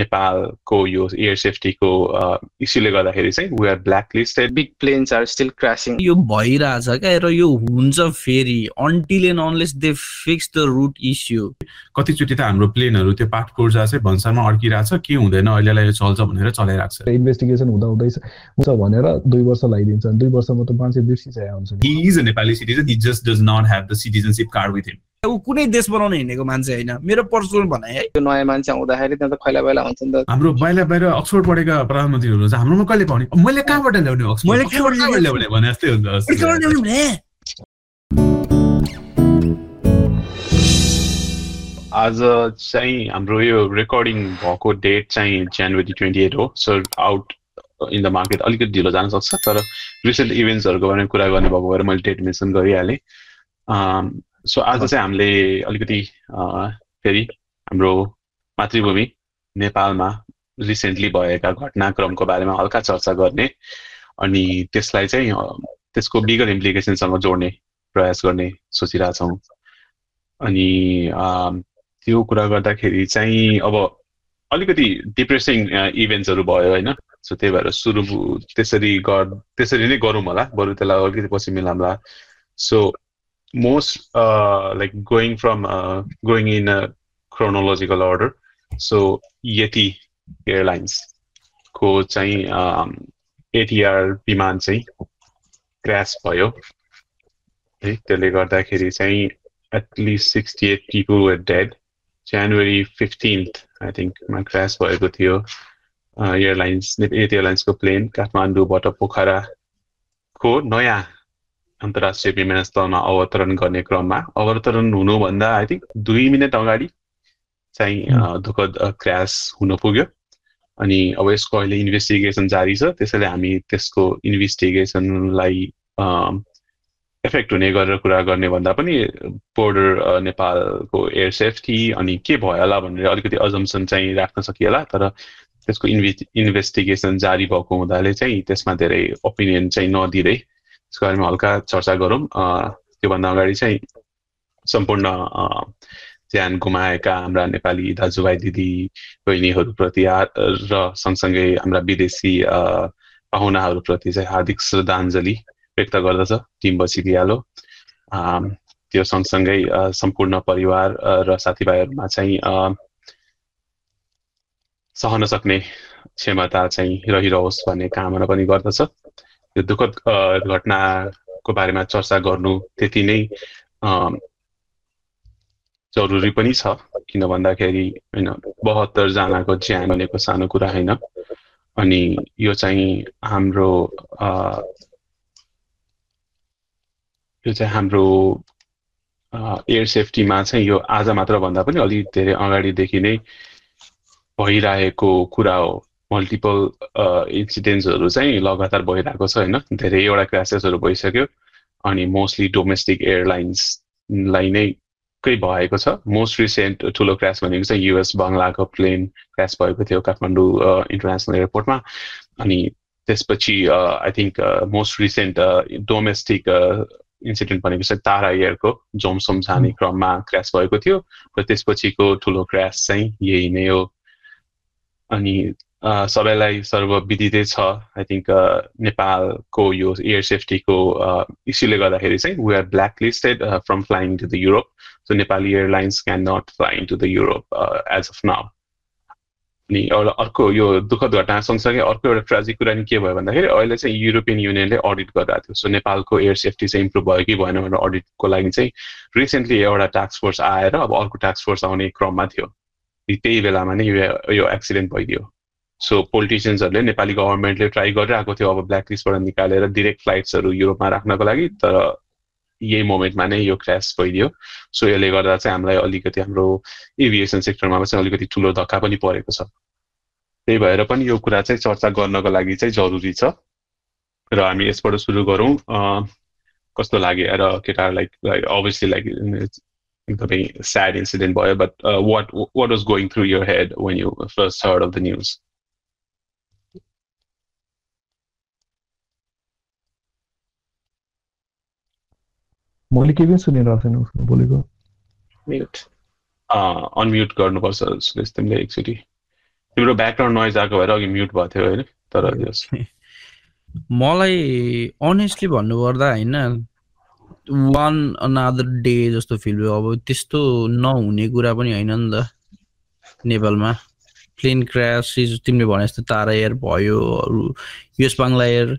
नेपालको यो एयर सेफ्टीको इस्युले गर्दाखेरि चाहिँ we are black listed big planes are still crossing यो भइरहेछ क्या र यो हुन्छ फेरि until and unless they fix the root issue कतिचोटि त हाम्रो प्लेनहरू त्यो पाठ कोर्जा चाहिँ भन्सारमा अड्किरहेछ के हुँदैन अहिलेलाई यो चल्छ भनेर चलाइरहेको छ। इन्भेस्टिगेसन हुँदा हुँदैछ हुन्छ भनेर दुई वर्ष लगाइदिन्छ दुई वर्षमा त मान्छे बिर्सिसकेको हुन्छ He is a Nepali citizen. He just does not have the citizenship card with him. ऊ कुनै देश बनाउन हिँडेको मान्छे होइन। मेरो पर्सनल भनाइ है। त्यो नयाँ मान्छे आउँदाखेरि त्यहाँ त खैला बैला हुन्छ नि त। हाम्रो बाहिर बाहिर अक्सफोर्ड पढेका प्रधानमन्त्रीहरू हाम्रोमा कहिले पाउने? मैले कहाँबाट ल्याउने मैले अक्सफोर्ड? कहाँबाट ल्याउने? भने जस्तै हुन्छ। आज चाहिँ हाम्रो यो रेकर्डिङ भएको डेट चाहिँ जनवरी ट्वेन्टी एट हो। So out in the market अलिकति ढिलो जान सक्छ तर रिसेन्ट इभेन्ट्सहरूको बारेमा कुरा गर्ने भएको भएर मैले डेट मेन्सन गरिहालेँ। सो आज चाहिँ हामीले अलिकति फेरि हाम्रो मातृभूमि नेपालमा रिसेन्टली भएका घटनाक्रमको बारेमा हल्का चर्चा गर्ने अनि त्यसलाई चाहिँ त्यसको बिगर इम्प्लिकेसनसँग जोड्ने प्रयास गर्ने सोचिरहेछौँ। अनि त्यो कुरा गर्दाखेरि चाहिँ अब अलिकति डिप्रेसिङ इभेन्ट्सहरू भयो होइन? सो त्यही भएर सुरु त्यसरी गर त्यसरी नै गरौँ होला। बरु त्यसलाई अलिकति पछि मिलाउँला so most like going from going in a chronological order so Yeti एयरलाइन्सको चाहिँ एटिआर विमान चाहिँ क्रास भयो है त्यसले गर्दाखेरि चाहिँ at least sixty eight people were dead January fifteenth I थिङ्कमा crash भएको थियो एयरलाइन्स एट एयरलाइन्सको प्लेन काठमाडौँबाट पोखराको नयाँ अन्तर्राष्ट्रिय विमानस्थलमा अवतरण गर्ने क्रममा अवतरण हुनुभन्दा आई थिङ्क दुई मिनट अगाडि चाहिँ दुःखद क्रास हुन पुग्यो। अनि अब यसको अहिले इन्भेस्टिगेसन जारी छ त्यसैले हामी त्यसको इन्भेस्टिगेसनलाई इफेक्ट हुने गरेर कुरा गर्ने भन्दा पनि बोर्डर नेपालको एयर सेफ्टी अनि के भयो होला भनेर अलिकति अजम्सन चाहिँ राख्न सकिएला तर त्यसको इन्भे इन्भेस्टिगेसन जारी भएको हुँदाले चाहिँ त्यसमा धेरै ओपिनियन चाहिँ नदिँदै त्यसको बारेमा हल्का चर्चा गरौँ। त्योभन्दा अगाडि चाहिँ सम्पूर्ण ज्यान गुमाएका हाम्रा नेपाली दाजुभाइ दिदी बहिनीहरूप्रति र सँगसँगै हाम्रा विदेशी पाहुनाहरूप्रति चाहिँ हार्दिक श्रद्धाञ्जली व्यक्त गर्दछ। टिम बसिदिहालो त्यो सँगसँगै सम्पूर्ण परिवार र साथीभाइहरूमा चाहिँ सहन सक्ने क्षमता चाहिँ रहिरहोस् भन्ने कामना पनि गर्दछ। यो दुःखद घटनाको बारेमा चर्चा गर्नु त्यति नै जरुरी पनि छ। किन भन्दाखेरि होइन बहत्तरजनाको ज्यान भनेको सानो कुरा होइन। अनि यो चाहिँ हाम्रो यो चाहिँ हाम्रो एयर सेफ्टीमा चाहिँ यो आज मात्र भन्दा पनि अलिक धेरै अगाडिदेखि नै भइरहेको कुरा हो। मल्टिपल इन्सिडेन्ट्सहरू चाहिँ लगातार भइरहेको छ होइन? धेरैवटा क्रासेसहरू भइसक्यो अनि मोस्टली डोमेस्टिक एयरलाइन्सलाई नै कै भएको छ। मोस्ट रिसेन्ट ठुलो क्रास भनेको चाहिँ युएस बङ्गलाको प्लेन क्रास भएको थियो काठमाडौँ इन्टरनेसनल एयरपोर्टमा अनि त्यसपछि I think most recent domestic incident भनेको चाहिँ तारा एयरको जोमसोम जाने क्रममा क्रास भएको थियो र त्यसपछिको ठुलो क्रास चाहिँ यही नै हो। अनि सबैलाई सर्वविदितै छ। आई थिङ्क नेपालको यो एयर सेफ्टीको इस्युले गर्दाखेरि चाहिँ we are black listed from flying to the Europe so Nepali airlines can not fly to the Europe as of now अनि एउटा अर्को यो दुःखद घटना सँगसँगै अर्को एउटा ट्राजिक कुरा नि के भयो भन्दाखेरि अहिले चाहिँ युरोपियन युनियनले अडिट गरिरहेको थियो। सो नेपालको एयर सेफ्टी चाहिँ इम्प्रुभ भयो कि भएन भनेर अडिटको लागि चाहिँ रिसेन्टली एउटा टास्क फोर्स आएर अब अर्को टास्क फोर्स आउने क्रममा थियो। त्यही बेलामा नै यो एक्सिडेन्ट भइदियो। सो पोलिटिसियन्सहरूले नेपाली गभर्मेन्टले ट्राई गरिरहेको थियो अब ब्ल्याक लिस्टबाट निकालेर डिरेक्ट फ्लाइट्सहरू युरोपमा राख्नको लागि तर यही मोमेन्टमा नै यो क्रास भइदियो। सो यसले गर्दा चाहिँ हामीलाई अलिकति हाम्रो एभिएसन सेक्टरमा चाहिँ अलिकति ठुलो धक्का पनि परेको छ। त्यही भएर पनि यो कुरा चाहिँ चर्चा गर्नको लागि चाहिँ जरुरी छ। र हामी यसबाट सुरु गरौँ। कस्तो लाग्यो र केटाहरूलाई लाइक अभियसली लाइक एकदमै स्याड इन्सिडेन्ट भयो but what what was going through your head when you first heard of the news मैले केही पनि सुनिरहेको छैन उसको बोलेको। म्युट अनम्युट गर्नुपर्छ सुरेश तिमीले एकचोटि तिम्रो ब्याकग्राउन्ड नोइज आएको भएर अघि म्युट भएको थियो होइन? तर यस। मलाई अनेस्टली भन्नुपर्दा होइन वान अनदर डे जस्तो फिल भयो। अब त्यस्तो नहुने कुरा पनि होइन नि त नेपालमा। प्लेन क्रास तिमीले भने जस्तो तारा एयर भयो अरू युएस बाङ्ला एयर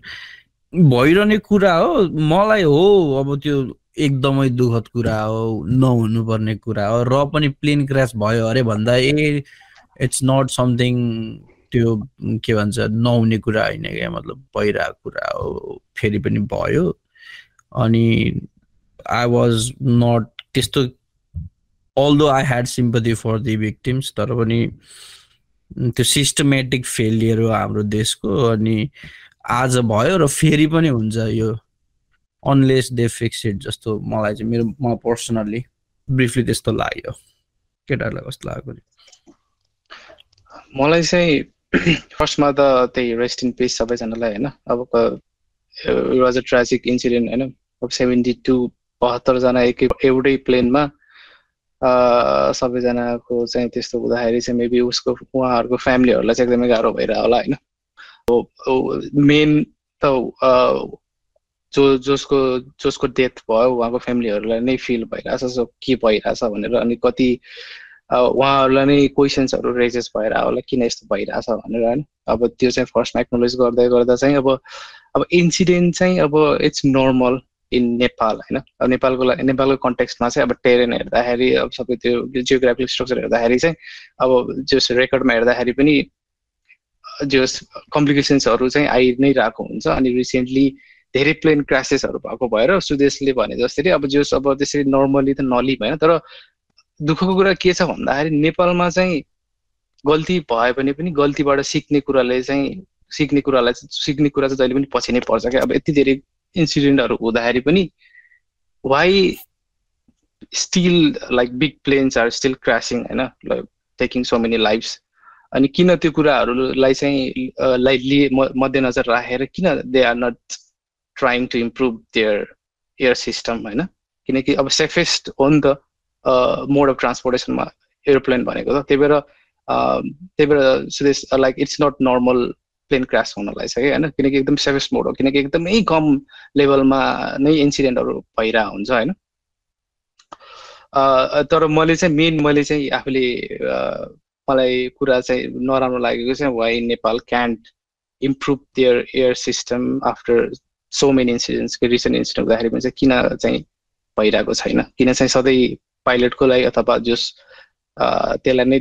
भइरहने कुरा हो। मलाई हो अब त्यो एकदमै दुःखद कुरा हो नहुनुपर्ने कुरा हो र पनि प्लेन क्रास भयो अरे भन्दा ए इट्स नट समथिङ त्यो के भन्छ नहुने कुरा होइन क्या मतलब भइरहेको कुरा हो फेरि पनि भयो। अनि आई वाज नट त्यस्तो although I had sympathy for the victims तर पनि त्यो सिस्टमेटिक फेलियर हो हाम्रो देशको अनि आज भयो र फेरि पनि हुन्छ यो अनलेस दे फिक्स इट जस्तो मलाई चाहिँ मेरो म पर्सनल्ली ब्रिफली त्यस्तो लाग्यो। केटाहरूलाई कस्तो लाग्यो मलाई चाहिँ फर्स्टमा त त्यही रेस्ट इन पिस सबैजनालाई होइन? अब वाज अ ट्राजिक इन्सिडेन्ट होइन? अब सेभेन्टी टू बहत्तरजना एकै एउटै प्लेनमा सबैजनाको चाहिँ त्यस्तो हुँदाखेरि चाहिँ मेबी उसको उहाँहरूको फ्यामिलीहरूलाई चाहिँ एकदमै गाह्रो भइरह होला होइन? मेन त जो जसको जसको डेथ भयो उहाँको फ्यामिलीहरूलाई नै फिल भइरहेछ सो के भइरहेछ भनेर अनि कति उहाँहरूलाई नै क्वेसन्सहरू रेजेस भएर होला किन यस्तो भइरहेछ भनेर होइन अब त्यो चाहिँ फर्स्टमा एक्नोलेज गर्दै गर्दा चाहिँ अब अब इन्सिडेन्ट चाहिँ अब इट्स नर्मल इन नेपाल होइन? अब नेपालको लागि नेपालको कन्टेक्स्टमा चाहिँ अब टेरेन हेर्दाखेरि अब सबै त्यो जियोग्राफिक स्ट्रक्चर हेर्दाखेरि चाहिँ अब जस रेकर्डमा हेर्दाखेरि पनि जस कम्प्लिकेसन्सहरू चाहिँ आइ नै रहेको हुन्छ अनि रिसेन्टली धेरै प्लेन क्रासेसहरू भएको भएर सुदेशले भने जसरी अब जस अब त्यसरी नर्मली त नली भएन तर दुःखको कुरा के छ भन्दाखेरि नेपालमा चाहिँ गल्ती भए भने पनि गल्तीबाट सिक्ने कुराले चाहिँ सिक्ने कुरालाई सिक्ने कुरा चाहिँ जहिले पनि पछि नै पर्छ क्या। अब यति धेरै इन्सिडेन्टहरू हुँदाखेरि पनि why still like big planes are still crashing होइन? टेकिङ सो मेनी लाइफ्स अनि किन त्यो कुराहरूलाई चाहिँ लाई लिए मध्यनजर राखेर किन they are not trying to improve their air system होइन? किनकि अब सेफेस्ट हो नि त मोड अफ ट्रान्सपोर्टेसनमा एरोप्लेन भनेको त त्यही भएर त्यही भएर Sudesh like it's not normal plane crash हुनलाई छ कि होइन? किनकि एकदम सेफेस्ट मोड हो किनकि एकदमै कम लेभलमा नै इन्सिडेन्टहरू भइरहेको हुन्छ होइन? तर मैले चाहिँ मेन मैले चाहिँ आफूले मलाई कुरा चाहिँ नराम्रो लागेको चाहिँ why Nepal can't improve their air system after so many incidents recent incident हुँदाखेरि पनि चाहिँ किन चाहिँ भइरहेको छैन? किन चाहिँ सधैँ पाइलटको लागि अथवा जस त्यसलाई नै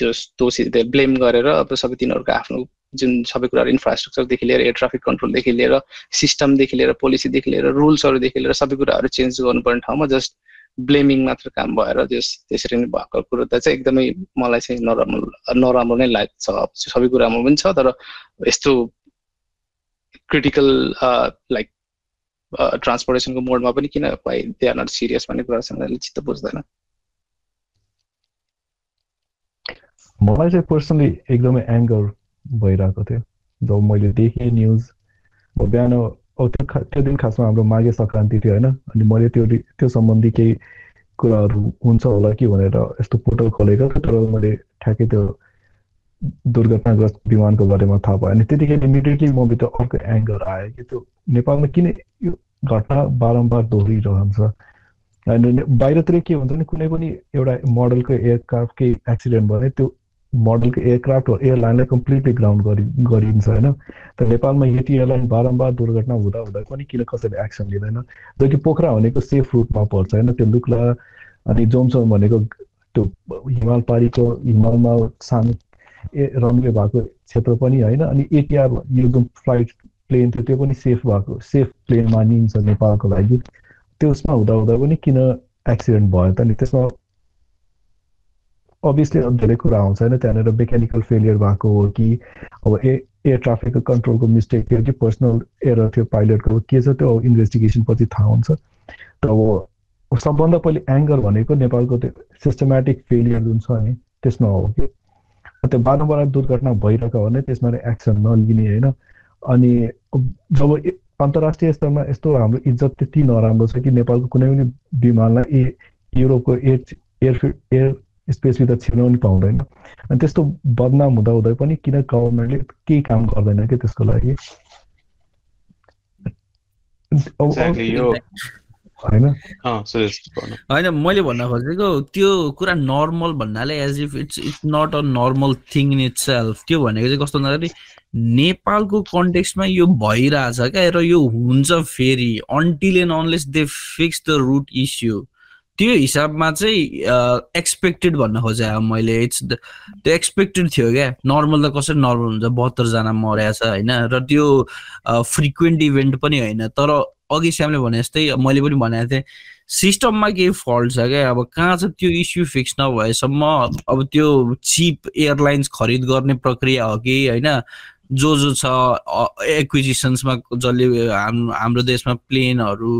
जस दोषी ब्लेम गरेर अब सबै तिनीहरूको आफ्नो जुन सबै कुराहरू इन्फ्रास्ट्रक्चरदेखि लिएर एयर ट्राफिक कन्ट्रोलदेखि लिएर सिस्टमदेखि लिएर पोलिसीदेखि लिएर रुल्सहरूदेखि लिएर सबै कुराहरू चेन्ज गर्नुपर्ने ठाउँमा जस्ट ब्लेमिङ मात्र काम भएर त्यस त्यसरी नै भएको कुरो त चाहिँ एकदमै मलाई चाहिँ नराम्रो नराम्रो नै लाग्छ। सबै कुरामा पनि छ तर यस्तो क्रिटिकल लाइक ट्रान्सपोर्टेसनको मोडमा पनि किन दे आर नट सिरियस भन्ने कुरा चाहिँ मैले चित्त बुझ्दैन। मलाई चाहिँ पर्सनली एकदमै एङ्गर भइरहेको थियो। जब मैले देखेँ न्युज बिहान त्यो त्यो दिन खासमा हाम्रो माघे सङ्क्रान्ति थियो होइन अनि मैले त्यो त्यो सम्बन्धी केही कुराहरू हुन्छ होला कि भनेर यस्तो पोर्टल खोलेको तर मैले ठ्याक्कै त्यो दुर्घटनाग्रस्त विमानको बारेमा थाहा भयो अनि त्यतिखेर इमिडिएटली मभित्र अर्को एङ्गर आयो कि त्यो नेपालमा किन यो घटना बारम्बार दोहोरिरहन्छ? अनि बाहिरतिर के हुन्छ भने कुनै पनि एउटा मोडलको एयरक्राफ्टकै एक्सिडेन्ट भयो त्यो मोडलको एयरक्राफ्ट एयरलाइनलाई कम्प्लिटली ग्राउन्ड गरि गरिन्छ होइन? त नेपालमा यति एयरलाइन बारम्बार दुर्घटना हुँदा हुँदा पनि किन कसैले एक्सन लिँदैन? जो कि पोखरा भनेको सेफ रुटमा पर्छ होइन? त्यो लुक्ला अनि जोमसोम भनेको त्यो हिमाल पारीको हिमालमा सानो रनवे भएको क्षेत्र पनि होइन अनि एटिआर यो जुन फ्लाइट प्लेन थियो त्यो पनि सेफ भएको सेफ प्लेन मानिन्छ नेपालको लागि। त्यसमा हुँदा हुँदा पनि किन एक्सिडेन्ट भयो त नि? त्यसमा अभियसली धेरै कुरा आउँछ होइन त्यहाँनिर मेकानिकल फेलियर भएको हो कि अब ए एयर ट्राफिकको कन्ट्रोलको मिस्टेक थियो कि पर्सनल एरर थियो पाइलटको के छ त्यो इन्भेस्टिगेसन पछि थाहा हुन्छ। त अब सबभन्दा पहिले एङ्गर भनेको नेपालको त्यो सिस्टमेटिक फेलियर जुन छ नि त्यसमा हो कि। त्यो बारम्बार दुर्घटना भइरहेको हो भने त्यसमा एक्सन नलिने होइन। अनि जब अन्तर्राष्ट्रिय स्तरमा यस्तो हाम्रो इज्जत त्यति नराम्रो छ कि नेपालको कुनै पनि विमानलाई ए युरोपको एयर एयर एयर स्पेसभित्र छिर्नु पनि पाउँदैन। अनि त्यस्तो बदनाम हुँदा हुँदै पनि किन गभर्मेन्टले केही काम गर्दैन कि त्यसको लागि? होइन? मैले भन्न खोजेको त्यो कुरा नर्मल भन्नाले as if it's it's not a normal thing in itself त्यो भनेको चाहिँ कस्तो भन्दाखेरि नेपालको कन्टेक्स्टमा यो भइरहेछ क्या र यो हुन्छ फेरि until and unless they fix the root issue त्यो हिसाबमा चाहिँ एक्सपेक्टेड भन्न खोजेँ अब मैले। इट्स द त्यो एक्सपेक्टेड थियो क्या। नर्मल त कसरी नर्मल हुन्छ? बहत्तरजना मर्या छ होइन? र त्यो फ्रिक्वेन्ट इभेन्ट पनि होइन। तर अघि श्यामले भने जस्तै मैले पनि भनेको थिएँ सिस्टममा केही फल्ट छ क्या? अब कहाँ छ त्यो इस्यु फिक्स नभएसम्म अब त्यो चिप एयरलाइन्स खरिद गर्ने प्रक्रिया हो कि होइन? जो जो छ एक्विजिसन्समा जसले हाम हाम्रो देशमा प्लेनहरू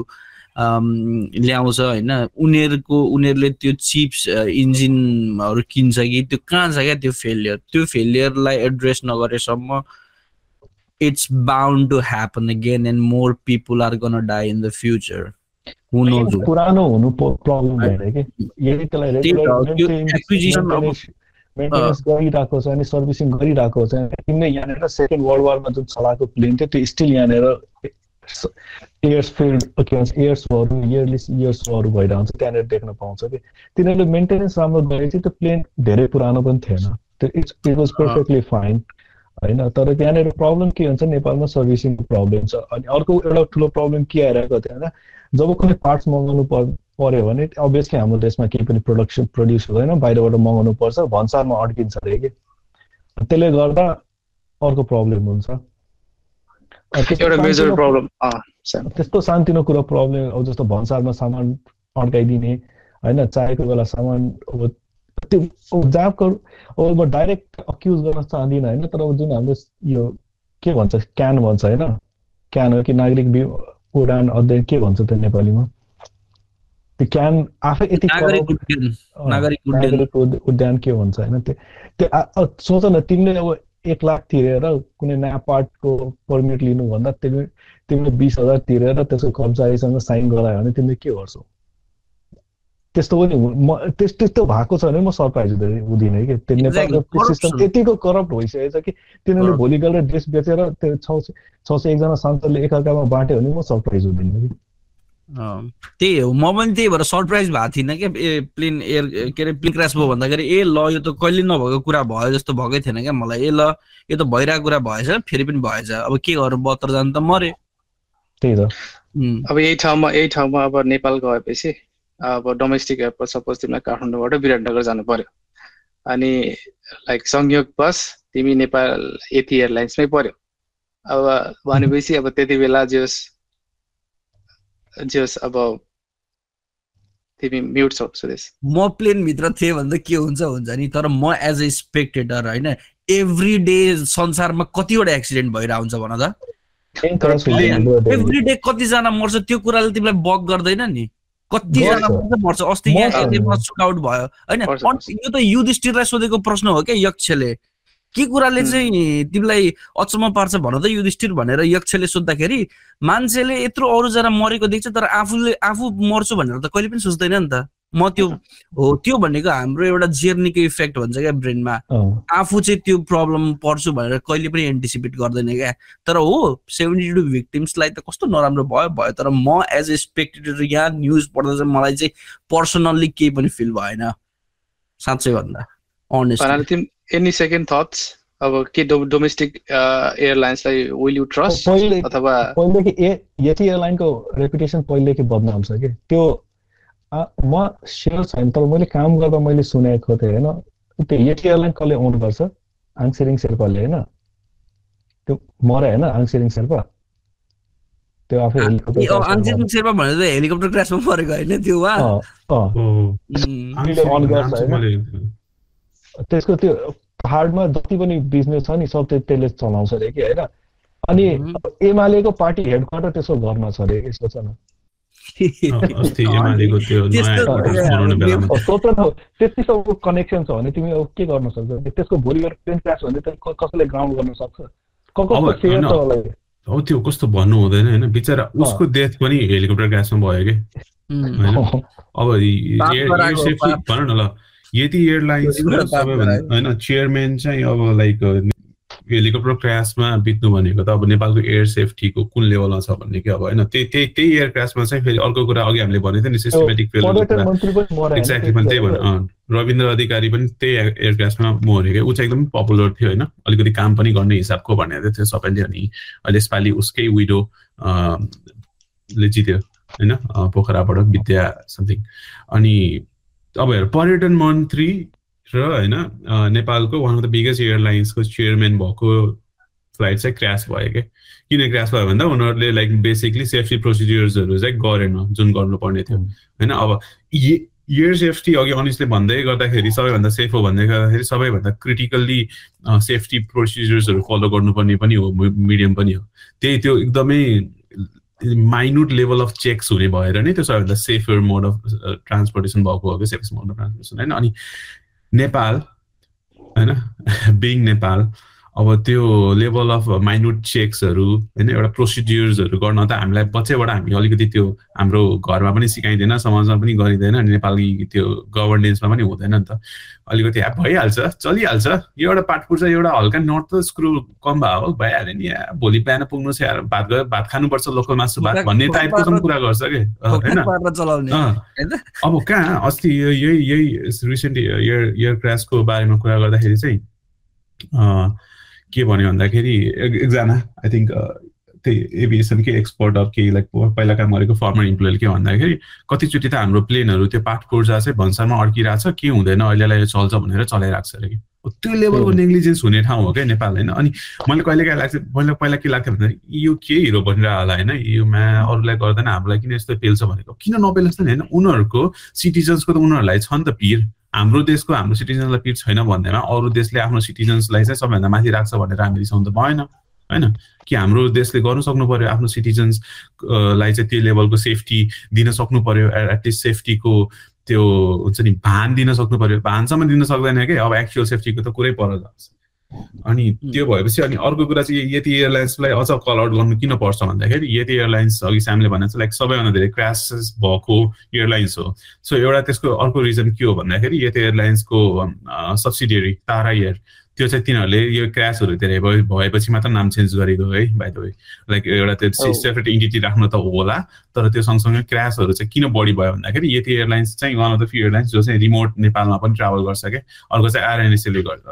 ल्याउँछ होइन? उनीहरूको उनीहरूले त्यो चिप्स इन्जिनहरू किन्छ कि? त्यो कहाँ छ क्या त्यो फेलियर त्यो फेलियरलाई एड्रेस नगरेसम्म it's bound to happen again and more people are gonna die in the future. Who knows? what? पुरानो हुनु प्रब्लम भएर कि यदि त्यसलाई त्यही त, regular त्यो maintenance- acquisition अब- maintenance- maintenance गरिरहेको छ अनि सर्भिसिङ गरिरहेको छ तिमीले यहाँनिर सेकेन्ड वर्ल्ड वारमा जुन चलाएको प्लेन थियो त्यो स्टिल यहाँनिर एयर्स फिल्ड के भन्छ एयर्सहरू इयरली इयर्सहरू भइरहन्छ त्यहाँनिर देख्न पाउँछ कि तिनीहरूले मेन्टेनेन्स राम्रो गरे चाहिँ त्यो प्लेन धेरै पुरानो पनि थिएन त्यो it's it was perfectly fine होइन तर त्यहाँनिर प्रब्लम के हुन्छ नेपालमा सर्भिसिङको प्रब्लम छ। अनि अर्को एउटा ठुलो प्रब्लम के आइरहेको थियो होइन जब कुनै पार्ट्स मगाउनु पर पर्यो भने अभियसली हाम्रो देशमा केही पनि प्रोडक्सन प्रड्युस हुँदैन बाहिरबाट मगाउनु पर्छ भन्सारमा अड्किन्छ अरे कि। त्यसले गर्दा अर्को प्रब्लम हुन्छ। त्यस्तो सानोतिनो- कुरो प्रब्लम अब जस्तो भन्सारमा सामान अड्काइदिने होइन चाहेको बेला सामान अब त्यो अब म डाइरेक्ट अक्युज गर्न चाहदिनँ होइन? तर जुन हाम्रो यो के भन्छ क्यान भन्छ होइन? क्यान हो कि नागरिक उडान अध्ययन के भन्छ त्यो नेपालीमा? त्यो क्यान आफै यति नागरिक उद्यान के भन्छ होइन? त्यो त्यो सोच न तिमीले अब एक लाख तिरेर कुनै नयाँ पार्टको पर्मिट लिनुभन्दा तिमी तिमीले बिस हजार तिरेर त्यसको कर्मचारीसँग साइन गरायो भने तिमीले के गर्छौ? त्यस्तो पनि म त्यस त्यस्तो भएको छ भने म सरप्राइज हुँदैन हुँदिनँ कि। त्यो नेपालको सिस्टम corruption. यतिको करप्ट भइसकेको छ कि तिनीहरूले. भोलि गएर ड्रेस बेचेर त्यो छ छ सय एकजना सांसदले एकअर्कामा बाँट्यो भने म सरप्राइज हुँदिनँ कि। अँ, त्यही हो। म पनि त्यही भएर सरप्राइज भएको थिइनँ क्या। ए प्लेन एयर के अरे प्लेन क्रास भयो भन्दाखेरि ए ल यो त कहिले नभएको कुरा भयो जस्तो भएकै थिएन क्या मलाई। ए ल यो त भइरहेको कुरा भएछ फेरि पनि भएछ। अब के गर्नु? बहत्तरजना त मरे। त्यही त। अब यही ठाउँमा यही ठाउँमा अब नेपाल गएपछि अब डोमेस्टिक एयरपोर्ट सपोज तिमीलाई काठमाडौँबाट विराटनगर जानु पर्यो। अनि लाइक संयोगवश तिमी नेपाल यति एयरलाइन्समै पर्यो। अब भनेपछि अब त्यति बेला जोस् जोस् अब तिमी म्युट छौ सुदेश म प्लेनभित्र थिएँ भने त के हुन्छ हुन्छ नि तर म एज ए स्पेक्टेटर होइन एभ्री डे संसारमा कतिवटा एक्सिडेन्ट भइरहेको हुन्छ भन त। एभ्री डे कतिजना मर्छ त्यो कुराले तिमीलाई बग गर्दैन नि। कतिजना मर्छ। अस्ति यहाँ सुटआउट भयो होइन। यो त युधिष्ठिरलाई सोधेको प्रश्न हो क्या यक्षले के कुराले। चाहिँ तिमीलाई अचम्म पार्छ भन त युधिष्ठिर भनेर यक्षले सोद्धाखेरि मान्छेले यत्रो अरूजना मरेको देख्छ तर आफूले आफू मर्छु भनेर त कहिले पनि सोच्दैन नि त म त्यो हो त्यो भनेको हाम्रो एउटा जेर्नीको इफेक्ट भन्छ क्या ब्रेनमा। आफू चाहिँ त्यो प्रब्लम पर्छु भनेर कहिले पनि एन्टिसिपेट गर्दैन क्या। तर हो सेभेन्टी टू भिक्टिम्सलाई त कस्तो नराम्रो भयो भयो। तर म एज ए स्पेक्टेटर यहाँ न्युज पढ्दा चाहिँ मलाई चाहिँ पर्सनल्ली केही पनि फिल भएन। साँच्चै भन्दा अनेस्ट एनी सेकेन्ड थट्स अब के डोमेस्टिक एयरलाइन्सलाई विल यु ट्रस्ट अथवा पहिलेदेखि ए यति एयरलाइनको रेपुटेसन पहिलेदेखि बदनाम छ कि? त्यो म सेयर छैन तर मैले काम गर्दा मैले सुनेको थिएँ होइन त्यो यति एयरलाइन कसले ओन गर्छ आङसिरिङ शेर्पाले होइन त्यो मऱ्यो होइन आङसिरिङ शेर्पा त्यो आफै हेलिकप्टर शेर्पा भनेर त हेलिकप्टर क्रासमा मरेको होइन त्यो वा गर्छ त्यसको त्यो पहाडमा जति पनि बिजनेस छ नि सब त्यो त्यसले चलाउँछ अरे कि होइन अनि. एमालेको पार्टी हेडक्वार्टर त्यसको घरमा छ अरे सोच न त्यति सबको कनेक्सन छ भने तिमी अब के गर्न सक्छौ त्यसको भोलि प्लेन क्रास भने त कसैले ग्राउन्ड गर्न सक्छ कसको अब सेयर होइन। छ होला अब त्यो कस्तो भन्नु हुँदैन होइन बिचरा उसको डेथ पनि हेलिकप्टर क्रासमा भयो कि अब। भन न ल यति एयरलाइन्सको सबैभन्दा होइन चेयरम्यान चाहिँ अब लाइक हेलिकप्टर क्रासमा बित्नु भनेको त अब नेपालको एयर सेफ्टीको कुन लेभलमा छ भन्ने कि अब होइन? त्यही त्यही त्यही एयर क्रासमा चाहिँ फेरि अर्को कुरा अघि हामीले भनेको थियो नि सिस्टमेटिक फेल एक्ज्याक्टली पनि त्यही भने रविन्द्र अधिकारी पनि त्यही एयर क्रासमा मऱ्यो क्या ऊ चाहिँ एकदम पपुलर थियो होइन? अलिकति काम पनि गर्ने हिसाबको भनेको थियो सबैले अनि अहिले यसपालि उसकै विडो ले जित्यो होइन? पोखराबाट विद्या समथिङ अनि अब हेर पर्यटन मन्त्री र होइन नेपालको वान अफ द बिगेस्ट एयरलाइन्सको चेयरम्यान भएको फ्लाइट चाहिँ क्रास भयो क्या किन क्रास भयो भन्दा उनीहरूले लाइक बेसिकली सेफ्टी प्रोसिड्युर्सहरू चाहिँ गरेन जुन गर्नुपर्ने थियो। होइन अब एयर सेफ्टी अघि अनिसले भन्दै गर्दाखेरि सबैभन्दा सेफ हो भन्दै गर्दाखेरि सबैभन्दा क्रिटिकल्ली सेफ्टी प्रोसिड्युर्सहरू फलो गर्नुपर्ने पनि हो मिडियम पनि हो। त्यही त्यो एकदमै माइन्युट लेभल अफ चेक्स हुने भएर नै त्यो सबैभन्दा सेफर मोड अफ ट्रान्सपोर्टेसन भएको हो क्या सेफेस्ट मोड अफ ट्रान्सपोर्टेसन होइन अनि नेपाल होइन? बिङ नेपाल अब त्यो लेभल अफ माइन्युट चेक्सहरू होइन एउटा प्रोसिड्युर्सहरू गर्न त हामीलाई बच्चैबाट हामी अलिकति त्यो हाम्रो घरमा पनि सिकाइँदैन समाजमा पनि गरिँदैन अनि नेपाली त्यो गभर्नेन्समा पनि हुँदैन नि त। अलिकति ह्याप भइहाल्छ चलिहाल्छ। यो एउटा पाठ पुर्छ एउटा हल्का नट त स्क्रु कम भयो हो भइहाल्यो नि या भोलि बिहान पुग्नु छ भात गयो भात खानुपर्छ लोकल मासु भात भन्ने टाइपको पनि कुरा गर्छ कि? होइन? अब कहाँ? अस्ति यही यही रिसेन्ट इयर इयर क्रासको बारेमा कुरा गर्दाखेरि चाहिँ के भन्यो भन्दाखेरि एकजना आई थिङ्क त्यही एभिएसनकै एक्सपर्ट अफ केही लाइक पहिला काम गरेको फर्मर इम्प्लोइले के भन्दाखेरि कतिचोटि त हाम्रो प्लेनहरू त्यो पाठ कोर्जा चाहिँ भन्सारमा अड्किरहेको छ के हुँदैन? अहिलेलाई यो चल्छ भनेर चलाइरहेको छ अरे कि? त्यो लेभलको नेग्लिजेन्स हुने ठाउँ हो क्या नेपाल होइन? अनि मैले कहिले काहीँ लाग्छ मैले पहिला के लाग्थ्यो भन्दाखेरि यो के हिरो बनिरह होला होइन? योमा अरूलाई गर्दैन हामीलाई किन यस्तो पेल्छ भनेको? किन नपेल्छ नि होइन? उनीहरूको सिटिजन्सको त उनीहरूलाई छ नि त पिर हाम्रो देशको हाम्रो सिटिजन्सलाई पिर छैन भन्दैमा अरू देशले आफ्नो सिटिजन्सलाई चाहिँ सबैभन्दा माथि राख्छ भनेर हामी रिसाउनु त भएन होइन? कि हाम्रो देशले गर्नु सक्नु पर्यो आफ्नो सिटिजन्सलाई चाहिँ त्यो लेभलको सेफ्टी दिन सक्नु पर्यो एटलिस्ट सेफ्टीको त्यो हुन्छ नि भान दिन सक्नु पर्यो। भानसम्म दिन सक्दैन कि? अब एक्चुअल सेफ्टीको त कुरै पर जान्छ। अनि त्यो भएपछि अनि अर्को कुरा चाहिँ यति एयरलाइन्सलाई अझ कल आउट गर्नु किन पर्छ भन्दाखेरि यति एयरलाइन्स अघि सामले भने चाहिँ लाइक सबैभन्दा धेरै क्रासेस भएको एयरलाइन्स हो। सो एउटा त्यसको अर्को रिजन के हो भन्दाखेरि यति एयरलाइन्सको सब्सिडियरी तारा एयर त्यो चाहिँ तिनीहरूले यो क्रासहरू धेरै भएपछि मात्र नाम चेन्ज गरेको है बाई द वे लाइक एउटा त्यो सेपरेट इन्टिटी राख्नु त होला तर त्यो सँगसँगै क्रासहरू चाहिँ किन बढी भयो भन्दाखेरि यति एयरलाइन्स चाहिँ one of the few airlines जो चाहिँ रिमोट नेपालमा पनि ट्राभल गर्छ क्या। अर्को चाहिँ आरएनएसीले गर्छ।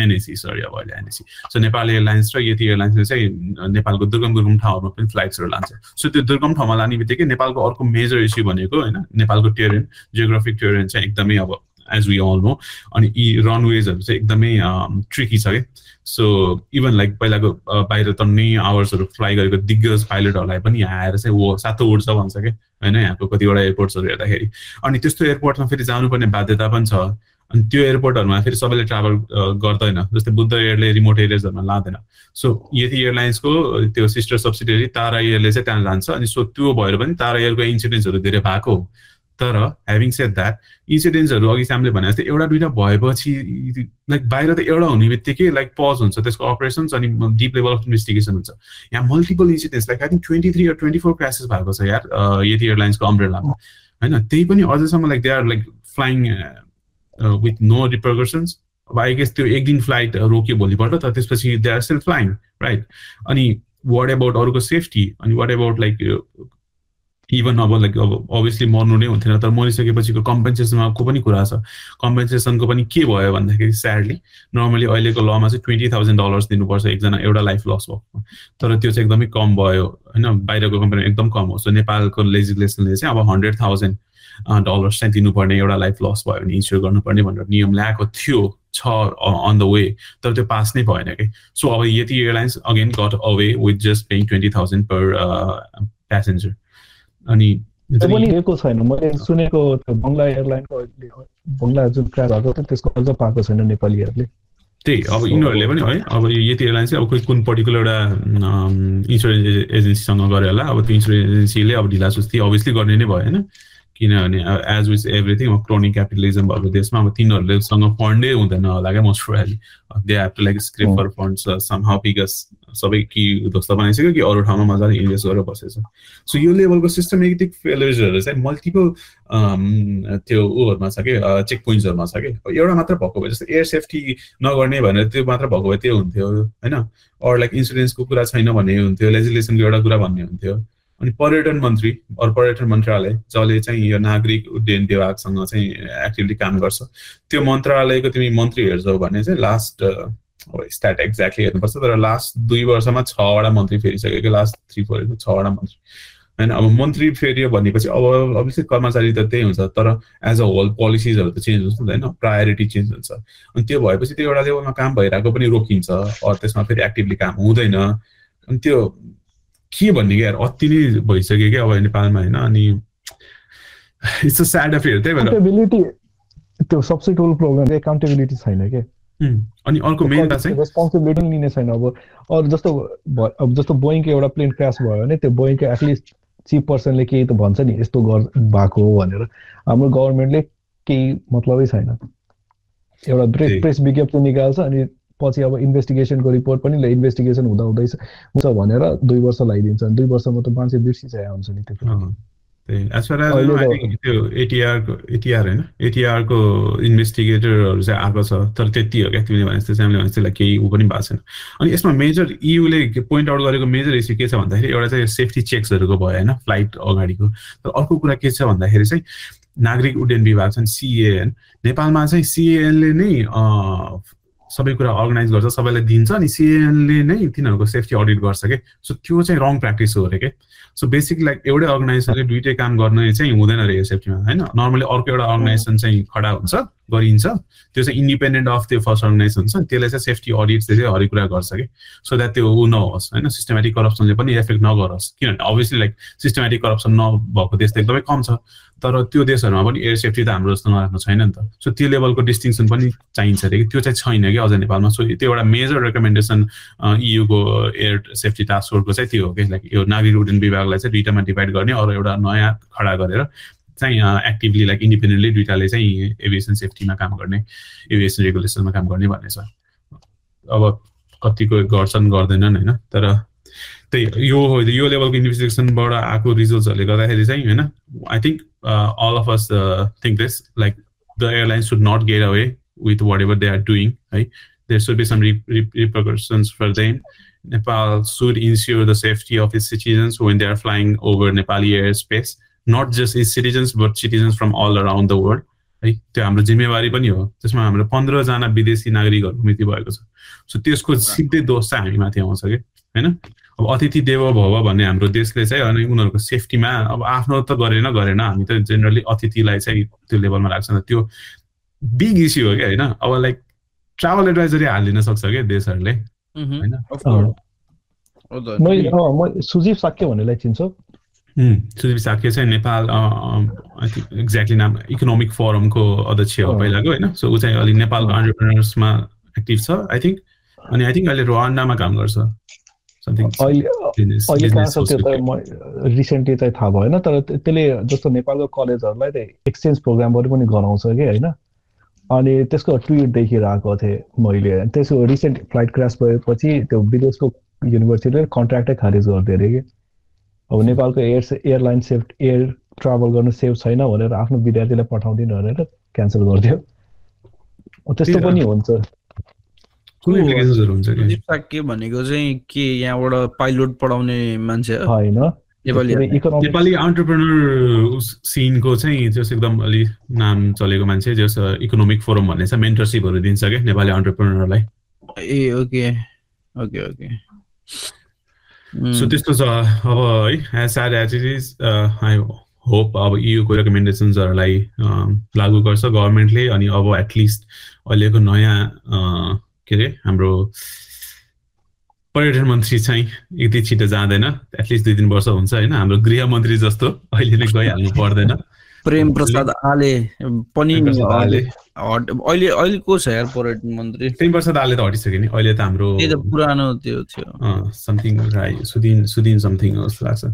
एनएसी सरी अब अहिले एनएसी सो नेपाल एयरलाइन्स र यति एयरलाइन्सले चाहिँ नेपालको दुर्गम दुर्गम ठाउँहरूमा पनि फ्लाइट्सहरू लान्छ। सो त्यो दुर्गम ठाउँमा लाने बित्तिकै नेपालको अर्को मेजर इस्यु भनेको होइन नेपालको टेरेन जियोग्राफिक टेरेन चाहिँ एकदमै अब एज वी अल नो अनि यी रनवेजहरू चाहिँ एकदमै ट्रिकी छ कि? सो इभन लाइक पहिलाको बाहिर तन्नै आवर्सहरू फ्लाइ गरेको दिग्गज पाइलटहरूलाई पनि आएर चाहिँ वो सातो उड्छ भन्छ कि? होइन यहाँको कतिवटा एयरपोर्ट्सहरू हेर्दाखेरि। अनि त्यस्तो एयरपोर्टमा फेरि जानुपर्ने बाध्यता पनि छ। अनि त्यो एयरपोर्टहरूमा फेरि सबैले ट्राभल गर्दैन। जस्तै बुद्ध एयरले रिमोट एरियाजहरूमा लाँदैन। सो यति एयरलाइन्सको त्यो सिस्टर सब्सिडियरी तारा एयरले चाहिँ त्यहाँ लान्छ। अनि सो त्यो भएर पनि तारा एयरको इन्सिडेन्ट्सहरू धेरै भएको हो। तर ह्याभिङ सेड द्याट इन्सिडेन्ट्सहरू अघि सामले भने जस्तै एउटा दुइटा भएपछि लाइक बाहिर त एउटा हुने बित्तिकै लाइक पज हुन्छ त्यसको अपरेसन्स अनि डिप लेभल अफ इन्भेस्टिगेसन हुन्छ। यहाँ multiple incidents like I think twenty three twenty four crashes भएको छ यार यति एयरलाइन्सको अम्ब्रेलामा होइन त्यही पनि अझैसम्म like they are like flying with no repercussions अब आई गेस त्यो एक दिन फ्लाइट रोक्यो भोलिपल्ट तर त्यसपछि they are still flying right अनि वाट एबाउट अरूको सेफ्टी अनि वाट एबाउट लाइक इभन अब लाइक अब अभियसली मर्नु नै हुन्थेन तर मरिसकेपछिको कम्पेन्सेसनको पनि कुरा छ? कम्पेन्सेसनको पनि के भयो भन्दाखेरि स्याडली नर्मली अहिलेको लमा चाहिँ ट्वेन्टी थाउजन्ड डलर्स दिनुपर्छ एकजना एउटा लाइफ लस भएको। तर त्यो चाहिँ एकदमै कम भयो होइन? बाहिरको कम्पनी एकदम कम हो। सो नेपालको लेजिस्लेसनले चाहिँ अब हन्ड्रेड थाउजन्ड डलर्स चाहिँ दिनुपर्ने एउटा लाइफ लस भयो भने इन्स्योर गर्नुपर्ने भनेर नियम ल्याएको थियो छ अन द वे तर त्यो पास नै भएन कि। सो अब Yeti airlines again got away with just paying twenty thousand per passenger अनि दिएको छैन। मैले सुनेको बङ्गला एयरलाइनको बङ्गला जुन क्रास भएको थियो त्यसको अझ पाएको छैन नेपालीहरूले। त्यही अब यिनीहरूले पनि है अब यति एयरलाइन चाहिँ अब कोही कुन पर्टिकुलर एउटा इन्सुरेन्स एजेन्सीसँग गऱ्यो होला अब त्यो इन्सुरेन्स एजेन्सीले अब ढिला सुस्ती अभियसली गर्ने नै भयो होइन? किनभने as with everything chronic capitalism भएको देशमा अब तिनीहरूलेसँग फन्डै हुँदैन होला क्या most probably they have to like scrape for funds somehow सबै कि ध्वस्त बनाइसक्यो कि अरू ठाउँमा मजाले इन्भेस्ट गरेर बसेछ। सो यो लेभलको सिस्टमेटिक फेलियर्सहरू चाहिँ मल्टिपल त्यो उहरूमा छ कि चेक पोइन्ट्सहरूमा छ कि। एउटा मात्र भएको भए जस्तो एयर सेफ्टी नगर्ने भनेर त्यो मात्र भएको भए त्यो हुन्थ्यो होइन? अरू लाइक इन्सुरेन्सको कुरा छैन भन्ने हुन्थ्यो लेजिस्लेसनको एउटा कुरा भन्ने हुन्थ्यो। अनि पर्यटन मन्त्री अरू पर्यटन मन्त्रालय जसले चाहिँ यो नागरिक उड्डयन विभागसँग चाहिँ एक्टिभली काम गर्छ। त्यो मन्त्रालयको तिमी मन्त्री हेर्छौ भने चाहिँ लास्ट स्ट्याट एक्ज्याक्टली हेर्नुपर्छ तर लास्ट दुई वर्षमा छवटा मन्त्री फेरिसक्यो लास्ट थ्री फोर छवटा मन्त्री होइन अब मन्त्री फेरियो भनेपछि अब अभियसली कर्मचारी त त्यही हुन्छ तर एज अ होल पोलिसिजहरू त चेन्ज हुन्छ होइन प्रायोरिटी चेन्ज हुन्छ अनि त्यो भएपछि त्यो एउटा लेभलमा काम भइरहेको पनि रोकिन्छ अरू त्यसमा फेरि एक्टिभली काम हुँदैन अनि त्यो के भन्ने क्या अति नै भइसक्यो क्या अब नेपालमा होइन अनि इट्स अ स्याड अफेयर त्यही भएर त्यो सबसे ठुलो प्रोब्लम एकाउन्टेबिलिटी छैन क्या अनि अर्को मेन चाहिँ रेस्पोन्सिबिलिटी लिने छैन। अब अरू जस्तो अब जस्तो बोइङको एउटा प्लेन क्रास भयो भने त्यो बोइङको एटलिस्ट चिफ पर्सनले केही त भन्छ नि यस्तो गर् भएको हो भनेर। हाम्रो गभर्मेन्टले केही मतलबै छैन। एउटा प्रेस प्रेस विज्ञप्ति निकाल्छ अनि पछि अब इन्भेस्टिगेसनको रिपोर्ट पनि ल इन्भेस्टिगेसन हुँदा हुँदैछ हुन्छ भनेर दुई वर्ष लगाइदिन्छ अनि दुई वर्षमा त मान्छे बिर्सिसकेको हुन्छ नि त्यो एज फार एज त्यो एटिआरको एटिआर होइन एटिआरको इन्भेस्टिगेटरहरू चाहिँ आएको छ तर त्यति हो क्या तिमीले भने जस्तो चाहिँ भने त्यसलाई केही ऊ पनि भएको छैन। अनि यसमा मेजर इयुले पोइन्ट आउट गरेको मेजर इस्यु के छ भन्दाखेरि एउटा चाहिँ सेफ्टी चेक्सहरूको भयो होइन फ्लाइट अगाडिको। तर अर्को कुरा के छ भन्दाखेरि चाहिँ नागरिक उड्डयन विभाग छन् सिएएन नेपालमा चाहिँ सिएएनले नै सबै कुरा अर्गनाइज गर्छ सबैलाई दिन्छ अनि सिएनले नै तिनीहरूको सेफ्टी अडिट गर्छ कि। सो त्यो चाहिँ रङ प्र्याक्टिस हो अरे कि। सो बेसिक लाइक एउटै अर्गनाइजेसनले दुइटै काम गर्ने चाहिँ हुँदैन रहेछ सेफ्टीमा होइन नर्मली अर्को एउटा अर्गनाइजेसन चाहिँ खडा हुन्छ गरिन्छ त्यो चाहिँ इन्डिपेन्डेन्ट अफ त्यो फर्स्ट अर्गनाइजेसन हुन्छ त्यसले चाहिँ सेफ्टी अडिट्सले चाहिँ हरेक कुरा गर्छ कि सो द्याट त्यो ऊ नहोस् होइन? सिस्टमेटिक करप्सनले पनि इफेक्ट नगरोस् किनभने अभियसली लाइक सिस्टमेटिक करप्सन नभएको देश त एकदमै कम छ। तर त्यो देशहरूमा पनि एयर सेफ्टी त हाम्रो जस्तो नराम्रो छैन नि त। सो त्यो लेभलको डिस्टिङसन पनि चाहिन्छ अरे कि? त्यो चाहिँ छैन कि अझ नेपालमा? सो त्यो एउटा मेजर रेकमेन्डेसन इयुको एयर सेफ्टी टास्क फोर्सको चाहिँ त्यो हो कि? लाइक यो नागरिक उड्डयन विभागलाई चाहिँ दुइटामा डिभाइड गर्ने अरू एउटा नयाँ खडा गरेर चाहिँ एक्टिभली लाइक इन्डिपेन्डेन्टली दुइटाले चाहिँ एभिएसन सेफ्टीमा काम गर्ने एभिएसन रेगुलेसनमा काम गर्ने भन्ने छ। अब कतिको गर्छन् गर्दैनन् होइन? तर त्यही यो यो लेभलको इन्भेस्टिगेसनबाट आएको रिजल्ट्सहरूले गर्दाखेरि चाहिँ होइन? I think all of us think this like the airline should not get away with whatever they are doing है there should be some repercussions for them Nepal should ensure the safety of its citizens when they are flying over Nepali airspace, not just its citizens, but citizens from all around the world. है त्यो हाम्रो जिम्मेवारी पनि हो। त्यसमा हाम्रो पन्ध्रजना विदेशी नागरिकहरूको मृत्यु भएको छ। सो त्यसको सिधै दोष चाहिँ हामी माथि आउँछ कि होइन? अब अतिथि देव भव भन्ने हाम्रो देशले चाहिँ अनि उनीहरूको सेफ्टीमा अब आफ्नो त गरेन गरेन। हामी त जेनरली अतिथिलाई चाहिँ त्यो लेभलमा राख्छ। त्यो बिग इस्यु हो क्या होइन? अब लाइक ट्राभल एडभाइजरी हालिदिन सक्छ क्या देशहरूले। होइन? सुजीव साक्य भन्नेलाई चिन्छौ। सुजीव साक्य चाहिँ नेपाल एक्ज्याक्टली नाम इकोनोमिक फोरमको अध्यक्ष हो पहिलाको होइन? सो ऊ चाहिँ अलिक नेपालको अन्टरप्रेनर्समा एक्टिभ छ आई थिङ्क अनि आई थिङ्क अहिले रोवान्डामा काम गर्छ। अहिले कहाँ छ त्यो त रिसेन्टली चाहिँ थाहा भएन तर त्यसले जस्तो नेपालको कलेजहरूलाई त एक्सचेन्ज प्रोग्रामहरू पनि गराउँछ कि होइन? अनि त्यसको ट्विट देखिरहेको थिएँ मैले। त्यसको रिसेन्ट फ्लाइट क्रास भएपछि त्यो विदेशको युनिभर्सिटीले कन्ट्र्याक्टै खारेज गरिदियो अरे कि। अब नेपालको air airline safe air travel गर्नु सेफ छैन भनेर आफ्नो विद्यार्थीलाई पठाउँदिन भनेर क्यान्सल गरिदियो। त्यस्तो पनि हुन्छ। के? भनेको चाहिँ के यहाँबाट पाइलट पढाउने मान्छे होइन। नेपाली अन्टरप्रेनर सिनको चाहिँ जस एकदम अलिक नाम चलेको मान्छे जस इकोनोमिक फोरम भन्ने छ मेन्टरसिपहरू दिन्छ क्या नेपाली अन्टरप्रेनरलाई ए ओके। Okay okay. सो त्यस्तो छ। अब है as sad as it is I hope अब इयुको रेकमेन्डेसन्सहरूलाई लागू गर्छ गभर्मेन्टले अनि अब एटलिस्ट अहिलेको नयाँ के अरे हाम्रो पर्यटन मन्त्री चाहिँ यति छिटो जाँदैन एटलिस्ट दुई तिन वर्ष हुन्छ होइन हाम्रो गृहमन्त्री जस्तो अहिले नै गइहाल्नु पर्दैन। प्रेम प्रसाद आले पनि प्रेम प्रसाद आले। हट अहिले अहिले को छ यार पर्यटन मन्त्री। प्रेम प्रसाद आले त हटिसक्यो नि अहिले त हाम्रो पुरानो त्यो थियो। समथिङ राई सुदिन सुदिन समथिङ जस्तो लाग्छ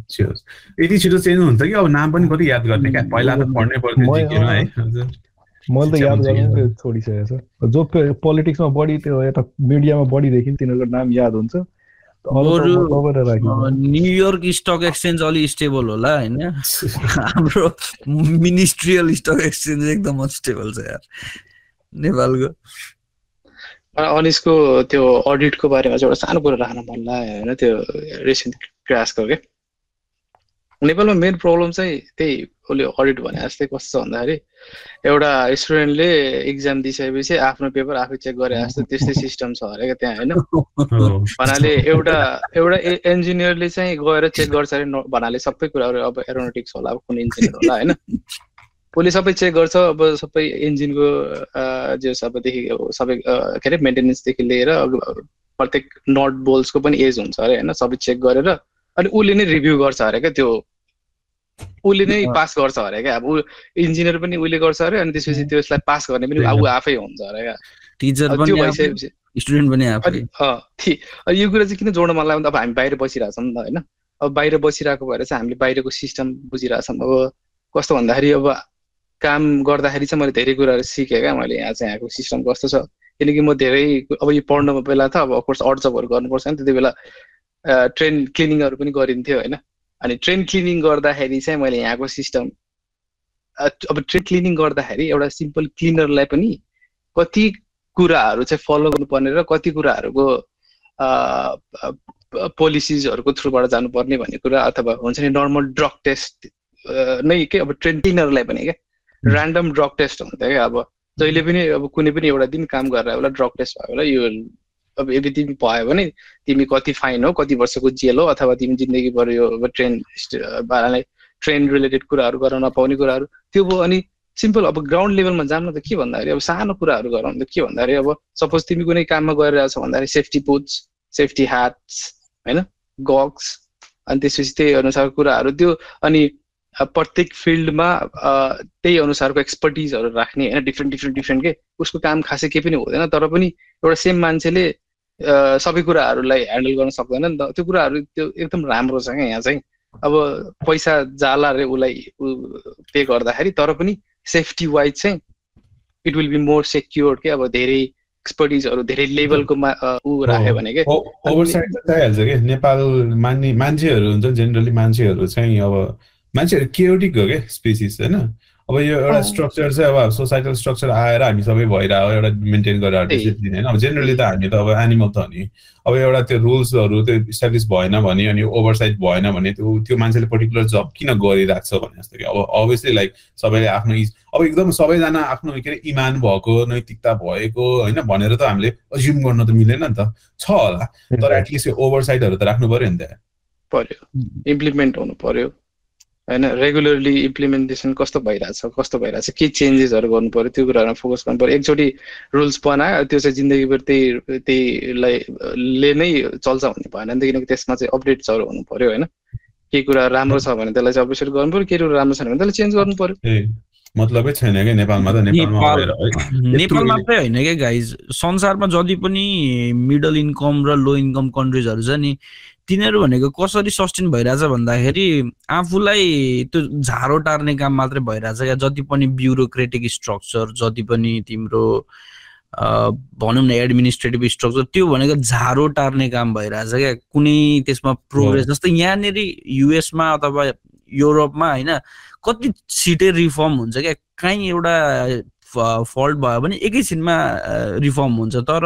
यति छिटो चेन्ज हुन्छ कि अब नाम पनि कति याद गर्ने क्या पहिला त पढ्नै पर्थ्यो है। हजुर मैले त याद गर्नु छोडिसकेको छ जो पोलिटिक्समा बढी त्यो यता मिडियामा बढी देखि तिनीहरूको नाम याद हुन्छ। न्युयोर्क स्टक एक्सचेन्ज अलि स्टेबल होला होइन? हाम्रो मिनिस्ट्रियल स्टक एक्सचेन्ज एकदम अनस्टेबल छ यार नेपालको। अनिसको त्यो अडिटको बारेमा चाहिँ एउटा सानो कुरा राख्न मन लाग्यो होइन? त्यो रिसेन्ट क्रासको के? नेपालमा मेन प्रब्लम चाहिँ त्यही उसले अडिट भने जस्तै कस्तो छ भन्दाखेरि एउटा स्टुडेन्टले इक्जाम दिइसकेपछि आफ्नो पेपर आफै चेक गरे जस्तो त्यस्तै सिस्टम छ अरे क्या त्यहाँ होइन। भन्नाले एउटा एउटा इन्जिनियरले चाहिँ गएर चेक गर्छ अरे भन्नाले सबै कुराहरू अब एरोनोटिक्स होला अब कुन इन्जिनियर होला होइन? उसले सबै चेक गर्छ अब सबै इन्जिनको जे सबैदेखि सबै के अरे मेन्टेनेन्सदेखि लिएर प्रत्येक नट बोल्सको पनि एज हुन्छ अरे होइन? सबै चेक गरेर अनि उसले नै रिभ्यू गर्छ अरे क्या त्यो उसले नै पास गर्छ अरे क्या? अब ऊ इन्जिनियर पनि उसले गर्छ अरे अनि त्यसपछि त्यसलाई पास गर्ने पनि ऊ आफै हुन्छ अरे क्या? टिचर पनि भइसकेपछि स्टुडेन्ट पनि आफै। यो कुरा चाहिँ किन जोड्न मन लाग्यो भने अब हामी बाहिर बसिरहेछौँ नि त होइन। अब बाहिर बसिरहेको भएर चाहिँ हामीले बाहिरको सिस्टम बुझिरहेछौँ। अब कस्तो भन्दाखेरि अब काम गर्दाखेरि चाहिँ मैले धेरै कुराहरू सिकेँ क्या मैले यहाँ चाहिँ यहाँको सिस्टम कस्तो छ। किनकि म धेरै अब यो पढ्नुको बेला त अब अफकोर्स अड जबहरू गर्नुपर्छ नि त्यति बेला ट्रेन क्लिनिङहरू पनि गरिन्थ्यो होइन। अनि ट्रेन क्लिनिङ गर्दाखेरि चाहिँ मैले यहाँको सिस्टम अब ट्रेन क्लिनिङ गर्दाखेरि एउटा सिम्पल क्लिनरलाई पनि कति कुराहरू चाहिँ फलो गर्नुपर्ने र कति कुराहरूको पोलिसिजहरूको थ्रुबाट जानुपर्ने भन्ने कुरा अथवा हुन्छ नि नर्मल ड्रग टेस्ट नै के अब ट्रेन क्लिनरलाई पनि क्या ऱ्यान्डम ड्रग टेस्ट हुन्थ्यो क्या अब जहिले पनि अब कुनै पनि एउटा दिन काम गरेर होला ड्रग टेस्ट भयो होला यो अब यदि तिमी भयो भने तिमी कति फाइन हो कति वर्षको जेल हो अथवा तिमी जिन्दगीभर यो अब ट्रेन बालालाई ट्रेन रिलेटेड कुराहरू गर्न नपाउने कुराहरू त्यो भयो अनि सिम्पल अब ग्राउन्ड लेभलमा जानु त के भन्दाखेरि अब सानो कुराहरू गरौँ त के भन्दाखेरि अब सपोज तिमी कुनै काममा गइरहेको छ भन्दाखेरि सेफ्टी बुट्स सेफ्टी ह्याट्स होइन गक्स अनि त्यसपछि त्यही अनुसारको कुराहरू त्यो अनि प्रत्येक फिल्डमा त्यही अनुसारको एक्सपर्टिजहरू राख्ने होइन डिफ्रेन्ट डिफ्रेन्ट डिफ्रेन्ट के उसको काम खासै केही पनि हुँदैन तर पनि एउटा सेम मान्छेले सबै कुराहरूलाई ह्यान्डल गर्न सक्दैन। नि त त्यो कुराहरू त्यो एकदम राम्रो छ क्या यहाँ चाहिँ अब पैसा जाला रे उसलाई पे गर्दाखेरि तर पनि सेफ्टी वाइज चाहिँ it will be more secure के अब धेरै एक्सपर्टिजहरू धेरै लेभलको मा ऊ राख्यो भने के? ओभरसाइड त चाहिहाल्छ कि? नेपाल मान्ने मान्छेहरू हुन्छ जेनरली मान्छेहरू चाहिँ अब मान्छेहरू केयोटिक हो क्या स्पेसिस होइन? अब यो एउटा। स्ट्रक्चर चाहिँ अब सोसाइटल स्ट्रक्चर आएर हामी सबै भइरहेको एउटा मेन्टेन गरेर। डिसिप्लिन होइन। अब जेनरली त हामी त अब एनिमल त हो नि। अब एउटा त्यो रुल्सहरू त्यो इस्टाब्लिस भएन भने अनि ओभरसाइट भएन भने त्यो त्यो मान्छेले पर्टिकुलर जब किन गरिरहेको छ भने जस्तो कि। अब अभियसली लाइक सबैले आफ्नो इज अब एकदम सबैजना आफ्नो के अरे इमान भएको नैतिकता भएको होइन भनेर त हामीले अज्युम गर्न त मिलेन नि त। छ होला। तर एटलिस्ट यो ओभरसाइटहरू त राख्नु पर्यो नि त। पर्यो। इम्प्लिमेन्ट हुनु पर्यो। होइन रेगुलरली इम्प्लिमेन्टेसन कस्तो भइरहेछ कस्तो भइरहेछ के चेन्जेसहरू गर्नु पर्यो त्यो कुराहरूमा फोकस गर्नु पर्यो एकचोटि रुल्स बनायो त्यो चाहिँ जिन्दगीभर त्यही त्यहीलाई ले नै चल्छ भन्ने भएन। नि त किनकि त्यसमा चाहिँ अपडेट्सहरू हुनु पर्यो होइन। केही कुरा राम्रो छ भने त्यसलाई चाहिँ अपडेट गर्नु पर्यो केही कुरा राम्रो छैन भने त्यसलाई चेन्ज गर्नु पर्यो ए मतलबै छैन क्या नेपालमा त नेपालमा नेपाल- आएर है नेपाल यत्रो- मात्रै होइन क्या गाइज संसारमा जति पनि मिडल इन्कम र लो इन्कम कन्ट्रिजहरू छ नि तिनीहरू भनेको कसरी सस्टेन भइरहेछ भन्दाखेरि आफूलाई त्यो झारो टार्ने काम मात्रै भइरहेछ क्या। जति पनि ब्युरोक्रेटिक स्ट्रक्चर जति पनि तिम्रो भनौँ न एडमिनिस्ट्रेटिभ स्ट्रक्चर त्यो भनेको झारो टार्ने काम भइरहेछ क्या। कुनै त्यसमा प्रोग्रेस जस्तै यहाँनिर युएसमा अथवा युरोपमा होइन कति छिटै रिफर्म हुन्छ क्या। काहीँ एउटा फल्ट भयो भने एकैछिनमा रिफर्म हुन्छ। तर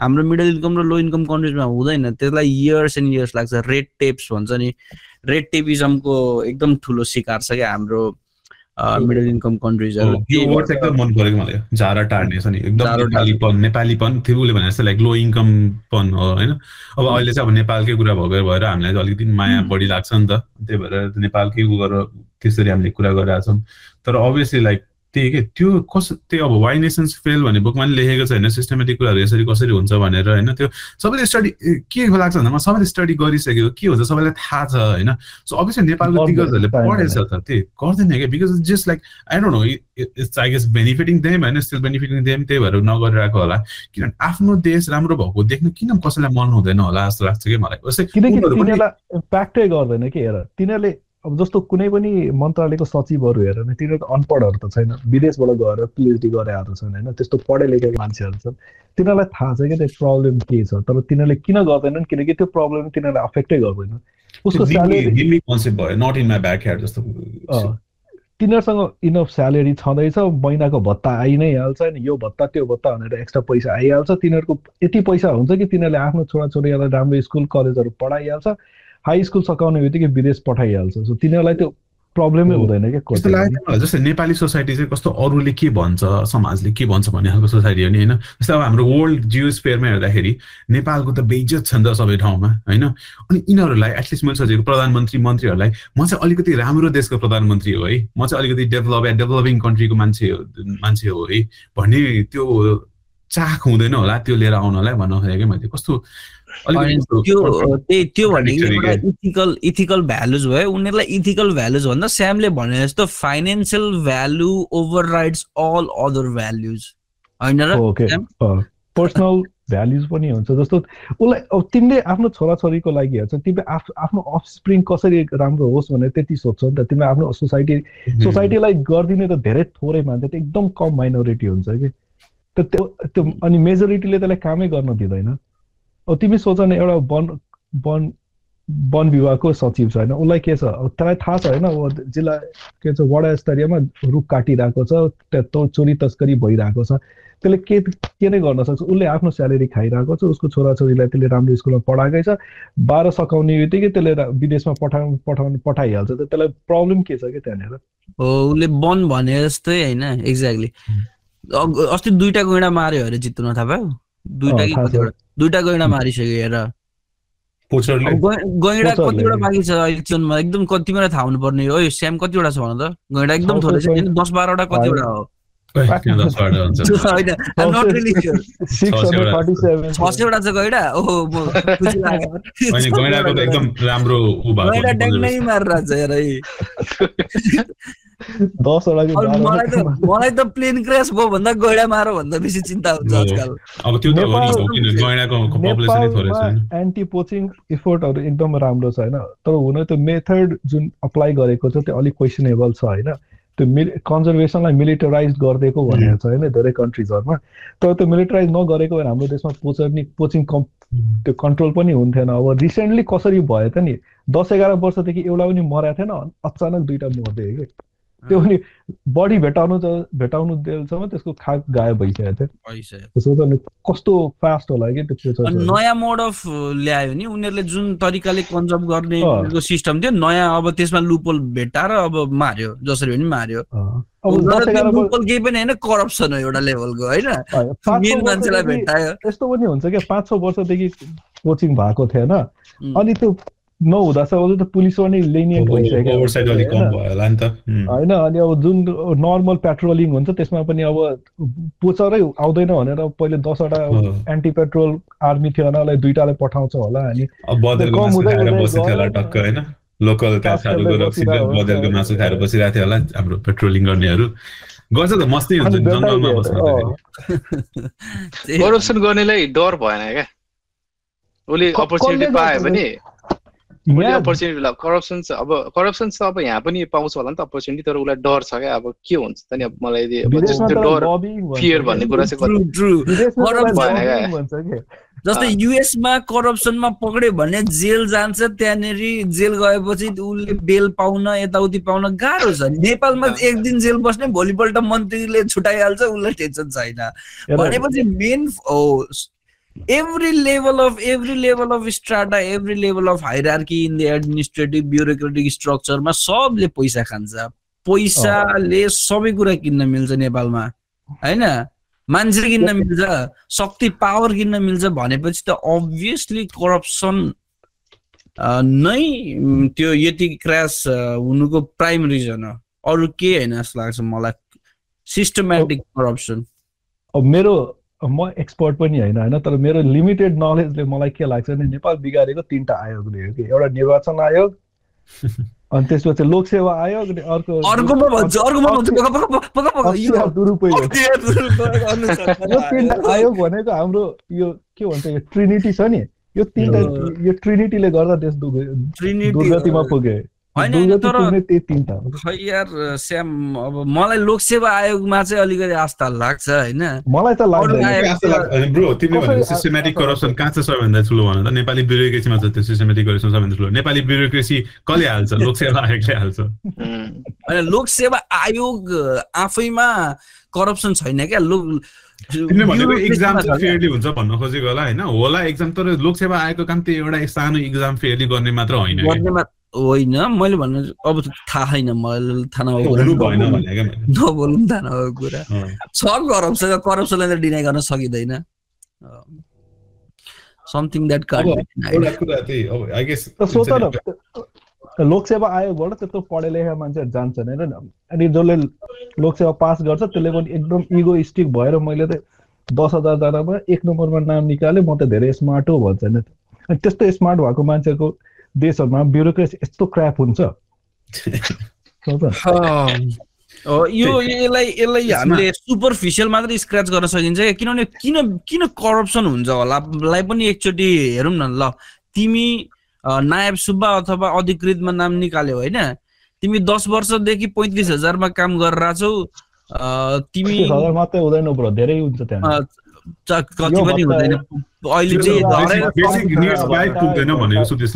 हाम्रो मिडल इन्कम र लो इन्कम कन्ट्रिजमा हुँदैन। त्यसलाई इयर्स एन्ड इयर्स लाग्छ। रेड टेप्स भन्छ नि। रेड टेपिजमको एकदम ठुलो शिकार छ क्या हाम्रो मिडल इन्कम कन्ट्रिजहरू यो वर्ड चाहिँ एकदम मन परेको मलाई। झारा टार्ने छ नि। एकदम। नेपालीपन नेपालीपन थियो उसले भने जस्तो लाइक लो इन्कमपन हो होइन? अब अहिले चाहिँ अब नेपालकै कुरा भएको भएर हामीलाई अलिकति माया। बढी लाग्छ नि त। त्यही भएर नेपालकै गरेर त्यसरी हामीले कुरा गरिरहेको छौँ तर अभियसली लाइक त्यही के त्यो कस त्यो अब वाइ नेसन्स फेल भन्ने बुकमा पनि लेखेको छ होइन सिस्टमेटिक कुराहरू यसरी कसरी हुन्छ भनेर होइन त्यो सबैले स्टडी के लाग्छ भन्दा सबैले स्टडी गरिसक्यो के हुन्छ सबैलाई थाहा छ होइन। सो अभियसली नेपालको दिग्गजहरूले पढेछ त त्यही गर्दैन क्या because just like I don't know it's I guess benefiting them होइन स्टिल बेनिफिटिङ देम त्यही भएर नगरिरहेको होला। किनभने आफ्नो देश राम्रो भएको देख्नु किन कसैलाई मन हुँदैन होला जस्तो लाग्छ कि मलाई। किनकि तिनीहरूलाई इम्प्याक्टै गर्दैन कि हेर तिनीहरूले अब जस्तो कुनै पनि मन्त्रालयको सचिवहरू हेर न तिनीहरू अनपढहरू त छैन। विदेशबाट गएर पिएचडी गरेर छन् होइन। त्यस्तो पढे लेखेको मान्छेहरू छन्। तिनीहरूलाई थाहा छ कि त्यो प्रब्लम के छ तर तिनीहरूले किन गर्दैनन्? किनकि त्यो प्रब्लम तिनीहरूलाई अफेक्टै गर्दैन उसको स्यालेरी तिनीहरूसँग इनफ स्यालेरी छँदैछ। महिनाको भत्ता आइ नै। हाल्छ नि यो भत्ता त्यो भत्ता भनेर एक्स्ट्रा पैसा आइहाल्छ। तिनीहरूको यति पैसा हुन्छ कि तिनीहरूले आफ्नो छोराछोरीहरूलाई राम्रो स्कुल कलेजहरू पढाइहाल्छ। हाई स्कुल सकाउने बित्तिकै विदेश पठाइहाल्छ। सो तिनीहरूलाई त्यो प्रब्लमै हुँदैन क्या जस्तै नेपाली सोसाइटी चाहिँ कस्तो अरूले के भन्छ समाजले के भन्छ भन्ने खालको सोसाइटी हो नि होइन? जस्तै अब हाम्रो वर्ल्ड जियोस फेयरमा हेर्दाखेरि नेपालको त बेइज्जत छ नि त सबै ठाउँमा होइन? अनि यिनीहरूलाई एटलिस्ट मैले सोचेको प्रधानमन्त्री मन्त्रीहरूलाई म चाहिँ अलिकति राम्रो देशको प्रधानमन्त्री हो है। म चाहिँ अलिकति डेभलप डेभलपिङ कन्ट्रीको मान्छे मान्छे हो है। भन्ने त्यो चाख हुँदैन होला त्यो लिएर आउनलाई भन्नु खोजेको मैले। कस्तो त्यो त्यही त्यो भनेको एउटा इथिकल इथिकल भ्यालुज भयो। उनीहरूलाई इथिकल भ्यालुज भन्दा स्यामले भने जस्तो financial value overrides all other values होइन र? पर्सनल भ्याल्युज पनि हुन्छ जस्तो उसलाई अब तिमीले आफ्नो छोराछोरीको लागि हेर्छ तिमीले आफ आफ्नो अफस्प्रिङ कसरी राम्रो होस् भनेर त्यति सोध्छौ नि त। तिमीले आफ्नो सोसाइटी सोसाइटीलाई गरिदिने त धेरै थोरै मान्छ एकदम कम माइनोरिटी हुन्छ कि। त्यो त्यो अनि मेजोरिटीले त्यसलाई कामै गर्न दिँदैन। तिमी सोच न एउटा वन वन वन विभागको सचिव छ होइन। उसलाई के छ? तँलाई थाहा छ होइन। जिल्ला के छ? वडा स्तरीयमा रुख काटिरहेको छ चोरी तस्करी भइरहेको छ। त्यसले के के नै गर्न सक्छ? उसले आफ्नो स्यालेरी खाइरहेको छ। उसको छोराछोरीलाई त्यसले राम्रो स्कुलमा पढाएकै छ। बाह्र सकाउने बित्तिकै त्यसले विदेशमा पठाउ पठाउनु पठाइहाल्छ। त त्यसलाई प्रब्लम के छ कि त्यहाँनिर? हो उसले वन भने जस्तै होइन एक्ज्याक्टली अस्ति दुईटा गैँडा मार्यो अरे जित्नु थाहा भयो दुईटा दुईटा गैँडा मारिसक्यो हेर गैँडा कतिवटा बाँकी छ अहिले जीवनमा एकदम कतिवटा थाहा हुनु पर्ने हो स्याम कतिवटा छ भन त? गैँडा एकदम थोरै छ। दस बाह्रवटा कतिवटा हो। मलाई त मलाई त प्लेन क्रास भयो भन्दा गैडा मार भन्दा बेसी चिन्ता हुन्छ आजकल। अब त्यो त गैडाको पपुलेसन थोरै छ। एन्टी पोचिङ इफोर्टहरू एकदम राम्रो छ होइन? तर हुन त्यो मेथड जुन अप्लाई गरेको छ त्यो अलिक क्वेसनेबल छ होइन? त्यो मिल कन्जर्भेसनलाई मिलिटराइज गरिदिएको भनेको छ होइन धेरै कन्ट्रिजहरूमा तर त्यो मिलिटराइज नगरेको भएर हाम्रो देशमा पोचर पोचिङ कम् त्यो कन्ट्रोल पनि हुन्थेन। अब रिसेन्टली कसरी भयो त नि दस एघार वर्षदेखि एउटा पनि मराएको थिएन अचानक दुइटा मर्दै कि त्यो पनि बडी भेटाउनु त भेटाउनु दिएसम्म त्यसको खाक गायब भइसकेको थियो। कस्तो फास्ट होला कि त्यो नयाँ मोड अफ ल्यायो नि उनीहरूले जुन तरिकाले कन्जर्भ गर्ने सिस्टम थियो नयाँ अब त्यसमा लुपोल भेटाएर अब मार्यो जसरी पनि मार्यो। लुपोल केही पनि होइन करप्सन हो एउटा लेभलको होइन? मेन मान्छेलाई भेटायो यस्तो पनि हुन्छ क्या पाँच छ वर्षदेखि कोचिङ भएको थिएन। अनि त्यो नहुँदा चाहिँ अझै त पुलिस पनि लेनियन्ट भइसकेको होइन अनि अब जुन नर्मल पेट्रोलिङ हुन्छ त्यसमा पनि अब पोचरै आउँदैन भनेर पहिले दसवटा एन्टी पेट्रोल आर्मी थियो भने दुइटालाई पठाउँछ होला अनि लोकल बदलको मासु खाएर बसिरहेको थियो होला हाम्रो पेट्रोलिङ गर्नेहरू गर्छ त मस्तै हुन्छ जङ्गलमा करप्सन गर्नेलाई डर भएन क्या उसले अपर्च्युनिटी पायो भने अपर्च्युनिटी करप्सन छ अब करप्सन छ अब यहाँ पनि पाउँछ होला नि त अपर्च्युनिटी तर उसलाई डर छ क्या अब के हुन्छ त नि अब मलाई डर फियर भन्ने कुरा चाहिँ जस्तै युएसमा करप्सनमा पक्रियो भने जेल जान्छ त्यहाँनिर जेल गएपछि उसले बेल पाउन यताउति पाउन गाह्रो छ। नेपालमा एक दिन जेल बस्ने भोलिपल्ट मन्त्रीले छुट्याइहाल्छ उसलाई टेन्सन छैन। भनेपछि main every level of every level of strata every level of hierarchy in the administrative bureaucratic structure मा सबले पैसा खान्छ। पैसाले सबै कुरा किन्न मिल्छ नेपालमा होइन? मान्छे किन्न मिल्छ शक्ति पावर किन्न मिल्छ भनेपछि त अभियसली करप्सन नै त्यो यति क्रास हुनुको प्राइम रिजन हो। अरू के होइन जस्तो लाग्छ मलाई। सिस्टमेटिक करप्सन अब मेरो म एक्सपर्ट पनि होइन होइन? तर मेरो लिमिटेड नलेजले मलाई के लाग्छ भने नेपाल बिगारेको तिनवटा आयोगले हो कि? एउटा निर्वाचन आयोग अनि त्यसपछि लोकसेवा आयोग अनि अर्को यो- तिनवटा आयोग भनेको हाम्रो यो के भन्छ यो ट्रिनिटी छ नि? यो तिनवटा यो ट्रिनिटीले गर्दा त्यस दुर्गतिमा पुगे। यार स्याम अब मलाई लोकसेवा आयोगमा चाहिँ अलिकति आस्था लाग्छ होइन। मलाई त लाग्दैन। आयोग- ब्रो तिमीले सिस्टमेटिक करप्सन कहाँ छ सबैभन्दा ठुलो भन त? नेपाली ब्युरोक्रेसीमा छ त्यो सिस्टमेटिक करप्सन सबैभन्दा ठुलो। नेपाली ब्युरोक्रेसी कसले हाल्छ? लोकसेवा आयोगले हाल्छ। होइन लोकसेवा आयोग आफैमा करप्सन छैन क्या? लोक तिमीले भनेको एक्जाम चाहिँ। फेयरली हुन्छ भन्न खोजेको होला होइन? होला एक्जाम तर लोकसेवा आयोगको काम त्यो एउटा सानो एक्जाम फेयरली गर्ने मात्र होइन होइन मैले भन्नु अब थाहा छैन मलाई थाहा नभएको कुरा नबोलौँ। थाहा नभएको कुरा। छ करप्सन करप्सनलाई त डिनाइ गर्न सकिँदैन। समथिङ द्याट अब कान्ट एउटा कुरा त्यही अब आई गेस त सोच न लोकसेवा आयोगबाट त्यत्रो पढे लेखेका मान्छेहरू जान्छन् होइन? अनि जसले लोकसेवा पास गर्छ त्यसले पनि एकदम इगोइस्टिक भएर मैले त दस हजारजनामा एक नम्बरमा नाम निकालेँ म त धेरै स्मार्ट हो भन्छ नि अनि त्यस्तो स्मार्ट भएको मान्छेको देशहरूमा ब्युरोक्रेसी यस्तो क्र्याप हुन्छ। यो यसलाई यसलाई हामीले सुपरफिसियल मात्रै स्क्रच गर्न सकिन्छ क्या। किनभने किन किन करप्सन हुन्छ होला? लाई पनि एकचोटि हेरौँ न ल। तिमी नायब सुब्बा अथवा अधिकृतमा नाम निकाल्यौ होइन। तिमी दस वर्षदेखि पैँतिस हजारमा काम गरेर छौ अ, तिमी मात्रै हुँदैन धेरै हुन्छ त्यहाँ कति पनि हुँदैन अहिले चाहिँ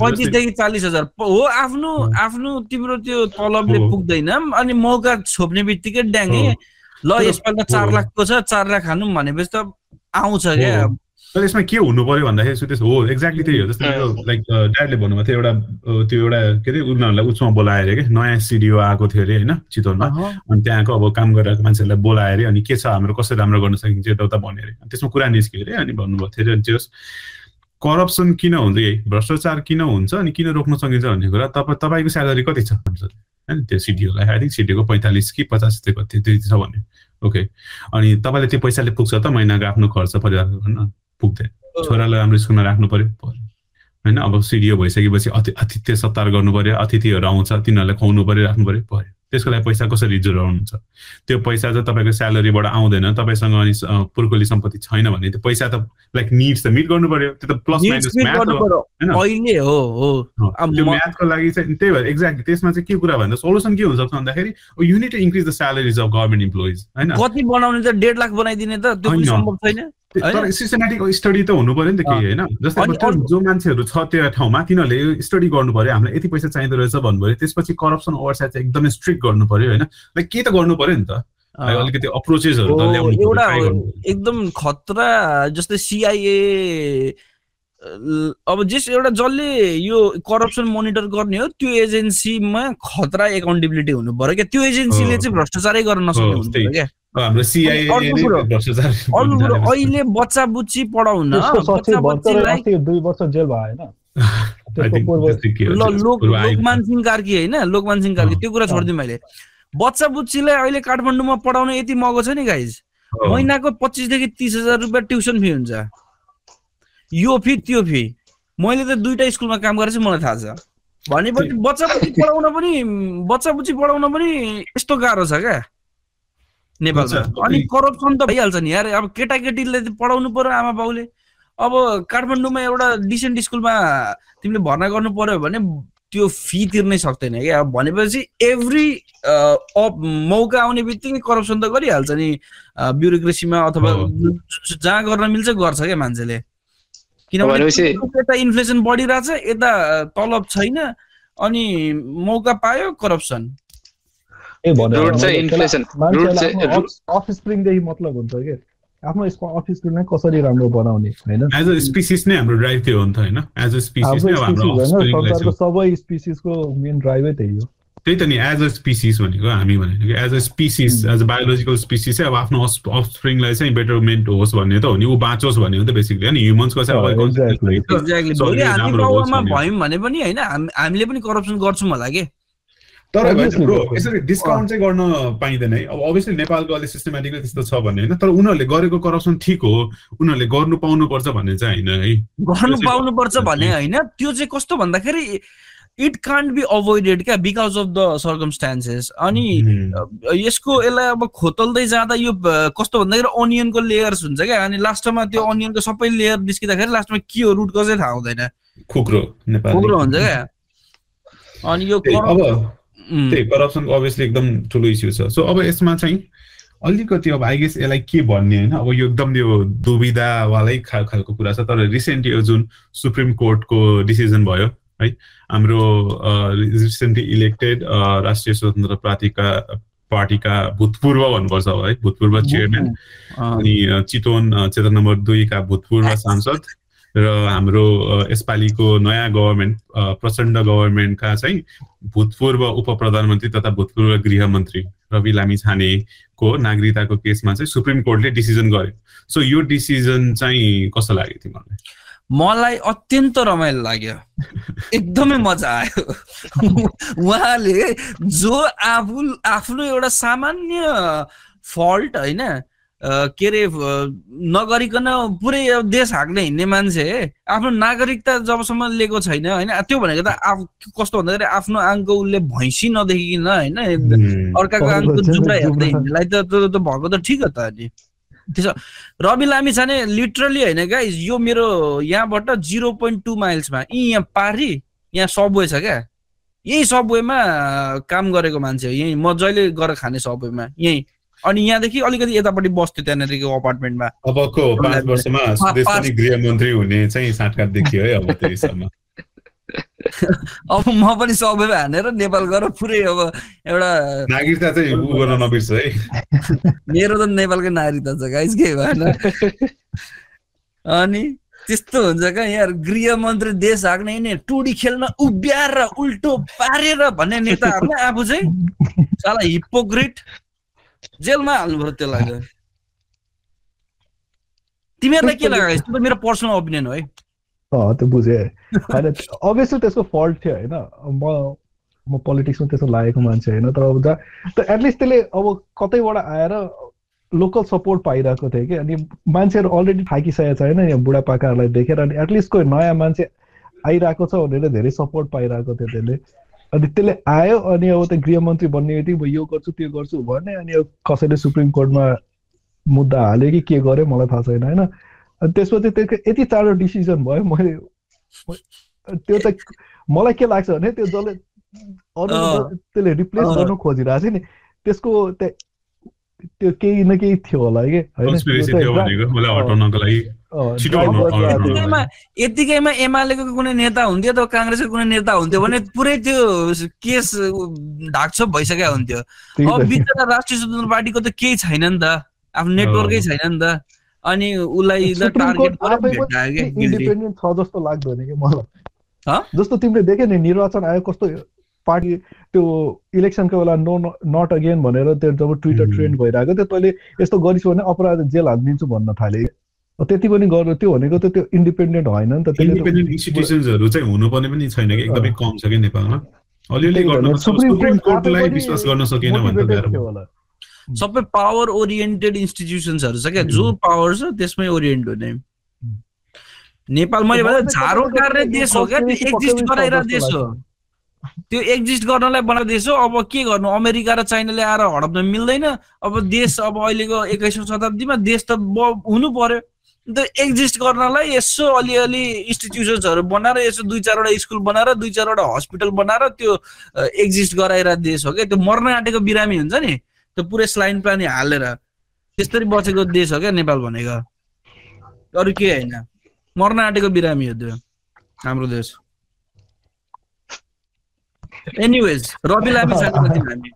पैँतिसदेखि चालिस हजार हो आफ्नो आफ्नो तिम्रो त्यो तलबले। पुग्दैन अनि मौका छोप्ने बित्तिकै ड्याङ्गे। ल यसपालि त चार। लाखको छ चार लाख हानौँ भनेपछि त आउँछ क्या। तर यसमा के हुनु पर्यो भन्दाखेरि सुदेश हो। एक्ज्याक्टली त्यही हो। जस्तै लाइक ड्याडले भन्नुभएको थियो एउटा त्यो एउटा के अरे उनीहरूलाई उसमा बोलाएर अरे क्या नयाँ सिडिओ आएको थियो अरे होइन चितवनमा। अनि त्यहाँको अब काम गरिरहेको मान्छेहरूलाई बोलाएर अरे अनि के छ हाम्रो कसरी राम्रो गर्न सकिन्छ यताउता भन्यो अरे। अनि त्यसमा कुरा निस्क्यो अरे अनि भन्नुभएको थियो अरे अनि त्यो करप्सन किन हुन्छ? भ्रष्टाचार किन हुन्छ? अनि किन रोक्न सकिन्छ भन्ने कुरा तपाईँ तपाईँको स्यालेरी कति छ? भन्छ होइन त्यो सिडिओलाई आई थिङ्क सिडिओको पैँतालिस कि पचास त्यो कति त्यति छ भने ओके अनि तपाईँले त्यो पैसाले पुग्छ त महिनाको आफ्नो खर्च परिवारको गर्न पुग्दैन छोरालाई राम्रो स्कुलमा राख्नु पर्यो होइन अब सिडिओ भइसकेपछि अति आतिथ्य सत्कार गर्नु पर्यो अतिथिहरू आउँछ तिनीहरूलाई खुवाउनु पर्यो राख्नु पर्यो पर्यो त्यसको लागि पैसा कसरी जोडाउनुहुन्छ त्यो पैसा चाहिँ तपाईँको स्यालेरीबाट आउँदैन तपाईँसँग अनि पुर्कोली सम्पत्ति छैन भने त्यो पैसा त लाइक निड्स त मिट गर्नु पर्यो। त्यो त प्लस माइनस त्यो म्याथको लागि चाहिँ त्यही भएर एक्ज्याक्टली त्यसमा चाहिँ के कुरा भन्दा सोल्युसन के हुनसक्छ भन्दाखेरि you need increase the salaries of government employees होइन? कति बनाउने त डेढ लाख बनाइदिने त त्यो छैन? सिस्टमेटिक स्टडी त हुनु नि त केही होइन जस्तै जो मान्छेहरू छ त्यो ठाउँमा तिनीहरूले स्टडी गर्नु पर्यो हामीलाई यति पैसा चाहिँदो रहेछ भन्नु त्यसपछि करप्सन ओभरसाइड चाहिँ एकदमै स्ट्रिक्ट गर्नु पर्यो होइन के त गर्नु पर्यो नि त। अलिकति अप्रोचेसहरू एउटा। एकदम खतरा जस्तै सिआइए अब जस एउटा जसले यो करप्सन मोनिटर गर्ने हो त्यो एजेन्सीमा खतरा एकाउन्टेबिलिटी हुनु पर्यो क्या त्यो एजेन्सीले। चाहिँ भ्रष्टाचारै गर्न नसक्ने हो, हुनु त्यही। पर्यो क्या हाम्रो अहिले बच्चा बुच्ची पढाउन। लोकमान सिंह कार्की होइन लोकमान सिंह कार्की त्यो कुरा। छोडिदिउँ मैले। बच्चा बुच्चीलाई अहिले काठमाडौँमा पढाउन यति महँगो छ नि गाइज। महिनाको पच्चिसदेखि तिस हजार रुपियाँ ट्युसन फी हुन्छ। यो फी त्यो फी। मैले त दुइटा स्कुलमा काम गरेर चाहिँ मलाई थाहा छ। भनेपछि बच्चा बुच्ची पढाउन पनि बच्चा बुच्ची पढाउन पनि यस्तो गाह्रो छ क्या। नेपालमा अनि करप्सन त भइहाल्छ नि। यार अब केटाकेटीले पढाउनु पर्यो आमा बाउले। अब काठमाडौँमा एउटा डिसेन्ट स्कुलमा तिमीले भर्ना गर्नु पर्यो भने त्यो फी तिर्नै सक्दैन क्या। अब भनेपछि एभ्री मौका आउने बित्तिकै करप्सन त गरिहाल्छ नि। ब्युरोक्रेसीमा अथवा। जहाँ गर्न मिल्छ गर्छ क्या मान्छेले। किनभने भनेपछि- यता इन्फ्लेसन बढिरहेछ यता तलब छैन। अनि मौका पायो करप्सन। ए भनेर अफ स्प्रिङदेखि मतलब हुन्छ कि? आफ्नो अफ स्प्रिङलाई कसरी राम्रो बनाउने होइन? एज अ स्पिसिस नै हाम्रो ड्राइभ थियो हो नि त होइन? एज अ स्पिसिस नै हाम्रो होइन संसारको चाहिँ- सबै स्पिसिसको मेन ड्राइभै त्यही हो। त्यही त नि एज अ स्पिसिस भनेको हामी भनेको कि as a species as a biological species चाहिँ अब आफ्नो अफस्प्रिङलाई चाहिँ बेटरमेन्ट होस् भन्ने त हो नि ऊ बाँचोस् भन्ने हो नि त बेसिकली अनि ह्युमन्सको चाहिँ। भयौँ भने पनि होइन? हाम- हामीले पनि करप्सन गर्छौँ होला के? तर ब्रो. यसरी डिस्काउन्ट चाहिँ गर्न पाइँदैन है। अब अभियसली नेपालको अहिले सिस्टमेटिकली त्यस्तो छ भन्ने होइन तर उनीहरूले गरेको करप्सन ठिक हो उनीहरूले गर्नु पाउनुपर्छ भन्ने चाहिँ होइन है। गर्नु पाउनुपर्छ भने होइन त्यो चाहिँ कस्तो भन्दाखेरि इट कान्ट बी अभोइडेड क्या बिकज अफ द सर्कमस्टान्सेस अनि यसको यसलाई अब खोतल्दै जाँदा यो कस्तो भन्दाखेरि अनियनको लेयर्स हुन्छ क्या। अनि लास्टमा त्यो अनियनको सबै लेयर निस्किँदाखेरि लास्टमा के हो रुट कसै थाहा हुँदैन। खुक्रो नेपाल। कुरो हुन्छ क्या। अनि यो अब त्यही करप्सनको अभियसली एकदम ठुलो इस्यु छ। सो अब यसमा चाहिँ अलिकति अब आई गेस यसलाई के भन्ने होइन अब यो एकदम यो दुविधावालै खा खालको कुरा छ। तर रिसेन्टली यो जुन सुप्रिम कोर्टको डिसिजन भयो है हाम्रो रिसेन्टली इलेक्टेड राष्ट्रिय स्वतन्त्र पार्टीका पार्टीका भूतपूर्व भन्नुपर्छ है भूतपूर्व चेयरम्यान अनि चितवन क्षेत्र नम्बर दुईका भूतपूर्व सांसद। र हाम्रो यसपालिको नयाँ गभर्मेन्ट प्रचण्ड गभर्मेन्टका चाहिँ भूतपूर्व उप प्रधानमन्त्री तथा भूतपूर्व गृहमन्त्री रवि लामी छानेको नागरिकताको केसमा चाहिँ सुप्रिम कोर्टले डिसिजन गर्यो। सो यो डिसिजन चाहिँ कस्तो लाग्यो तिमीहरूलाई? मलाई अत्यन्त रमाइलो लाग्यो। एकदमै मजा आयो। उहाँले जो आफू आफ्नो एउटा सामान्य फल्ट होइन के अरे नगरिकन पुरै देश हाँक्ने हिँड्ने मान्छे आफ्नो नागरिकता जबसम्म लिएको छैन होइन? त्यो भनेको त आफ कस्तो भन्दाखेरि आफ्नो आङको उसले भैँसी नदेखिकन होइन? अर्काको चाहिँ जुम्रा हेर्दै। हिँड्नेलाई त त्यो भएको त ठिक हो त अनि। त्यसो रवि लामी छाने लिटरली होइन गाइज यो मेरो यहाँबाट जिरो पोइन्ट टू माइल्समा यी यहाँ पारी यहाँ सबवे छ क्या। यही सबवेमा काम गरेको मान्छे हो यहीँ म जहिले गएर खाने सबवेमा यहीँ। अनि यहाँदेखि अलिकति यतापट्टि बस्थ्यो त्यहाँनिरको अपार्टमेन्टमा। अबको पाँच वर्षमा गृहमन्त्री हुने चाहिँ साँठगाँठ देखियो है अब अब म पनि सबवेमा हानेर नेपाल गएर पुरै अब एउटा नागरिकता चाहिँ उ गर्न नबिर्स है। मेरो त नेपालकै नागरिकता छ गाइज के भएन। अनि त्यस्तो हुन्छ क्या यार गृहमन्त्री देश हाँक्ने हिँड्ने टुडी खेल्न उभ्याएर उल्टो पारेर भन्ने नेताहरूलाई आफू चाहिँ साला हिपोक्रिट जेलमा हाल्नु पर्यो त्यसलाई त तिमीहरूलाई के लाग्यो? त्यो त मेरो पर्सनल ओपिनियन हो है त्यो बुझेँ होइन अभियसली त्यसको फल्ट थियो होइन म म पोलिटिक्समा त्यसो लागेको मान्छे होइन तर अब जहाँ त एटलिस्ट त्यसले अब कतैबाट आएर लोकल सपोर्ट पाइरहेको थियो कि अनि मान्छेहरू अलरेडी थाकिसकेको छ होइन यहाँ बुढापाकाहरूलाई देखेर अनि एटलिस्ट कोही नयाँ मान्छे आइरहेको छ भनेर धेरै सपोर्ट पाइरहेको थियो त्यसले अनि त्यसले आयो अनि अब त्यो गृहमन्त्री बन्ने बित्तिकै म यो गर्छु त्यो गर्छु भने अनि अब कसैले सुप्रिम कोर्टमा मुद्दा हाल्यो कि के गर्यो मलाई थाहा छैन होइन? अनि त्यसपछि त्यसको यति चाँडो डिसिजन भयो मैले त्यो त मलाई के लाग्छ भने त्यो जसले अरू त्यसले रिप्लेस। गर्नु खोजिरहेको छ नि त्यसको त्यहाँ त्यो केही न केही थियो होला कि होइन? यतिकैमा यतिकैमा एमालेको कुनै नेता हुन्थ्यो त काङ्ग्रेसको कुनै नेता हुन्थ्यो भने पुरै त्यो केस ढाकछोप भइसकेको हुन्थ्यो अब। बिचरा राष्ट्रिय स्वतन्त्र पार्टीको त केही छैन नि त आफ्नो नेटवर्कै छैन नि त अनि उसलाई। इन्डिपेन्डेन्ट छ जस्तो लाग्दैन कि मलाई हँ? जस्तो तिमीले देख्यो नि निर्वाचन आयोग कस्तो पार्टी त्यो इलेक्सनको बेला नो नट अगेन भनेर त्यो जब ट्विटर. ट्रेन्ड भइरहेको थियो तैँले यस्तो गरिस् भने अपराध जेल हालिदिन्छु भन्न थाले त्यति पनि गर्नु त्यो भनेको त त्यो इन्डिपेन्डेन्ट होइन नि त इन्डिपेन्डेन्ट इन्स्टिट्युसन्सहरू चाहिँ हुनुपर्ने पनि छैन कि? एकदमै कम छ कि नेपालमा? अलिअलि गर्न सुप्रिम कोर्ट कोर्टलाई विश्वास गर्न सकेन भने सबै पावर ओरिएन्टेड इन्स्टिट्युसन्सहरू छ क्या? जो पावर छ त्यसमै ओरिएन्ट हुने। नेपाल मैले भने झारो गाड्ने देश हो क्या? त्यो एक्जिस्ट गराइरहेको देश हो। त्यो एक्जिस्ट गर्नलाई बनाएको देश हो। अब के गर्नु? अमेरिका र चाइनाले आएर हडप्न मिल्दैन। अब देश अब अहिलेको एक्काइसौँ शताब्दीमा देश त हुनु पर्यो। एक्जिस्ट गर्नलाई यसो अलिअलि इन्स्टिट्युसन्सहरू बनाएर यसो दुई चारवटा स्कुल बनाएर दुई चारवटा हस्पिटल बनाएर त्यो एक्जिस्ट गराइरहेको देश हो क्या? त्यो मर्न आँटेको बिरामी हुन्छ नि त्यो पुरै स्लाइन प्लानी हालेर। त्यसरी बसेको देश हो क्या नेपाल भनेको। अरू के होइन। मर्न आँटेको बिरामी हो त्यो हाम्रो देश। एनिवेज रवि लामी हामी।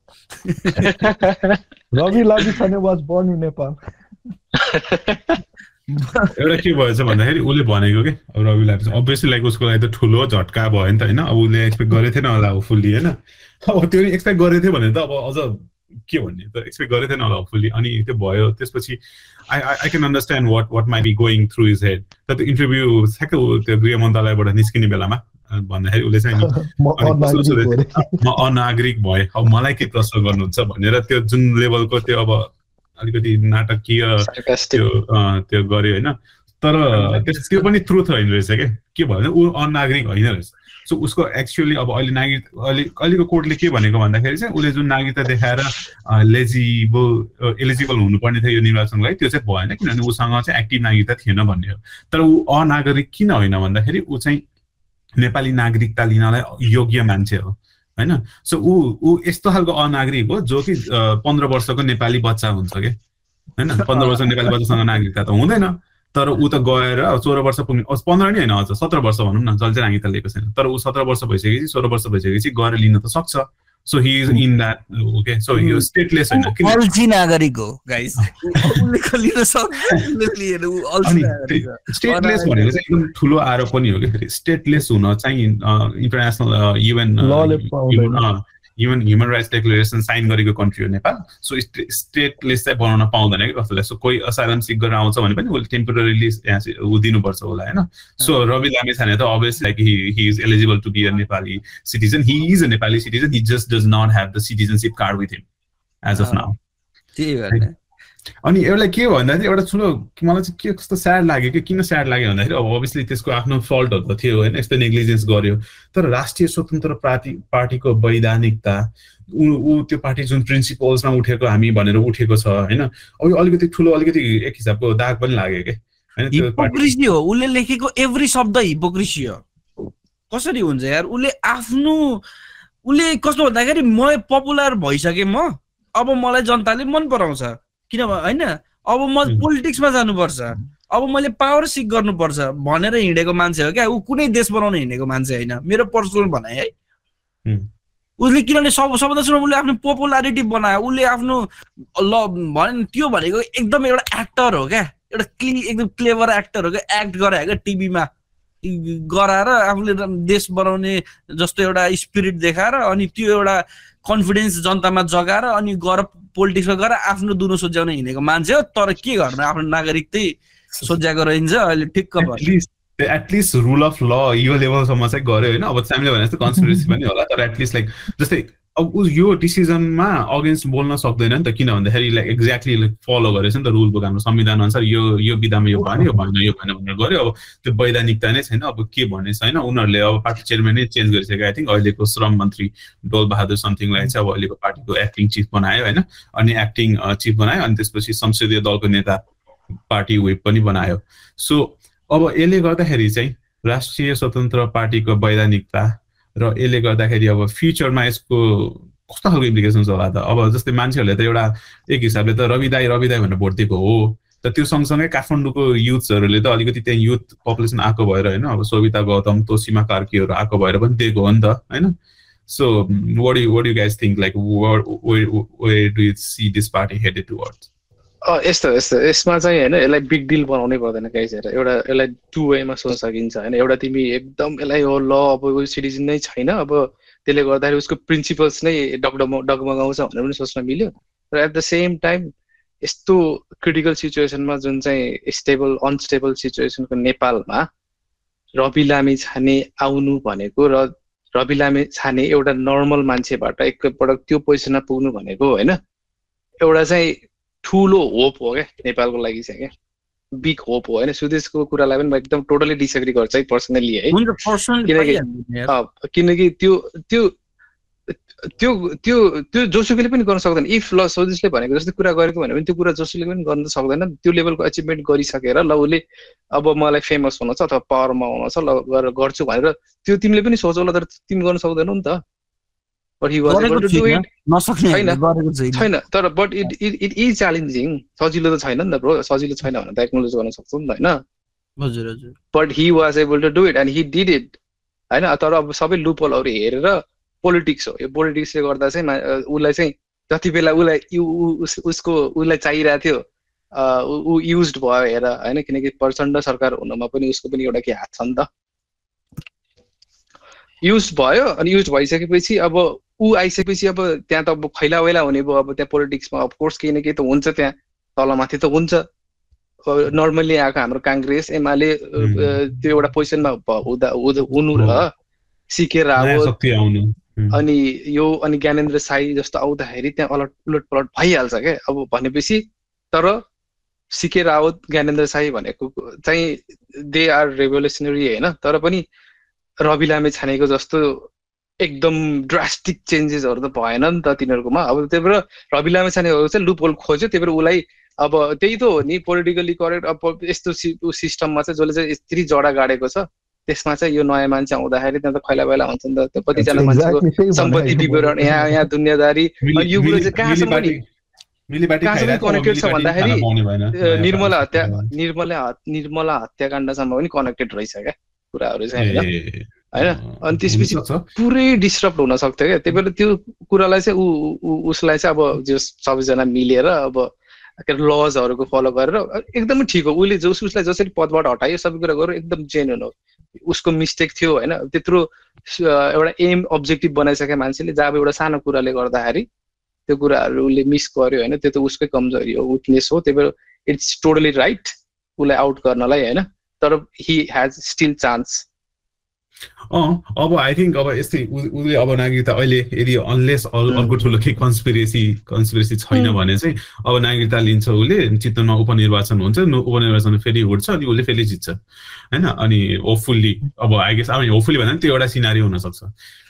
Rabi Lami was born in Nepal. एउटा के भएछ भन्दाखेरि उसले भनेको के? अब रविलाई अभियसली लाइक उसको लागि त ठुलो झट्का भयो नि त होइन। अब उसले एक्सपेक्ट गरेको थिएन होला फुल्ली होइन। अब त्यो एक्सपेक्ट गरेको थियो भने त अब अझ के भन्ने त एक्सपेक्ट गरेको थिएन होला फुल्ली अनि त्यो भयो त्यसपछि I I can understand what what may be going through his head तर त्यो इन्टरभ्यू ठ्याक्कै त्यो गृह मन्त्रालयबाट निस्किने बेलामा भन्दाखेरि उसले चाहिँ म अनागरिक भएँ। अब मलाई के प्रश्न गर्नुहुन्छ भनेर त्यो जुन लेभलको त्यो अब अलिकति नाटकीय त्यो त्यो गर्यो होइन। तर त्यो पनि ट्रुथ होइन रहेछ क्या। के भयो भने ऊ अनागरिक होइन रहेछ। सो उसको एक्चुअली अब अहिले नागरिक अहिले अहिलेको कोर्टले के भनेको भन्दाखेरि चाहिँ उसले जुन नागरिकता देखाएर एलिजिबल एलिजिबल हुनुपर्ने थियो यो निर्वाचनको लागि त्यो चाहिँ भएन। किनभने उसँग चाहिँ एक्टिभ नागरिकता थिएन भन्ने हो। तर ऊ अनागरिक किन होइन भन्दाखेरि ऊ चाहिँ नेपाली नागरिकता लिनलाई योग्य मान्छे हो। होइन? सो ऊ ऊ यस्तो खालको अनागरिक हो जो कि पन्ध्र वर्षको नेपाली बच्चा हुन्छ कि? होइन? पन्ध्र वर्षको नेपाली बच्चासँग नागरिकता त हुँदैन। तर ऊ त गएर सोह्र वर्ष पुग्ने पन्ध्र नि होइन अझ सत्र वर्ष भनौँ न जसले चाहिँ नागरिकता लिएको छैन। तर ऊ सत्र वर्ष भइसकेपछि सोह्र वर्ष भइसकेपछि गएर लिन त सक्छ। So he is in that okay so यो स्टेटलेस होइन अल्छी नागरिक हो गाइस स्टेटलेस भनेको चाहिँ एकदम ठुलो आरोप पनि हो कि स्टेटलेस हुन चाहिँ international UN even human rights declaration sign गरेको कन्ट्री हो नेपाल. सो स्टेटलेस चाहिँ बनाउन पाउँदैन कि कसैलाई. सो कोही असाइलम सिक गरेर आउँछ भने पनि उसले टेम्पोररीली यहाँ दिनुपर्छ होला होइन? सो रवि लामे छाने त obvious like he is eligible to be a Nepali citizen he is a Nepali citizen he just does not have the citizenship card with him as of now अनि एउटा के भन्दाखेरि एउटा ठुलो मलाई चाहिँ के कस्तो स्याड लाग्यो कि किन स्याड लाग्यो भन्दाखेरि अब अभियसली त्यसको आफ्नो फल्टहरू त थियो होइन यस्तो नेग्लिजेन्स गर्यो। तर राष्ट्रिय स्वतन्त्र पार्टी पार्टीको वैधानिकता ऊ त्यो पार्टी जुन प्रिन्सिपल्समा उठेको हामी भनेर उठेको छ होइन अब अलिकति ठुलो अलिकति एक हिसाबको दाग पनि लाग्यो कि? हिपोक्रेसी हो। उसले लेखेको एभ्री शब्द हिपोक्रेसी हो। कसरी हुन्छ यार? उसले आफ्नो उसले कस्तो भन्दाखेरि म पपुलर भइसकेँ म। अब मलाई जनताले मन पराउँछ। किन होइन अब म पोलिटिक्समा जानुपर्छ। अब मैले पावर सिक गर्नुपर्छ भनेर हिँडेको मान्छे हो क्या। ऊ कुनै देश बनाउन हिँडेको मान्छे होइन। मेरो पर्सनल भनाइ है। उसले किनभने सब सबभन्दा सुरु उसले आफ्नो पोपुलारिटी बनायो। उसले आफ्नो ल भने त्यो भनेको एकदम एउटा एक्टर हो क्या। एउटा क्लि एकदम क्लेभर एक्टर हो क्या। एक्ट गरायो क्या टिभीमा गराएर आफूले देश बनाउने जस्तो एउटा स्पिरिट देखाएर अनि त्यो एउटा कन्फिडेन्स जनतामा जगाएर अनि गएर पोलिटिक्समा गएर आफ्नो दुनो सोच्याउन हिँडेको मान्छे हो तर के गर्नु? आफ्नो नागरिक त्यही सोच्याएको रहन्छ अहिले ठिक्क भयो। एटलिस्ट रुल अफ ल यो लेभलसम्म चाहिँ गऱ्यो होइन। अब हामीले भने जस्तो कन्सपिरेसी पनि होला तर एटलिस्ट लाइक जस्तै अब ऊ यो डिसिजनमा अगेन्स्ट बोल्न सक्दैन नि त किन भन्दाखेरि लाइक एक्ज्याक्टली लाइक फलो गरेछ नि त रुल बुक हाम्रो संविधान अनुसार यो यो विधामा यो भएन यो भएन यो भएन भनेर गऱ्यो अब त्यो वैधानिकता नै छैन अब के भन्ने छैन। उनीहरूले अब पार्टी चेयरम्यान नै चेन्ज गरिसक्यो आई थिङ्क अहिलेको श्रम मन्त्री डोल बहादुर समथिङलाई चाहिँ अब अहिलेको पार्टीको एक्टिङ चिफ बनायो होइन? अनि एक्टिङ चिफ बनायो अनि त्यसपछि संसदीय दलको नेता पार्टी विप पनि बनायो। सो अब यसले गर्दाखेरि चाहिँ राष्ट्रिय स्वतन्त्र पार्टीको वैधानिकता र यसले गर्दाखेरि अब फ्युचरमा यसको कस्तो खालको इम्प्लिकेसन्स होला त? अब जस्तै मान्छेहरूले त एउटा एक हिसाबले त रविदाई रविदाई भनेर भोट दिएको हो। त त्यो सँगसँगै काठमाडौँको युथ्सहरूले त अलिकति त्यहाँ युथ पपुलेसन आएको भएर होइन अब सविता गौतम तोसिमा कार्कीहरू आएको भएर पनि दिएको हो नि त होइन? So what you what you guys think like we do see this party headed towards यस्तो यस्तो। यसमा चाहिँ होइन यसलाई बिग डिल बनाउनै पर्दैन हेर। एउटा यसलाई टु वेमा सोच्न सकिन्छ होइन एउटा तिमी एकदम यसलाई हो ल अब सिटिजन नै छैन। अब त्यसले गर्दाखेरि उसको प्रिन्सिपल्स नै डगडग डगमगाउँछ भनेर पनि सोच्न मिल्यो। र एट द सेम टाइम यस्तो क्रिटिकल सिचुएसनमा जुन चाहिँ स्टेबल अनस्टेबल सिचुएसनको नेपालमा रवि लामी छाने आउनु भनेको र रवि लामी छाने एउटा नर्मल मान्छेबाट एकपटक त्यो पोजिसनमा पुग्नु भनेको होइन एउटा चाहिँ ठुलो होप हो क्या नेपालको लागि चाहिँ क्या? बिग होप हो। होइन सुदेशको कुरालाई पनि म एकदम टोटली डिसएग्री गर्छु है पर्सनली है। किनकि किनकि त्यो त्यो त्यो त्यो त्यो जोसुकैले पनि गर्न सक्दैन। इफ ल स्वदेशले भनेको जस्तै कुरा गरेको भने पनि त्यो कुरा जोसुकले पनि गर्न सक्दैन। त्यो लेभलको अचिभमेन्ट गरिसकेर ल उसले अब मलाई फेमस हुन छ अथवा पावरमा आउन छ ल गर्छु भनेर त्यो तिमीले पनि सोचौ ल तर तिमी गर्न सक्दैनौ नि त। छैन। तर but it it it is challenging सजिलो त छैन नि त ब्रो सजिलो छैन भने त एक्नोलेज गर्न सक्छौ नि त होइन? But he was able to do it and he did it होइन? तर अब सबै लुपलहरू हेरेर पोलिटिक्स हो। यो पोलिटिक्सले गर्दा चाहिँ उसलाई चाहिँ जति बेला उसलाई उसको उसलाई चाहिरहेको थियो ऊ युज भयो हेर होइन? किनकि प्रचण्ड सरकार हुनुमा पनि उसको पनि एउटा के हात छ नि त। युज भयो अनि युज भइसकेपछि अब ऊ आइसकेपछि अब त्यहाँ त अब खैला वैला हुने भयो अब त्यहाँ पोलिटिक्समा अफकोर्स केही न केही त हुन्छ त्यहाँ तलमाथि त हुन्छ। नर्मल्ली आएको हाम्रो काङ्ग्रेस एमाले त्यो एउटा पोजिसनमा हुँदा हुनु र सिके नयाँ रावत शक्ति आउनु। उम्, अनि यो अनि ज्ञानेन्द्र साई जस्तो आउँदाखेरि त्यहाँ अलट उलट पलट भइहाल्छ क्या अब भनेपछि तर सिके रावत ज्ञानेन्द्र साई भनेको चाहिँ दे आर रेभोल्युसनरी होइन? तर पनि रवि लामे छानेको जस्तो एकदम ड्रास्टिक चेन्जेसहरू त भएन नि त तिनीहरूकोमा। अब त्यही भएर रवि लामे छानेको चाहिँ लुप होल खोज्यो त्यही भएर उसलाई अब त्यही त हो नि पोलिटिकली करेक्ट अब यस्तो सिस्टममा चाहिँ जसले चाहिँ यत्रो जडा गाडेको छ त्यसमा चाहिँ यो नयाँ मान्छे आउँदाखेरि त्यहाँ त खैला बैला हुन्छ नि त। त्यो कतिजना मान्छेको सम्पत्ति विवरण। यहाँ यहाँ दुनियाँदारी। यो कुरो चाहिँ कहाँसम्म कहाँसम्म connected छ भन्दाखेरि, निर्मला। हत्या निर्मला हत- निर्मला हत्याकाण्डसम्म पनि कनेक्टेड रहेछ क्या? कुराहरू चाहिँ होइन? होइन? अनि त्यसपछि। पुरै डिस्टर्ब हुन सक्थ्यो क्या। त्यही भएर त्यो कुरालाई चाहिँ ऊ उसलाई चाहिँ अब जो सबैजना मिलेर अब के अरे लजहरूको फलो गरेर एकदमै ठिक हो। उसले जस उसलाई जसरी पदबाट हटायो सबै कुरा गरेर एकदम जेन्युन हो। उसको मिस्टेक थियो होइन? त्यत्रो एउटा एम अब्जेक्टिभ बनाइसके मान्छेले जब एउटा सानो कुराले गर्दाखेरि त्यो कुराहरू उसले मिस गर्यो होइन? त्यो त उसकै कमजोरी हो विकनेस हो। त्यही भएर इट्स टोटली राइट उसलाई आउट गर्नलाई होइन? तर हि हेज स्टिल चान्स अँ अब आई थिङ्क अब यस्तै उसले अब नागरिकता अहिले यदि अनलेस उम्. अर्को ठुलो केही कन्सपिरेसी कन्सपिरेसी छैन उम्. भने चाहिँ अब नागरिकता लिन्छ उसले चितवनमा उपनिर्वाचन हुन्छ उपनिर्वाचन फेरि उठ्छ अनि उसले फेरि जित्छ होइन अनि होपफुल्ली अब आई गेस अब होपफुल्ली भन्दा पनि त्यो एउटा सिनारी हुनसक्छ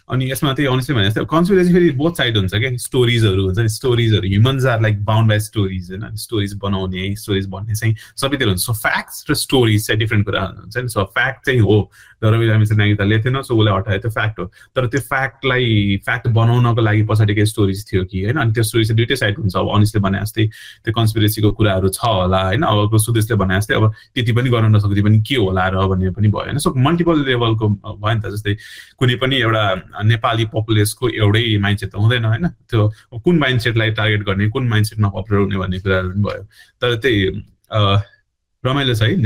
अनि यसमा त्यही अनेस्टली भने जस्तै कन्सपिरेसी फेरि बोथ साइड हुन्छ क्या। स्टोरिजहरू हुन्छ नि स्टोरिजहरू humans are like bound by stories होइन? स्टोरिज बनाउने स्टोरिज भन्ने चाहिँ सबैतिर हुन्छ। सो फ्याक्ट्स र स्टोरिज चाहिँ डिफ्रेन्ट कुरा हुन्छ नि। सो फ्याक्ट चाहिँ हो। रवि चाहिँ नागरिकता लिएको थिएन सो उसलाई हटायो त्यो फ्याक्ट हो। तर त्यो फ्याक्टलाई फ्याक्ट बनाउनको लागि पछाडि केही स्टोरिज थियो कि होइन? अनि त्यो स्टोरी चाहिँ दुइटै साइड हुन्छ। अब अनिसले भने जस्तै त्यो कन्सपिरेसीको कुराहरू छ होला होइन? अब सुदेशले भने जस्तै अब त्यति पनि गर्न नसक्ने पनि के होला र भन्ने पनि भयो होइन? सो मल्टिपल लेभलको भयो नि त। जस्तै कुनै पनि एउटा नेपाली पपुलेसको एउटै माइन्डसेट त हुँदैन होइन? त्यो कुन माइन्डसेटलाई टार्गेट गर्ने कुन माइन्डसेटमा पपुलर हुने भन्ने कुराहरू पनि भयो। तर त्यही रमाइलो छ है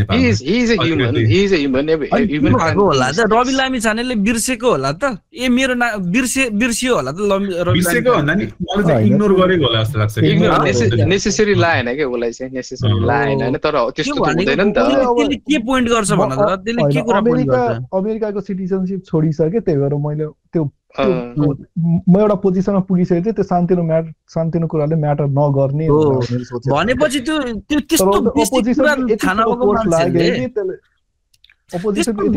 त रवि लामी छानेले बिर्सेको होला त ए मेरो ना बिर्से बिर्सियो होला त बिर्सेको। भन्दा नि। इग्नोर गरेको होला जस्तो लाग्छ। नेसेसरी लाएन क्या उसलाई चाहिँ नेसेसरी। लाएन होइन तर त्यो त्यस्तो हुँदैन नि त त्यसले के पोइन्ट गर्छ भन त त्यसले के कुरा पोइन्ट अमेरिका गर्छ अमेरिकाको सिटिजनसिप छोडिसके त्यही भएर मैले त्यो म एउटा पोजिसनमा पुगिसकेको थिएँ त्यो सानोतिनो म्याट सानोतिनो कुराले म्याटर नगर्ने। भनेपछि त्यो त्यो त्यस्तो कुरा यति ठुलो force लाग्यो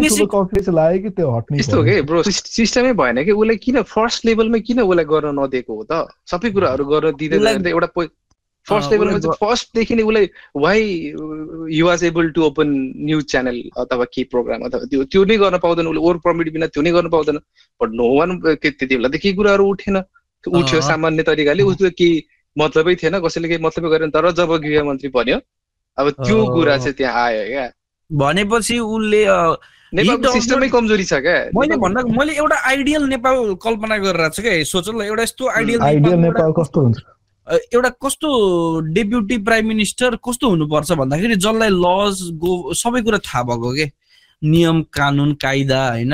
मान्छेले कि त्यो हट्नै यस्तो। कि ब्रो सिस्टमै भएन कि उसलाई किन फर्स्ट लेभलमै किन उसलाई गर्न नदिएको हो त सबै कुराहरू गर्न दिँदै उसलाई- जाँदा एउटा फर्स्ट लेभलमा फर्स्टदेखि नै उसलाई why you was able to open news channel अथवा के प्रोग्राम अथवा त्यो त्यो नै गर्न पाउँदैन उसले ओभर पर्मिट बिना त्यो नै गर्न पाउँदैन बट नो वान त्यति बेला त केही कुराहरू उठेन त्यो उठ्यो। सामान्य तरिकाले उसले केही मतलबै थिएन कसैले केही मतलबै गरेन तर जब गृहमन्त्री बन्यो अब त्यो। कुरा चाहिँ त्यहाँ आयो क्या भनेपछि उसले नेपालको सिस्टमै कमजोरी छ क्या मैले भन्दा मैले एउटा आइडियल नेपाल कल्पना गरिरहेको छु क्या सोच ल एउटा यस्तो आइडियल नेपाल कस्तो हुन्छ एउटा कस्तो डेप्युटी प्राइम मिनिस्टर कस्तो हुनुपर्छ भन्दाखेरि जसलाई लज गो सबै कुरा थाहा भएको के? नियम कानुन कायदा होइन?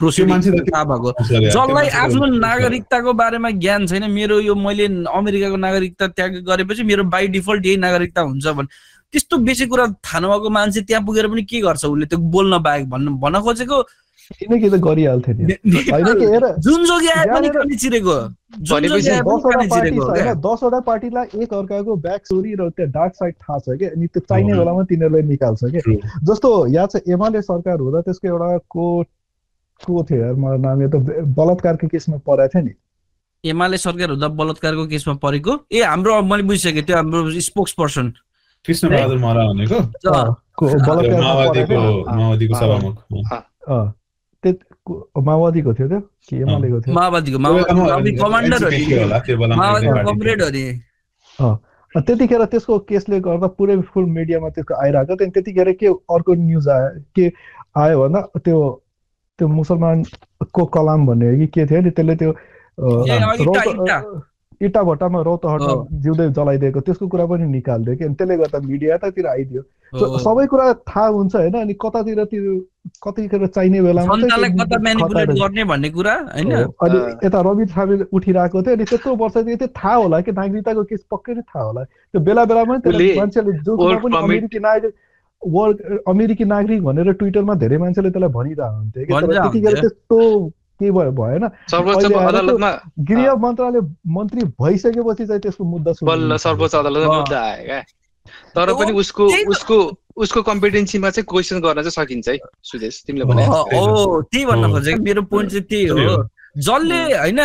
थाहा भएको। जसलाई आफ्नो नागरिकताको बारेमा ज्ञान छैन मेरो यो मैले अमेरिकाको नागरिकता त्याग गरेपछि मेरो बाई डिफल्ट यही नागरिकता हुन्छ भने त्यस्तो बेसी कुरा थाहा नभएको मान्छे त्यहाँ पुगेर पनि के गर्छ उसले? त्यो बोल्न बाहेक भन्न भन्न खोजेको किन कि त गरिहाल्थ्यो नि? कि दसवटा पार्टीलाई एक अर्काको ब्याक स्टोरी र त्यो डार्क साइड थाहा छ क्या अनि त्यो चाहिने। बेलामा तिनीहरूले निकाल्छ True. जस्तो यहाँ चाहिँ एमाले सरकार हुँदा त्यसको एउटा को को थियो यार मलाई नाम यो त बलात्कारको केसमा परेको थियो नि। एमाले सरकार हुँदा बलात्कारको केसमा परेको? ए हाम्रो मैले बुझिसकेँ त्यो हाम्रो स्पोक्स पर्सन कृष्ण बहादुर मरा भनेको? को माओवादीको। सभामुख को- माओवादीको थियो त्यो? कि एमालेको थियो? माओवादीको माओवादी कमान्डर। कमरेड त्यतिखेर त्यसको केसले गर्दा पुरै फुल मिडियामा त्यसको आइरहेको अनि त्यतिखेर के अर्को न्युज आयो? के आयो भन्दा त्यो त्यो मुसलमानको कलाम भन्ने कि के थियो नि? त्यसले त्यो इँटा, भट्टामा रौत हट। जिउँदै जलाइदिएको त्यसको कुरा पनि निकालिदियो कि अनि त्यसले गर्दा मिडिया यतातिर आइदियो। सबै कुरा थाहा हुन्छ होइन अनि कतातिर त्यो कतिखेर चाहिने बेलामा अनि। यता रवि छामेल उठिरहेको थियो अनि त्यत्रो वर्षदेखि त्यो थाहा होला कि नागरिकताको केस पक्कै नै थाहा होला त्यो बेला बेलामा मान्छेले जो पनि अमेरिकी नागरिक वर्ल्ड अमेरिकी नागरिक भनेर ट्विटरमा धेरै मान्छेले त्यसलाई भनिरहेको हुन्थ्यो कि तर भनिरहेको त्यतिखेर हुन्थ्यो। त्यस्तो केही भयो भएन सर्वोच्च अदालतमा गृह मन्त्रालय मन्त्री भइसकेपछि चाहिँ त्यसको मुद्दा बल्ल सर्वोच्च अदालतमा मुद्दा आयो क्या। तर पनि उसको उसको उसको कम्पिटेन्सीमा चाहिँ क्वेसन गर्न चाहिँ सकिन्छ है सुदेश तिमीले भने। त्यही भन्न खोजेको। मेरो पोइन्ट चाहिँ त्यही हो। जसले होइन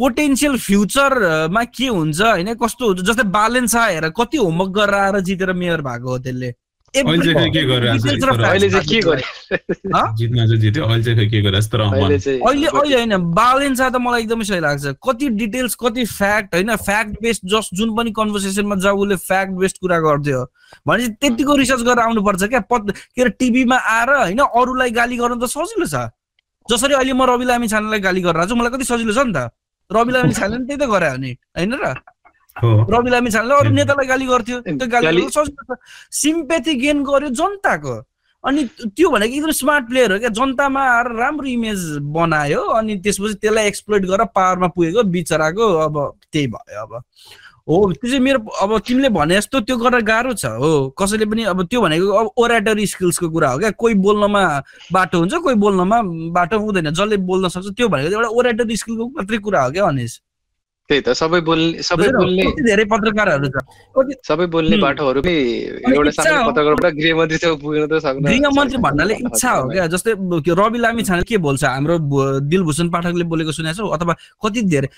पोटेन्सियल फ्युचरमा के हुन्छ होइन कस्तो हुन्छ जस्तै बालेन्स आएर कति होमवर्क गरेर आएर जितेर मेयर भएको हो त्यसले। अहिले अहिले होइन बालेन्स त मलाई एकदमै सही लाग्छ कति डिटेल्स कति फ्याक्ट होइन फ्याक्ट बेस्ड जस्ट जुन पनि कन्भर्सेसनमा जाऊ उसले फ्याक्ट बेस्ड कुरा गर्थ्यो भनेपछि त्यतिको रिसर्च गरेर आउनुपर्छ क्या पद के अरे टिभीमा आएर होइन अरूलाई गाली गर्नु त सजिलो छ जसरी अहिले म रवि लामी छानेलाई गाली गरिरहेको छु मलाई कति सजिलो छ नि त रवि लामी छानेले त्यही त गरे नि होइन र रवि लामी छानेले अरू नेतालाई गाली गर्थ्यो। त्यो गाली सजिलो छ सिम्पेथी गेन गर्यो जनताको। अनि त्यो भनेको एकदम स्मार्ट प्लेयर हो क्या। जनतामा आएर राम्रो इमेज बनायो। अनि त्यसपछि त्यसलाई एक्सप्लोइट गरेर पावरमा पुगेको बिचराको अब त्यही भयो अब। हो त्यो चाहिँ मेरो अब तिमीले भने जस्तो त्यो गर्न गाह्रो छ। हो कसैले पनि अब त्यो भनेको अब ओराटरी स्किल्सको कुरा हो क्या। कोही बोल्नमा बाटो हुन्छ कोही बोल्नमा बाटो हुँदैन। जसले बोल्न सक्छ त्यो भनेको एउटा ओराटरी स्किलको मात्रै कुरा हो क्या अनिस। त्यही त सबै बोल्ने सबै बोल्ने धेरै पत्रकारहरू छ। सबै बोल्ने बाटोहरूकै एउटा सानो पत्रकारबाट गृहमन्त्रीसम्म पुग्न त सक्दैन। गृहमन्त्री भन्नाले इच्छा हो क्या? जस्तै रवि लामी छाने के बोल्छ? हाम्रो दिलभूषण पाठकले बोलेको सुनेको छौ अथवा कति धेरै?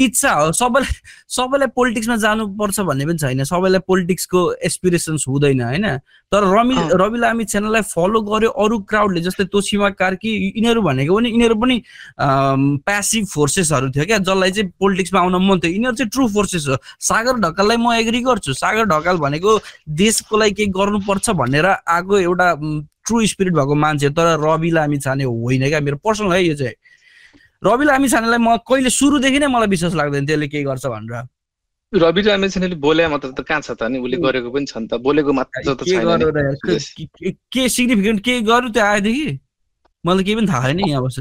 इच्छा हो। सबैलाई सबैलाई पोलिटिक्समा जानुपर्छ भन्ने पनि छैन। सबैलाई पोलिटिक्सको एसपिरेसन्स हुँदैन होइन? तर रवि रवि लामी च्यानललाई फलो गर्यो अरू क्राउडले जस्तै तोसिमा कार्की यिनीहरू भनेको पनि यिनीहरू पनि प्यासिभ फोर्सेसहरू थियो क्या जसलाई चाहिँ पोलिटिक्समा आउन मन थियो। यिनीहरू चाहिँ ट्रु फोर्सेस हो। सागर ढकाललाई म एग्री गर्छु। सागर ढकाल भनेको देशको लागि केही गर्नुपर्छ भनेर आएको एउटा ट्रु स्पिरिट भएको मान्छे तर रवि लामी छाने होइन क्या। मेरो पर्सनल है यो चाहिँ। रवि लामी छानेलाई म कहिले सुरुदेखि नै मलाई विश्वास लाग्दैन त्यसले केही गर्छ भनेर। रवि लामी छानेले बोले मात्र त कहाँ छ त? नि उसले गरेको पनि छ नि त। बोलेको मात्र त छैन के सिग्निफिकेन्ट केही गर्यो त्यो आएदेखि? मलाई केही पनि थाहा छैन यहाँ बस्छ।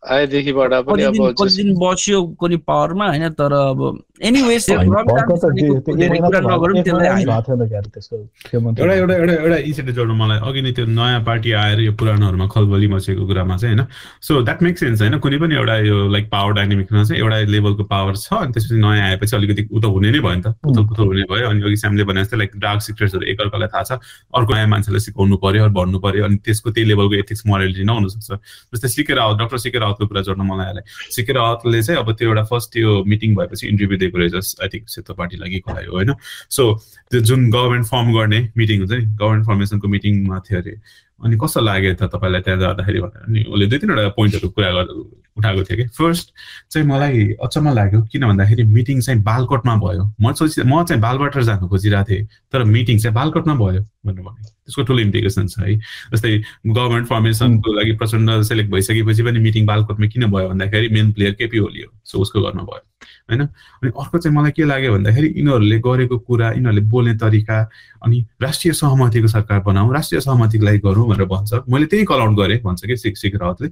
आएदेखिबाट पनि अब कति दिन बस्यो कुनै पावरमा होइन? तर अब एनिवेज एउटा एउटा एउटा एउटा इन्सिडेन्ट जोड्नु मलाई अघि नै त्यो नयाँ पार्टी आएर यो पुरानोहरूमा खलबली मचेको कुरामा चाहिँ होइन? सो द्याट मेक सेन्स होइन? कुनै पनि एउटा यो लाइक पावर डाइनामिकमा चाहिँ एउटा लेभलको पावर छ अनि त्यसपछि नयाँ आएपछि अलिकति उता हुने नै भयो नि त। उथल पुथल हुने भयो अनि अघि स्यामले भने जस्तै लाइक डार्क सिक्रेट्सहरू एकअर्कालाई थाहा छ। अर्को नयाँ मान्छेलाई सिकाउनु पर्यो भन्नु पर्यो अनि त्यसको त्यही लेभलको एथिक्स मोरालिटी नहुनसक्छ। जस्तै सिकेर रावत डक्टर सिकेर रावतको कुरा जोड्न मलाई आयो रावतले चाहिँ अब त्यो एउटा फर्स्ट त्यो मिटिङ भएपछि इन्टरभ्यू दिएको रहेछ आई थिङ्क सेतो पार्टीलाई कि खुलायो होइन। सो त्यो जुन गभर्मेन्ट फर्म गर्ने मिटिङ हुन्छ नि गभर्मेन्ट फर्मेसनको मिटिङमा थियो अरे। अनि कस्तो लाग्यो त तपाईँलाई त्यहाँ जाँदाखेरि भनेर? अनि उसले दुई तिनवटा पोइन्टहरू कुरा उठाएको थियो कि? फर्स्ट चाहिँ मलाई अचम्म लाग्यो किन भन्दाखेरि मिटिङ चाहिँ बालकोटमा भयो। म सोचि म चाहिँ बालबाटर जानु खोजिरहेको थिएँ तर मिटिङ चाहिँ बालकोटमा भयो भनेर भने। त्यसको ठुलो इम्प्लिकेसन छ है। जस्तै गभर्मेन्ट फर्मेसनको लागि प्रचण्ड सेलेक्ट भइसकेपछि पनि मिटिङ बालकोटमा किन भयो भन्दाखेरि मेन प्लेयर केपी ओली हो। सो उसको घरमा भयो होइन? अनि अर्को चाहिँ मलाई के लाग्यो भन्दाखेरि यिनीहरूले गरेको कुरा यिनीहरूले बोल्ने तरिका अनि राष्ट्रिय सहमतिको सरकार बनाऊ राष्ट्रिय सहमतिको लागि गरौँ भनेर भन्छ। मैले त्यही कल आउट गरेँ भन्छ कि सिक सिक रावतले।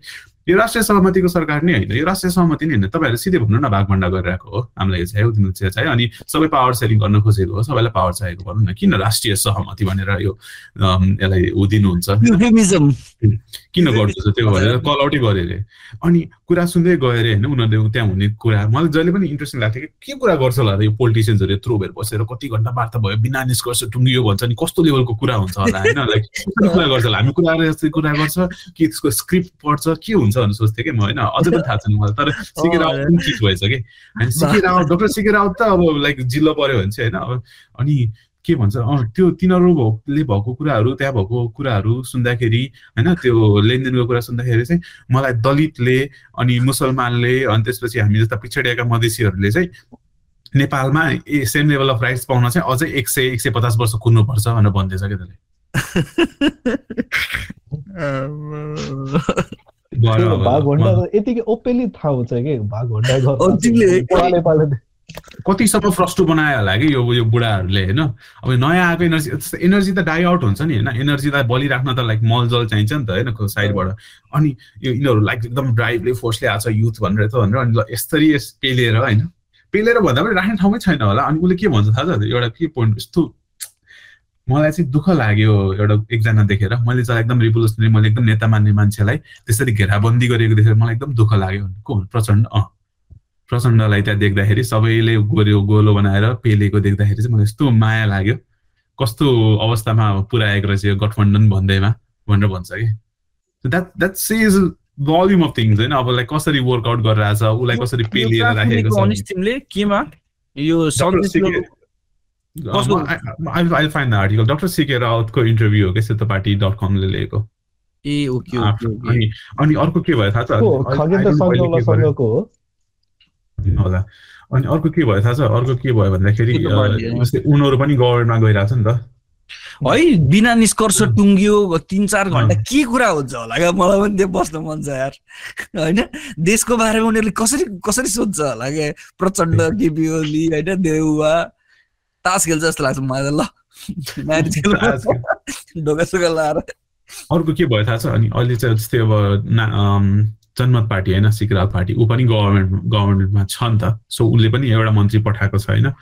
यो राष्ट्रिय सहमतिको सरकार नै होइन यो राष्ट्रिय सहमति नै होइन। तपाईँहरूले सिधै भन्नु न भागभन्डा गरिरहेको हो। हामीलाई यो चाहियो तिमीले चाहिँ चाहियो। अनि सबै पावर सेयरिङ गर्न खोजेको हो सबैलाई पावर चाहिएको भनौँ न। किन राष्ट्रिय सहमति भनेर यो यसलाई ऊ दिनुहुन्छ? किन गर्दैछ त्यो भनेर कल आउटै गरे अरे अनि कुरा सुन्दै गयो अरे होइन? उनीहरूले त्यहाँ हुने कुरा। मलाई जहिले पनि इन्ट्रेस्टिङ लाग्थ्यो कि के कुरा गर्छ होला यो पोलिटिसियन्सहरू यत्रो बेर बसेर? कति घन्टा वार्ता भयो बिना निष्कर्ष टुङ्गियो। भन्छ नि कस्तो लेभलको कुरा हुन्छ होला होइन लाइक कुरा गर्छ होला हामी कुरा जस्तै कुरा गर्छ कि त्यसको स्क्रिप्ट पढ्छ के हुन्छ भनेर सोच्थेँ कि म होइन अझै पनि थाहा छैन मलाई तर सिके रावत पनि चिज भएछ कि होइन सिके रावत डक्टर सिके रावत त अब लाइक जिल्लो पऱ्यो भने चाहिँ होइन अब अनि के भन्छ त्यो तिनीहरूले भएको कुराहरू त्यहाँ भएको कुराहरू सुन्दाखेरि होइन त्यो लेनदेनको कुरा सुन्दाखेरि चाहिँ मलाई दलितले अनि मुसलमानले अनि त्यसपछि हामी जस्ता पिछडिएका मधेसीहरूले चाहिँ नेपालमा a same level of rights पाउन चाहिँ अझै एक सय एक सय पचास वर्ष कुर्नुपर्छ भनेर भन्दैछ क्या त्यसले यतिकै ओपेनली थाहा हुन्छ कि कतिसम्म फ्रस्टो बनायो होला कि यो यो बुढाहरूले होइन? अब नयाँ आएको एनर्जी एनर्जी त डाइ आउट हुन्छ नि होइन? एनर्जीलाई बलिराख्न त लाइक मलजल चाहिन्छ नि त होइन? साइडबाट। अनि यो यिनीहरू लाइक एकदम ड्राइभले फोर्सले आएको छ युथ भनेर त भनेर अनि यसरी पेलेर होइन? पेलेर भन्दा पनि राख्ने ठाउँमै छैन होला अनि उसले के भन्छ थाहा छ एउटा के पोइन्ट यस्तो मलाई चाहिँ दुःख लाग्यो एउटा एकजना देखेर. मैले चाहिँ एकदम रिभोल्युसनरी मैले एकदम नेता मान्ने मान्छेलाई त्यसरी घेराबन्दी गरेको देखेर मलाई एकदम दुःख लाग्यो। को प्रचण्ड अँ। प्रचण्डलाई त्यहाँ देख्दाखेरि सबैले गोलो गोलो बनाएर पेलेको देख्दाखेरि चाहिँ मलाई यस्तो माया लाग्यो। कस्तो अवस्थामा पुऱ्याएको रहेछ यो गठबन्धन भन्दैमा भनेर भन्छ कि। That that says volume of things होइन? अब लाइक कसरी वर्कआउट गरिरहेछ उसलाई कसरी पेलिएर राखेको छ? तिमीले केमा यो? I find the article doctor C रावतको interview हो क्या सेतो पार्टी डट कमले लिएको? ए ओके अनि अनि अर्को के भयो थाहा छ? होला। अनि अर्को के भयो थाहा छ? अर्को के भयो भन्दाखेरि उनीहरू पनि गभर्मेन्टमा गइरहेको छ नि त। है? बिना निष्कर्ष टुङ्गियो तिन चार घन्टा। के कुरा हुन्छ होला क्या मलाई पनि त्यो बस्न मन छ यार। होइन? देशको बारेमा उनीहरूले कसरी कसरी सोध्छ होला क्या प्रचण्ड केपी ओली होइन? देउवा। तास खेल्छ जस्तो लाग्छ मलाई ल। ढोका सोका लाएर। अर्को के भयो थाहा छ? अनि अहिले चाहिँ जस्तै अब ना जनमत पार्टी होइन? सिकराल पार्टी। ऊ पनि गभर्मेन्ट गभर्मेन्टमा छ नि त। सो उसले पनि एउटा मन्त्री पठाएको छ होइन?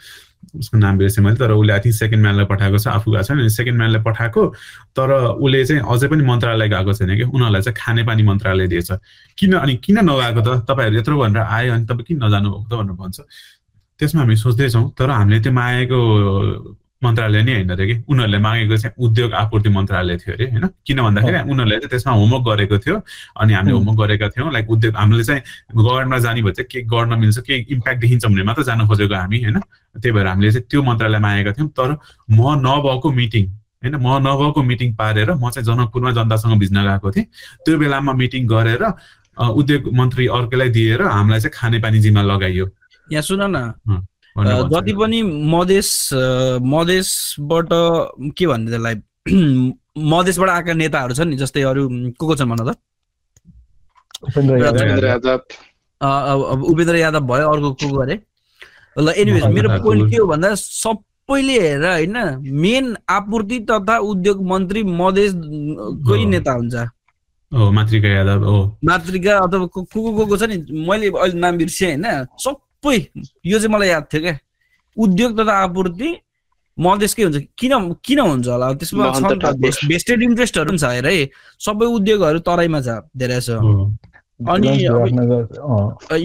उसको नाम बिर्सेँ मैले तर उसले थिङ्क सेकेन्ड म्यानलाई पठाएको छ आफू गएको छैन सेकेन्ड म्यानलाई पठाएको तर उसले चाहिँ अझै पनि मन्त्रालय गएको छैन कि उनीहरूलाई चाहिँ खानेपानी मन्त्रालय दिएछ। किन अनि किन नगएको त? तपाईँहरू यत्रो भनेर आयो अनि तपाईँ किन नजानु भएको त भनेर भन्छ। त्यसमा हामी सोच्दैछौँ तर हामीले त्यो मागेको मन्त्रालय नै होइन अरे कि? उनीहरूले मागेको चाहिँ उद्योग आपूर्ति मन्त्रालय थियो अरे होइन? किन भन्दाखेरि उनीहरूले चाहिँ त्यसमा होमवर्क गरेको थियो अनि हामीले। होमवर्क गरेका थियौँ। लाइक उद्योग हामीले चाहिँ गभर्मेन्टमा जाने भए चाहिँ के गर्न मिल्छ के इम्प्याक्ट देखिन्छ भने मात्र जान खोजेको हामी होइन? त्यही भएर हामीले चाहिँ त्यो मन्त्रालय मागेका थियौँ। तर म नभएको मिटिङ होइन? म नभएको मिटिङ पारेर म चाहिँ जनकपुरमा जनतासँग भिज्न गएको थिएँ। त्यो बेलामा मिटिङ गरेर उद्योग मन्त्री अर्कैलाई दिएर हामीलाई चाहिँ खानेपानी जिम्मा लगाइयो। यहाँ सुन न। जति पनि मधेस मधेसबाट के भन्ने त्यसलाई मधेसबाट आएका नेताहरू छन् नि जस्तै अरू को को छन् भन त? उपेन्द्र यादव। भयो अर्को को को अरे? ल एनिवेज मेरो। पोइन्ट के हो भन्दा सबैले हेरेर होइन मेन आपूर्ति तथा उद्योग मन्त्री मधेसकै। नेता हुन्छ। हो मातृका यादव हो। मातृका अथवा को को को को छ नि? मैले अहिले नाम बिर्सेँ होइन। सबै यो चाहिँ मलाई याद थियो क्या उद्योग तथा आपूर्ति मधेसकै हुन्छ। किन किन हुन्छ होला? त्यसमा। भेस्टेड इन्ट्रेस्टहरू पनि छ हेर है। सबै उद्योगहरू तराईमा छ धेरै छ हो। अनि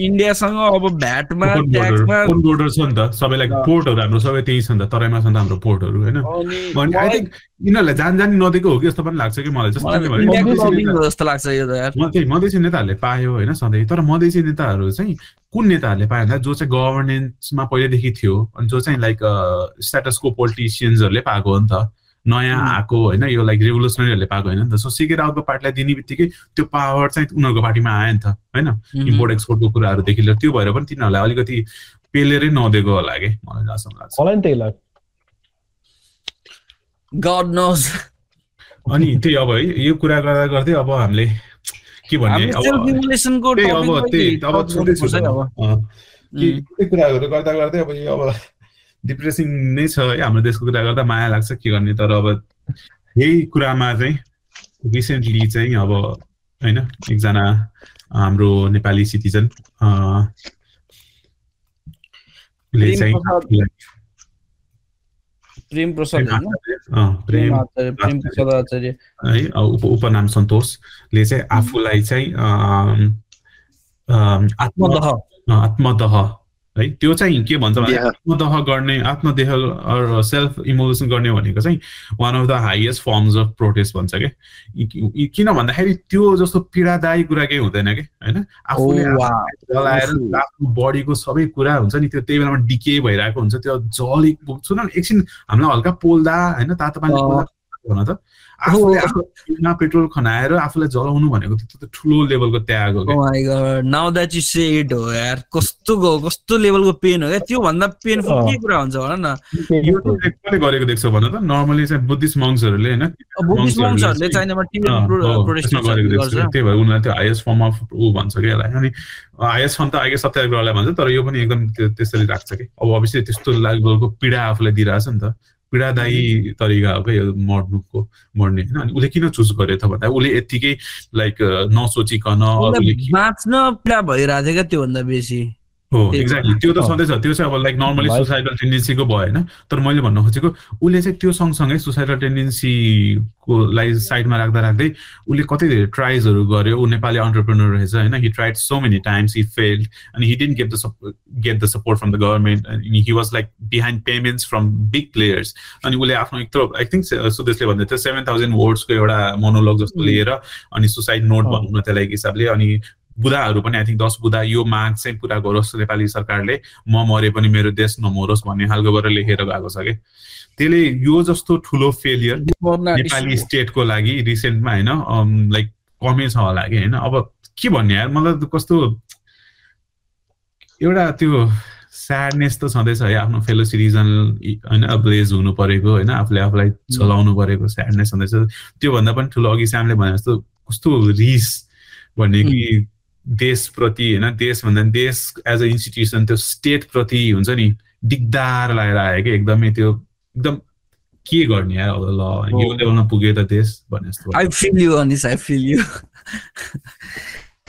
इन्डियासँग अब भ्याटमा ट्याक्समा बोर्डर छ नि त। सबैलाई। पोर्टहरू हाम्रो सबै त्यही छ नि त। तराईमा छ नि त हाम्रो पोर्टहरू होइन? अनि आई थिङ्क यिनीहरूलाई जान जानी नदिएको हो कि जस्तो पनि लाग्छ कि मलाई? जस्तो लाग्छ यो त यार। म त्यही मधेसी नेताहरूले पायो होइन? सधैँ। तर मधेसी नेताहरू चाहिँ कुन नेताहरूले पायो भन्दा जो चाहिँ गभर्नेन्समा पहिल्यैदेखि थियो अनि जो चाहिँ लाइक स्ट्याटसको पोलिटिसियन्सहरूले पाएको हो नि त। नयाँ हुँ। आएको होइन यो लाइक रेभोल्युसनरीहरूले पाएको होइन नि त। सो सिके रावतको पार्टीलाई दिने बित्तिकै त्यो पावर चाहिँ उनीहरूको पार्टीमा आयो नि त होइन. इम्पोर्ट एक्सपोर्टको कुराहरूदेखि लिएर त्यो भएर पनि तिनीहरूलाई अलिकति पेलेरै नदिएको होला कि? मलाई जहाँसम्म लाग्छ। मलाई त्यही. अनि त्यही अब है यो कुरा गर्दा गर्दै अब हामीले के भन्ने हामी अब त्यही अब topic त्यही मै अब touch छुट्टै गर्नुपर्छ है अब। अँ, कि उम्, त्यो कुराहरू गर्दा गर्दै अब यो अब डिप्रेसिङ नै छ है हाम्रो देशको कुरा गर्दा माया लाग्छ के गर्ने तर अब यही कुरामा चाहिँ रिसेन्टली चाहिँ अब होइन एकजना हाम्रो नेपाली सिटिजन ले चाहिँ प्रेम प्रसाद है उप उपनाम सन्तोषले चाहिँ आफूलाई चाहिँ आत्मदह। आत्मदह। है? त्यो चाहिँ के भन्छ भने देह। आत्मदह गर्ने आत्मदेह सेल्फ इमोसन गर्ने भनेको चाहिँ one of the highest forms of protest भन्छ क्या किन भन्दाखेरि त्यो जस्तो पीडादायी कुरा केही हुँदैन कि? होइन? आफूले Oh, जलाएर आफ्नो बडीको सबै कुरा हुन्छ नि त्यो त्यही बेलामा डिके भइरहेको हुन्छ त्यो जली सुन एकछिन हामीलाई हल्का पोल्दा होइन तातो पानी भन त। आफूले पेट्रोल खनाएर आफूलाई जलाउनु भनेको त्यो त ठुलो लेभलको त्याग हो Oh now that you say it हो यार कस्तो कस्तो लेभलको पेन हो क्या? त्यो भन्दा पेनफुल अँ। के कुरा हुन्छ भन न? यो कसले गरेको देख्छौ भन त? नर्मली चाहिँ बुद्धिस्ट मङ्क्सहरूले होइन बुद्धिस्ट चाइनामा प्रोटेस्ट गरेको देख्छु। त्यही भएर उनीहरूले त्यो हाइएस्ट फर्म अफ ऊ भन्छ क्या यसलाई। अनि हाइएस्ट फर्म त आगे सत्याग्रहलाई भन्छ तर यो पनि एकदम त्यो- त्यसरी राख्छ कि अब अभियसली त्यस्तो लेभलको पीडा आफूलाई दिइरहेछ नि त। पीडादायी तरिका हो क्या यो मर्नुको मर्ने? होइन अनि उसले किन चुज गर्यो त भन्दा? उसले यत्तिकै लाइक नसोचिकन बाँच्न पीडा भइरहेको थियो क्या त्योभन्दा बेसी? हो एक्ज्याक्टली त्यो त छँदैछ त्यो चाहिँ अब लाइक नर्मली सुसाइडल टेन्डेन्सीको भयो होइन? तर मैले भन्न खोजेको उसले चाहिँ त्यो सँगसँगै सुसाइडल टेन्डेन्सीको लाई साइडमा राख्दा राख्दै उसले कति धेरै ट्राइजहरू गर्यो। ऊ नेपाली अन्टरप्रेनर रहेछ होइन? He tried so many times he failed अनि he didn't get the get the support from the government अनि he was like behind payments from big players अनि उसले आफ्नो यत्रो आई थिङ्क सुदेशले भन्दै थियो सेभेन थाउजन्ड वर्ड्सको एउटा मोनोलग जस्तो लिएर अनि सुसाइड नोट भनौँ न त्यसलाई हिसाबले अनि बुदाहरू पनि आई थिङ्क दस बुदा यो माग चाहिँ पुरा गरोस् नेपाली सरकारले। म मरे पनि मेरो देश नमरोस् भन्ने खालकोबाट लेखेर गएको छ कि? त्यसले यो जस्तो ठुलो फेलियर नेपाली स्टेटको लागि रिसेन्टमा होइन लाइक कमै छ होला कि होइन? अब के भन्ने यार? मलाई कस्तो एउटा त्यो स्याडनेस त छँदैछ है आफ्नो फेलो सिटिजन होइन ब्लेज हुनु परेको होइन आफूले आफूलाई चलाउनु परेको स्याडनेस छँदैछ। त्योभन्दा पनि ठुलो अघि स्यामले भने जस्तो कस्तो रिस भन्ने कि देशप्रति होइन? देशभन्दा देश एज अ इन्स्टिट्युसन त्यो स्टेटप्रति हुन्छ नि दिगदार लागेर आयो कि एकदमै त्यो एकदम के गर्ने अब ल यो लेभलमा पुग्यो त देश भने जस्तो I feel you Anis I feel you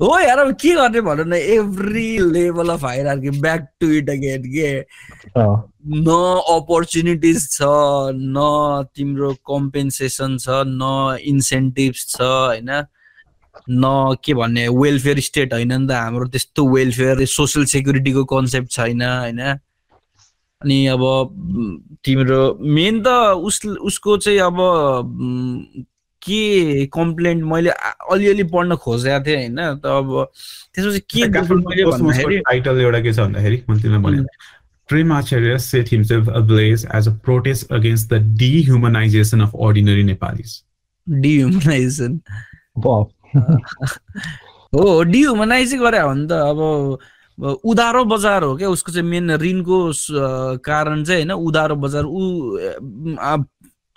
हो यार अब के गर्ने भनौँ न every level of higher back to it again के? न अपर्च्युनिटिज छ न तिम्रो कम्पेन्सेसन छ न इन्सेन्टिभ्स छ होइन? न के भन्ने वेलफेयर स्टेट होइन नि त हाम्रो त्यस्तो वेलफेयर सोसियल सेक्युरिटीको कन्सेप्ट छैन होइन अनि अब तिम्रो मेन त उस उसको चाहिँ अब के कम्प्लेन्ट मैले अलिअलि पढ्न खोजेको थिएँ होइन त अब त्यसपछि के टाइटल एउटा के छ भन्दाखेरि भने Prem Acharya set himself ablaze as a protest against the dehumanization of ordinary Nepalis. Dehumanization. Wow. हो डिह्युमनाइजै गरे हो नि त। अब उधारो बजार हो क्या उसको चाहिँ मेन ऋणको कारण चाहिँ होइन उधारो बजार। ऊ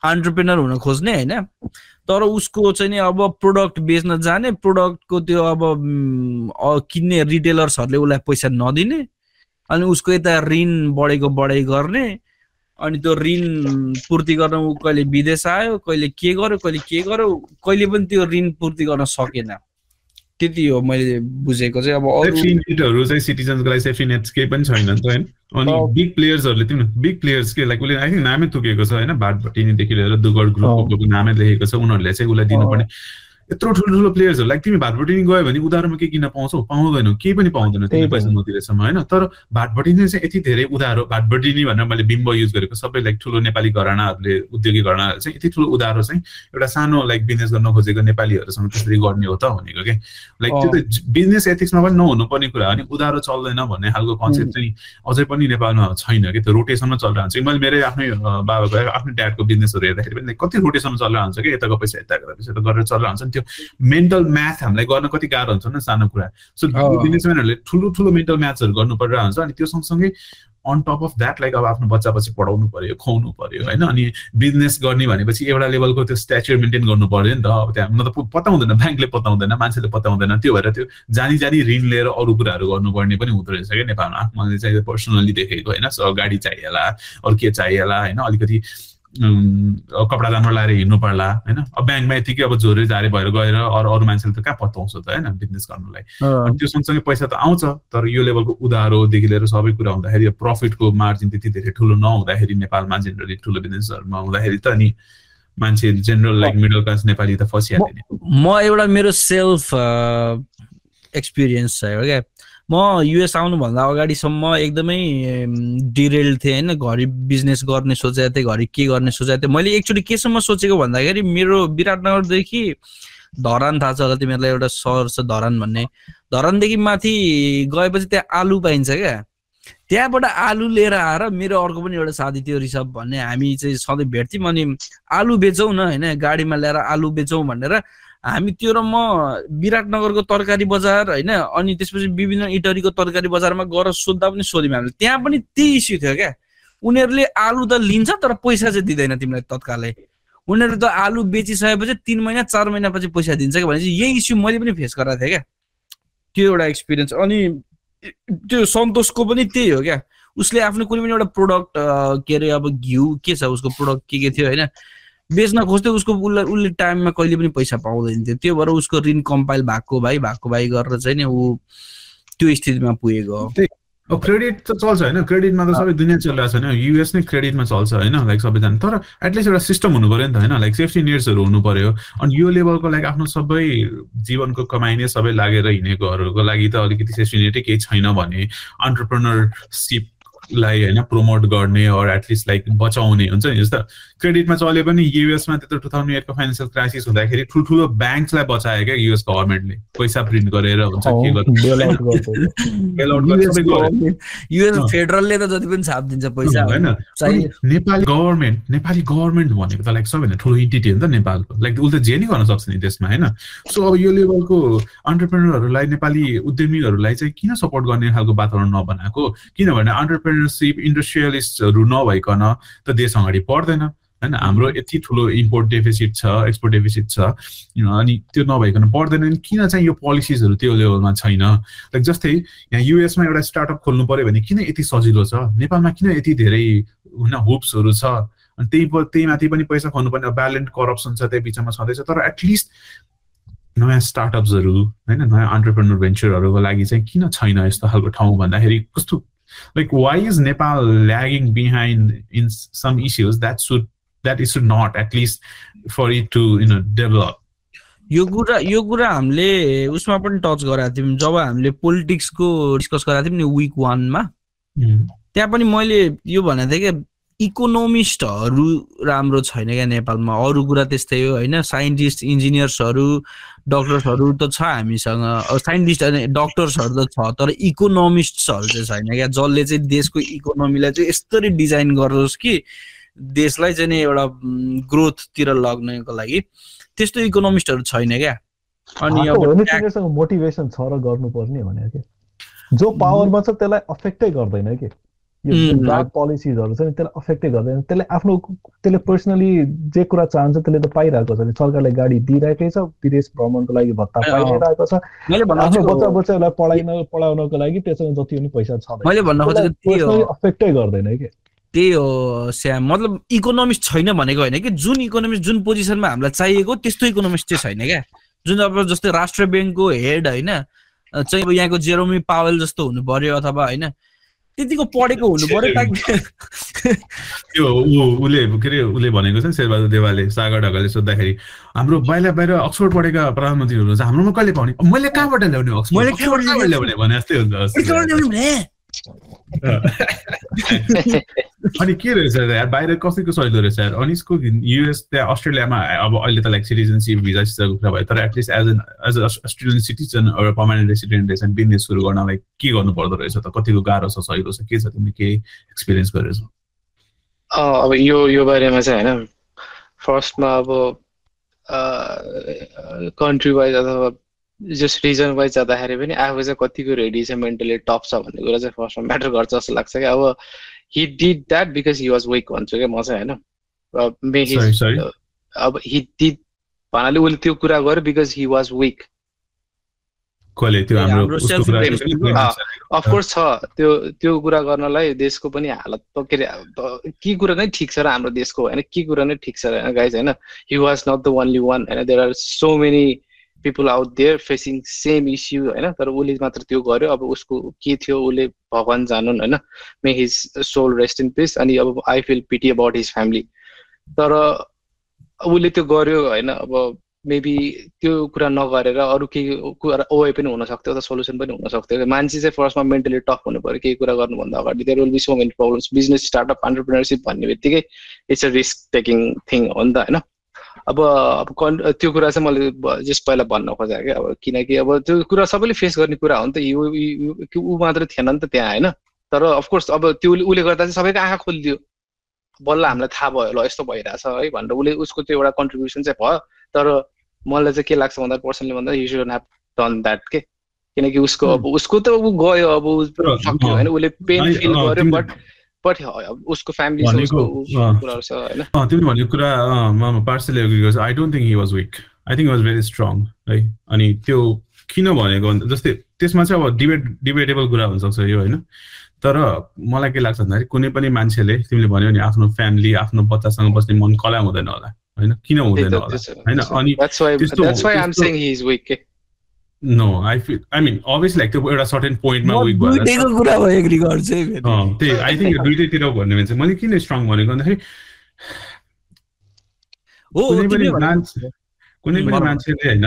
अन्टरप्रेनर हुन खोज्ने होइन। तर उसको चाहिँ नि अब प्रोडक्ट बेच्न जाने प्रोडक्टको त्यो अब किन्ने रिटेलर्सहरूले उसलाई पैसा नदिने अनि उसको यता ऋण बढेको बढाइ गर्ने। अनि त्यो ऋण पूर्ति गर्न ऊ कहिले विदेश आयो कहिले के गर्यो कहिले के गर्यो कहिले पनि त्यो ऋण पूर्ति गर्न सकेन। त्यति हो मैले बुझेको चाहिँ। अब अरू चाहिँ सिटिजन्सको लागि सेफ्टी नेट केही पनि छैन नि त होइन। अनि बिग प्लेयर्सहरूले तिमी बिग प्लेयर्स के लाइक उसले आई थिङ्क नामै तोकेको छ होइन भाटभटिनीदेखि लिएर दुगड ग्रुपको नामै लेखेको छ उनीहरूले चाहिँ उसलाई दिनुपर्ने। यत्रो ठुल्ठुलो प्लेयर्सहरू लाइक तिमी भाटभटिनी गयो भने उधारोमा के किन्न पाउँछौ? पाउँदैनौ। केही पनि पाउँदैन तिमी पैसा नदिएसम्म होइन? तर भाटभटिनी चाहिँ यति धेरै उधारो भाटभटिनी भनेर मैले बिम्ब युज गरेको। सबै लाइक ठुलो नेपाली घरानाहरूले उद्योगी घरानाहरू चाहिँ यति ठुलो उधारो चाहिँ एउटा सानो लाइक बिजनेस गर्न खोजेको नेपालीहरूसँग त्यसरी गर्ने हो त भनेको कि? लाइक त्यो त बिजनेस एथिक्समा पनि नहुनुपर्ने कुरा हो नि। उधारो चल्दैन भन्ने खालको कन्सेप्ट चाहिँ अझै पनि नेपालमा छैन कि? त्यो रोटेसनमा चलिरहन्छ। मैले मेरै आफ्नै बाबाको आफ्नो ड्याडको बिजनेसहरू हेर्दाखेरि पनि कति रोटेसनमा चलिरहन्छ कि? यताको पैसा यता गरेर चलिरहन्छ त्यो मेन्टल म्याथ हामीलाई गर्न कति गाह्रो हुन्छ न सानो कुरा। सो बिजनेसम्यानहरूले ठुलो ठुलो मेन्टल म्याथ्सहरू गर्नु परिरहेको हुन्छ अनि त्यो सँगसँगै on top of that like अब आफ्नो बच्चा पछि पढाउनु पर्यो खुवाउनु पर्यो होइन? अनि बिजनेस गर्ने भनेपछि एउटा लेभलको त्यो स्ट्याचर मेन्टेन गर्नु पर्यो नि त। अब त्यहाँ न त पत्ता हुँदैन ब्याङ्कले पत्ता हुँदैन मान्छेले पत्ता हुँदैन त्यो भएर त्यो जानी जानी ऋण लिएर अरू कुराहरू गर्नुपर्ने पनि हुँदो रहेछ क्या नेपालमा। मैले चाहिँ पर्सनली देखेको होइन? गाडी चाहिएला अरू के चाहिएला होइन? अलिकति कपडा राम्रो लगाएर हिँड्नु पर्ला होइन? अब ब्याङ्कमा यतिकै अब झोरे झारे भएर गएर अरू अरू मान्छेले त कहाँ पत्ताउँछ त होइन? बिजनेस गर्नुलाई। अनि त्यो सँगसँगै पैसा त आउँछ तर यो लेभलको उधारोदेखि लिएर सबै कुरा हुँदाखेरि प्रफिटको मार्जिन त्यति धेरै ठुलो नहुँदाखेरि नेपालमा जेनरली ठुलो बिजनेसहरूमा हुँदाखेरि त अनि मान्छे general like middle class Nepali त फसिहाल्यो म एउटा मेरो सेल्फ एक्सपिरियन्स छ क्या? म युएस आउनुभन्दा अगाडिसम्म एकदमै डिरेल थिएँ होइन घरि बिजनेस गर्ने सोचेको थिएँ घरि के गर्ने सोचेको थिएँ। मैले एकचोटि केसम्म सोचेको भन्दाखेरि मेरो विराटनगरदेखि धरान थाहा छ होला तिमीहरूलाई एउटा सहर छ धरान भन्ने। धरानदेखि माथि गएपछि त्यहाँ आलु पाइन्छ क्या। त्यहाँबाट आलु लिएर आएर मेरो अर्को पनि एउटा साथी थियो रिसभ भन्ने। हामी चाहिँ सधैँ भेट्थ्यौँ अनि आलु बेचौँ न होइन गाडीमा ल्याएर आलु बेचौँ भनेर हामी त्यो र म विराटनगरको तरकारी बजार होइन? अनि त्यसपछि विभिन्न इटरीको तरकारी बजारमा गएर सोद्धा पनि सोध्यौँ हामीले। त्यहाँ पनि त्यही इस्यु थियो क्या। उनीहरूले आलु त लिन्छ तर पैसा चाहिँ दिँदैन तिमीलाई तत्कालै। उनीहरू त आलु बेचिसकेपछि तिन महिना चार महिनापछि पैसा दिन्छ क्या भनेपछि यही इस्यु मैले पनि फेस गराएको थिएँ क्या। त्यो एउटा एक्सपिरियन्स अनि त्यो सन्तोषको पनि त्यही हो क्या। उसले आफ्नो कुनै पनि एउटा प्रोडक्ट के अरे अब घिउ के छ उसको प्रोडक्ट के के थियो होइन? बेच्न खोज्थ्यो उसको उसलाई उसले टाइममा कहिले पनि पैसा पाउँदैन थियो। त्यो भएर उसको ऋण कम्पाइल भएको भाइ भएको भाइ गरेर चाहिँ नि ऊ त्यो स्थितिमा पुगेको क्रेडिट त चल्छ होइन क्रेडिटमा त सबै दुनियाँ चलिरहेको छ होइन। युएस नै क्रेडिटमा चल्छ होइन लाइक सबैजना। तर एटलिस्ट एउटा सिस्टम हुनु पऱ्यो नि त होइन लाइक सेफ्टी नेट्सहरू हुनु पऱ्यो। अनि यो लेभलको लाइक आफ्नो सबै जीवनको कमाइने सबै लागेर हिँडेकोहरूको लागि त अलिकति सेफ्टी नेटै केही छैन भने अन्टरप्रेनरसिप लाई होइन प्रमोट गर्ने अर एटलिस्ट लाइक बचाउने हुन्छ नि जस्तो क्रेडिटमा चले पनि युएसमा त्यत्रो टु थाउजन्ड एटको फाइनेन्सियल क्राइसिस हुँदाखेरि ठुल्ठुलो ब्याङ्क्सलाई बचायो क्या युएस गभर्मेन्टले पैसा प्रिन्ट गरेर हुन्छ के युएस फेडरलले त जति पनि छापिदिन्छ पैसा होइन। नेपाली गभर्मेन्ट नेपाली गभर्मेन्ट भनेको त लाइक सबैभन्दा ठुलो इन्टिटी हो नि त नेपालको। लाइक उसले जे नै गर्न सक्छ नि त्यसमा होइन। सो अब यो लेभलको अन्टरप्रेनरहरूलाई नेपाली उद्यमीहरूलाई चाहिँ किन सपोर्ट गर्ने खालको वातावरण नबनाएको? किनभने अन्टरप्रेनरसिप इन्डस्ट्रियलिस्टहरू नभइकन त देश अगाडि बढ्दैन। होइन? हाम्रो यति ठुलो इम्पोर्ट डेफिसिट छ एक्सपोर्ट डेफिसिट छ अनि त्यो नभइकन पर्दैन किन चाहिँ यो पोलिसिजहरू त्यो लेभलमा छैन? लाइक जस्तै यहाँ युएसमा एउटा स्टार्टअप खोल्नु पऱ्यो भने किन यति सजिलो छ? नेपालमा किन यति धेरै होइन होप्सहरू छ? अनि त्यही त्यही माथि पनि पैसा खुवाउनु ब्यालेन्ट करप्सन छ त्यही बिचमा छँदैछ। तर एटलिस्ट नयाँ स्टार्टअप्सहरू होइन नयाँ अन्टरप्रेनर भेन्चरहरूको लागि चाहिँ किन छैन यस्तो खालको ठाउँ भन्दाखेरि कस्तो like why is Nepal lagging behind in some issues that should that it should not at least for it to you know develop. यो कुरा यो कुरा हामीले उसमा पनि टच गराएको थियौँ। जब हामीले पोलिटिक्सको डिस्कस गराएको थियौँ नि विक वानमा त्यहाँ पनि मैले यो भनेको थिएँ क्या इकोनोमिस्टहरू राम्रो छैन क्या नेपालमा। अरू कुरा त्यस्तै हो होइन? साइन्टिस्ट इन्जिनियर्सहरू डक्टर्सहरू त छ हामीसँग। साइन्टिस्ट डक्टर्सहरू त छ तर इकोनोमिस्टहरू चाहिँ छैन क्या। जसले चाहिँ देशको इकोनोमीलाई चाहिँ यस्तरी डिजाइन गरोस् कि देशलाई चाहिँ नि एउटा ग्रोथतिर लग्नको लागि त्यस्तो इकोनोमिस्टहरू छैन क्या। अनि अब मोटिभेसन छ र गर्नुपर्ने भने कि? जो पावरमा छ त्यसलाई अफेक्टै गर्दैन कि? यो पोलिसिजहरू छ नि त्यसलाई अफेक्टै गर्दैन। त्यसले आफ्नो त्यसले पर्सनली जे कुरा चाहन्छ त्यसले त पाइरहेको छ सरकारले गाडी दिइरहेकै छ विदेश भ्रमणको लागि भत्ता पाइरहेको छ। आफ्नो बच्चा बच्चाहरूलाई पढाइन पढाउनको लागि त्यसमा जति पनि पैसा छ अफेक्टै गर्दैन कि? त्यही हो स्याम मतलब इकोनोमिस्ट छैन भनेको होइन कि? जुन इकोनोमिस्ट जुन पोजिसनमा हामीलाई चाहिएको त्यस्तो इकोनोमिस्ट चाहिँ छैन क्या। जुन अब जस्तै राष्ट्र ब्याङ्कको हेड होइन चाहिँ अब यहाँको जेरोमी पावल जस्तो हुनु पर्यो अथवा होइन त्यतिको पढेको हुनु पर्यो। ताकि त्यो उसले के अरे उसले भनेको छ नि शेरबहादुर देवालले सागर ढकालले सोद्धाखेरि हाम्रो बाहिर बाहिर अक्सफोर्ड पढेका प्रधानमन्त्रीहरू हाम्रोमा कहिले पाउने मैले कहाँबाट ल्याउने अक्सफोर्ड? ल्याउने? भने जस्तै हुन्छ अनि के रहेछ यार बाहिर कसैको सजिलो रहेछ? यार अनि यसको युएस त्यहाँ अस्ट्रेलियामा अब अहिले त लाइक सिटिजनसिप भिजा सिजाको कुरा भयो तर at least as an as Australian citizen एउटा पर्मानेन्ट रेसिडेन्ट रहेछ बिजनेस सुरु गर्नलाई के गर्नु पर्दो रहेछ त? कतिको गाह्रो छ सजिलो छ के छ तिमीले के एक्सपिरियन्स गरेछ? अब यो यो बारेमा चाहिँ होइन। फर्स्टमा अब कन्ट्री वाइज अथवा जस्ट रिजन वाइज जाँदाखेरि पनि आफू चाहिँ कतिको रेडी छ मेन्टली टप छ भन्ने कुरा चाहिँ फर्स्टमा म्याटर गर्छ जस्तो लाग्छ क्या। अब he did that because he was weak भन्छु क्या म चाहिँ होइन? अब हि डिड भन्नाले उसले त्यो कुरा गर्यो because he was weak of course छ। त्यो त्यो कुरा गर्नलाई देशको पनि हालत के अरे के कुरा नै ठिक छ र हाम्रो देशको होइन? के कुरा नै ठिक छ होइन गाइज होइन? He was not the only one होइन? There are so many people out there facing same issue होइन? तर उसले मात्र त्यो गर्यो। अब उसको के थियो उसले भगवान् जानुन् होइन? May his soul rest in peace अनि अब I feel pity about his family तर उसले त्यो गर्यो होइन? अब मेबी त्यो कुरा नगरेर अरू केही कुरा ओए पनि हुनसक्थ्यो अथवा सोल्युसन पनि हुनसक्थ्यो। मान्छे चाहिँ फर्स्टमा मेन्टली टफ हुनु पऱ्यो केही कुरा गर्नुभन्दा अगाडि। There will be so many problems business startup entrepreneurship भन्ने बित्तिकै it's a risk taking thing हो नि त होइन? अब अब कन् त्यो कुरा चाहिँ मैले जस्ट पहिला भन्न खोजेँ कि अब किनकि अब त्यो कुरा सबैले फेस गर्ने कुरा हो नि त ऊ मात्र थिएन नि त त्यहाँ होइन? तर अफकोर्स अब त्यो उसले गर्दा चाहिँ सबैको आँखा खोलिदियो। बल्ल हामीलाई थाहा भयो ल यस्तो भइरहेछ है भनेर उसले उसको त्यो एउटा कन्ट्रिब्युसन चाहिँ भयो। तर मलाई चाहिँ के लाग्छ भन्दा पर्सनली भन्दा you should have done that के किनकि उसको अब उसको त ऊ गयो अब सक्यो होइन? उसले पेन फिल गर्यो बट बट उसको फ्यामिली तिमीले भनेको कुरा पार्सली एग्री गर्छु। I don't think he was weak I think was very strong है? अनि त्यो किन भनेको जस्तै त्यसमा चाहिँ अब डिबेट डिबेटेबल कुरा हुनसक्छ यो होइन? तर मलाई के लाग्छ भन्दाखेरि कुनै पनि मान्छेले तिमीले भन्यो नि आफ्नो फ्यामिली आफ्नो बच्चासँग बस्ने मन कसलाई हुँदैन होला होइन? किन हुँदैन होला होइन? अनि no I feel I mean obviously like त्यो एउटा सर्टेन पोइन्टमा विक दुइटैको कुरा भयो एग्री गर्छु है त्यही आई थिङ्क दुइटैतिर भन्ने भने चाहिँ मैले किन स्ट्रङ भनेको भन्दाखेरि हो कुनै पनि मान्छे कुनै पनि। मान्छेले होइन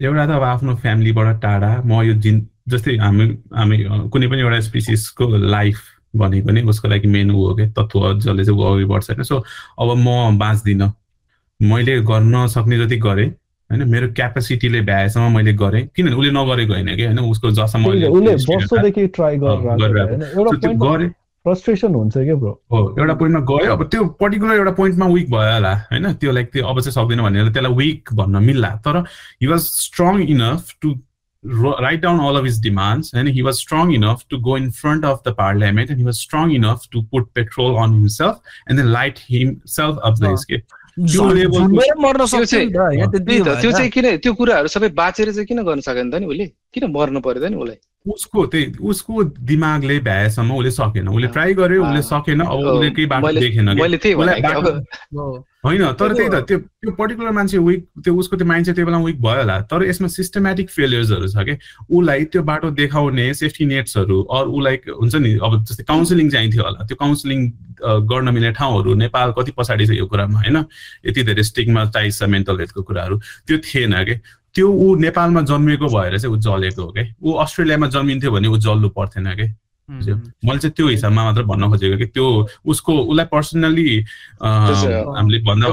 एउटा त अब आफ्नो फ्यामिलीबाट टाढा म यो जिन जस्तै हामी हामी कुनै पनि एउटा स्पिसिसको लाइफ भनेको नै उसको लागि मेन ऊ हो क्या तत्त्व जसले चाहिँ ऊ अघि बढ्छ होइन सो अब म बाँच्दिनँ मैले गर्न सक्ने जति गरेँ होइन मेरो क्यापेसिटीले भ्याएसम्म मैले गरेँ। किनभने उसले नगरेको होइन कि होइन उसको जसम्म गरेँ। फ्रस्ट्रेसन हुन्छ क्या ब्रो हो एउटा पोइन्टमा गयो। अब त्यो पर्टिकुलर एउटा पोइन्टमा विक भयो होला होइन? त्यो लाइक त्यो अब चाहिँ सक्दैन भनेर त्यसलाई विक भन्न मिल्ला। तर he was strong enough to write down all of his demands होइन? He was strong enough to go in front of the parliament and he was strong enough to put petrol on himself and then light himself off the त्यो। चाहिँ किन त्यो कुराहरू सबै बाँचेर चाहिँ किन गर्न सकेन त नि उसले किन मर्नु पर्यो त नि उसलाई उसको त्यही उसको दिमागले भ्याएसम्म उसले सकेन। उसले ट्राई गर्यो उसले सकेन अब उसले केही बाटो देखेन। होइन तर त्यही त। त्यो- त्यो पर्टिकुलर मान्छे विक त्यो उसको त्यो माइन्ड चाहिँ त्यो बेला विक भयो होला। तर यसमा सिस्टमेटिक फेलियर्सहरू छ कि उसलाई त्यो बाटो देखाउने सेफ्टी नेट्सहरू अरू उसलाई हुन्छ नि अब जस्तै काउन्सिलिङ चाहिन्थ्यो होला। त्यो काउन्सिलिङ गर्न मिल्ने ठाउँहरू नेपाल कति पछाडि छ यो कुरामा होइन? यति धेरै स्टिकमा चाहिन्छ मेन्टल हेल्थको कुराहरू। त्यो थिएन कि त्यो ऊ नेपालमा जन्मिएको भएर चाहिँ ऊ जलेको हो कि? ऊ अस्ट्रेलियामा जन्मिन्थ्यो भने ऊ जल्नु पर्थेन कि? मैले चाहिँ त्यो हिसाबमा मात्र भन्न खोजेको कि? त्यो उसको उसलाई पर्सनली हामीले भन्दा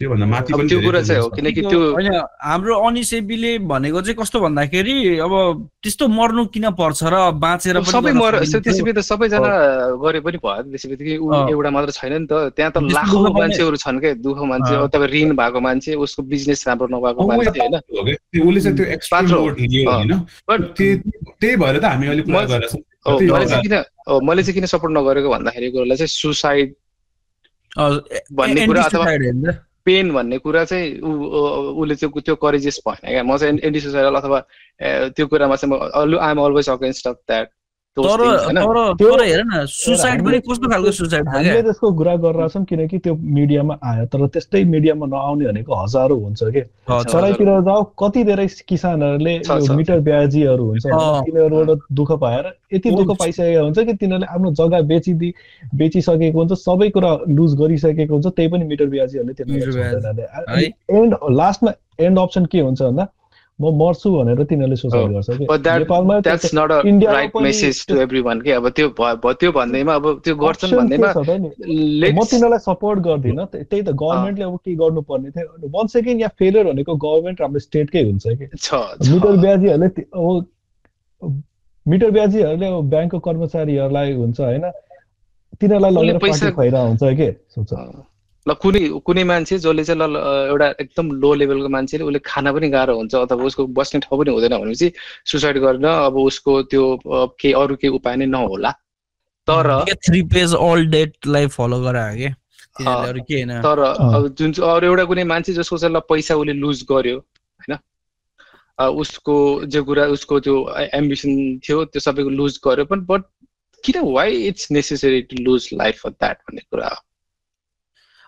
त्यो। त्योभन्दा माथि पनि कुरा चाहिँ हो। किनकि त्यो त्यो होइन हाम्रो अनिसेपीले भनेको चाहिँ कस्तो भन्दाखेरि अब त्यस्तो मर्नु किन पर्छ र बाँचेर पनि सबै मर। त्यसपछि त सबैजना गरे पनि भयो ऊ अँ। एउटा मात्र छैन नि त त्यहाँ त लाखौँ मान्छेहरू छन् क्या दुःख मान्छे तपाईँ ऋण भएको मान्छे उसको बिजनेस राम्रो नभएको मान्छे होइन उसले चाहिँ त्यो एक्स्ट्रा त्यही भएर त हामी मैले चाहिँ किन हो, मैले चाहिँ किन सपोर्ट नगरेको भन्दाखेरि कुरालाई चाहिँ सुसाइड भन्ने कुरा अथवा? पेन भन्ने कुरा चाहिँ ऊ उसले त्यो त्यो करेजियस भएन क्या। म चाहिँ एन्टी अथवा त्यो कुरामा चाहिँ म I am always against of that तर तर त्यो- तर हेर न सुसाइड पनि कस्तो खालको सुसाइड छ हामीले त्यसको कुरा गरिरहेछौँ किनकि त्यो मिडियामा आयो तर त्यस्तै मिडियामा नआउने भनेको हजारौँ हुन्छ कि। सराइतिर जाऊ कति धेरै किसानहरूले। मिटर ब्याजीहरू हुन्छ। तिनीहरूबाट दुःख पाएर यति। दुःख पाइसकेको हुन्छ कि तिनीहरूले आफ्नो जग्गा बेचिदि बेचिसकेको हुन्छ सबै कुरा लुज गरिसकेको हुन्छ त्यही पनि मिटर ब्याजीहरूले तिनीहरूले एन्ड लास्टमा एन्ड अप्सन के हुन्छ भन्दा म मर्छु भनेर तिनीहरूले सुसाइड हो। गर्छ कि इन्डियामा मेसेज टु के अब त्यो त्यो भन्दैमा अब त्यो गर्छन् भन्दैमा? म तिनीहरूलाई सपोर्ट गर्दिनँ त्य- त्यही त गभर्मेन्टले अब के गर्नुपर्ने थियो वान सेकेन्ड यहाँ फेलियर भनेको गभर्मेन्ट हाम्रो स्टेटकै हुन्छ कि मिटर। ब्याजीहरूले अब मिटर ब्याजीहरूले अब ब्याङ्कको कर्मचारीहरूलाई हुन्छ होइन तिनीहरूलाई लगेर पैसा- खुवाइरहेको हुन्छ कि सोच अँ। ल कुनै कुनै मान्छे जसले चाहिँ ल एउटा एकदम लो लेभलको मान्छेले उसले खाना पनि गाह्रो हुन्छ अथवा उसको बस्ने ठाउँ पनि हुँदैन भनेपछि सुसाइड गर्न अब उसको त्यो केही अरू केही उपाय नै नहोला। तर थ्री पेज अल डेटलाई फलो गरायो के तर। अब जुन चाहिँ अरू एउटा कुनै मान्छे जसको चाहिँ ल पैसा उसले लुज गर्यो होइन? उसको जो कुरा उसको त्यो एम्बिसन थियो त्यो सबैको लुज गर्यो पनि बट किन why it's necessary to lose life for that भन्ने कुरा हो?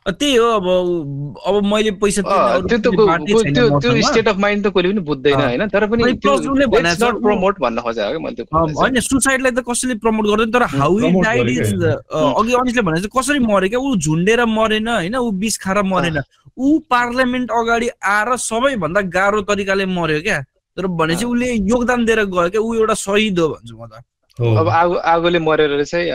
त्यही हो अब अब मैले पैसा त्यो त्यो त्यो। स्टेट अफ माइन्ड त कहिले पनि बुझ्दैन। होइन तर पनि प्रमोट भन्न खोजेको मैले चाहिँ। होइन सुसाइडलाई त कसैले प्रमोट गर्दैन तर हाउ डाइड इज। अघि अनिसले भने चाहिँ कसरी मऱ्यो क्या ऊ झुन्डेर मरेन होइन ऊ बिस खाएर मरेन ऊ पार्लियामेन्ट अगाडि आएर सबैभन्दा गाह्रो तरिकाले मर्यो क्या तर भनेपछि उसले योगदान दिएर गयो क्या ऊ एउटा शहीद हो भन्छु म त। अब आगो आगोले मरेर चाहिँ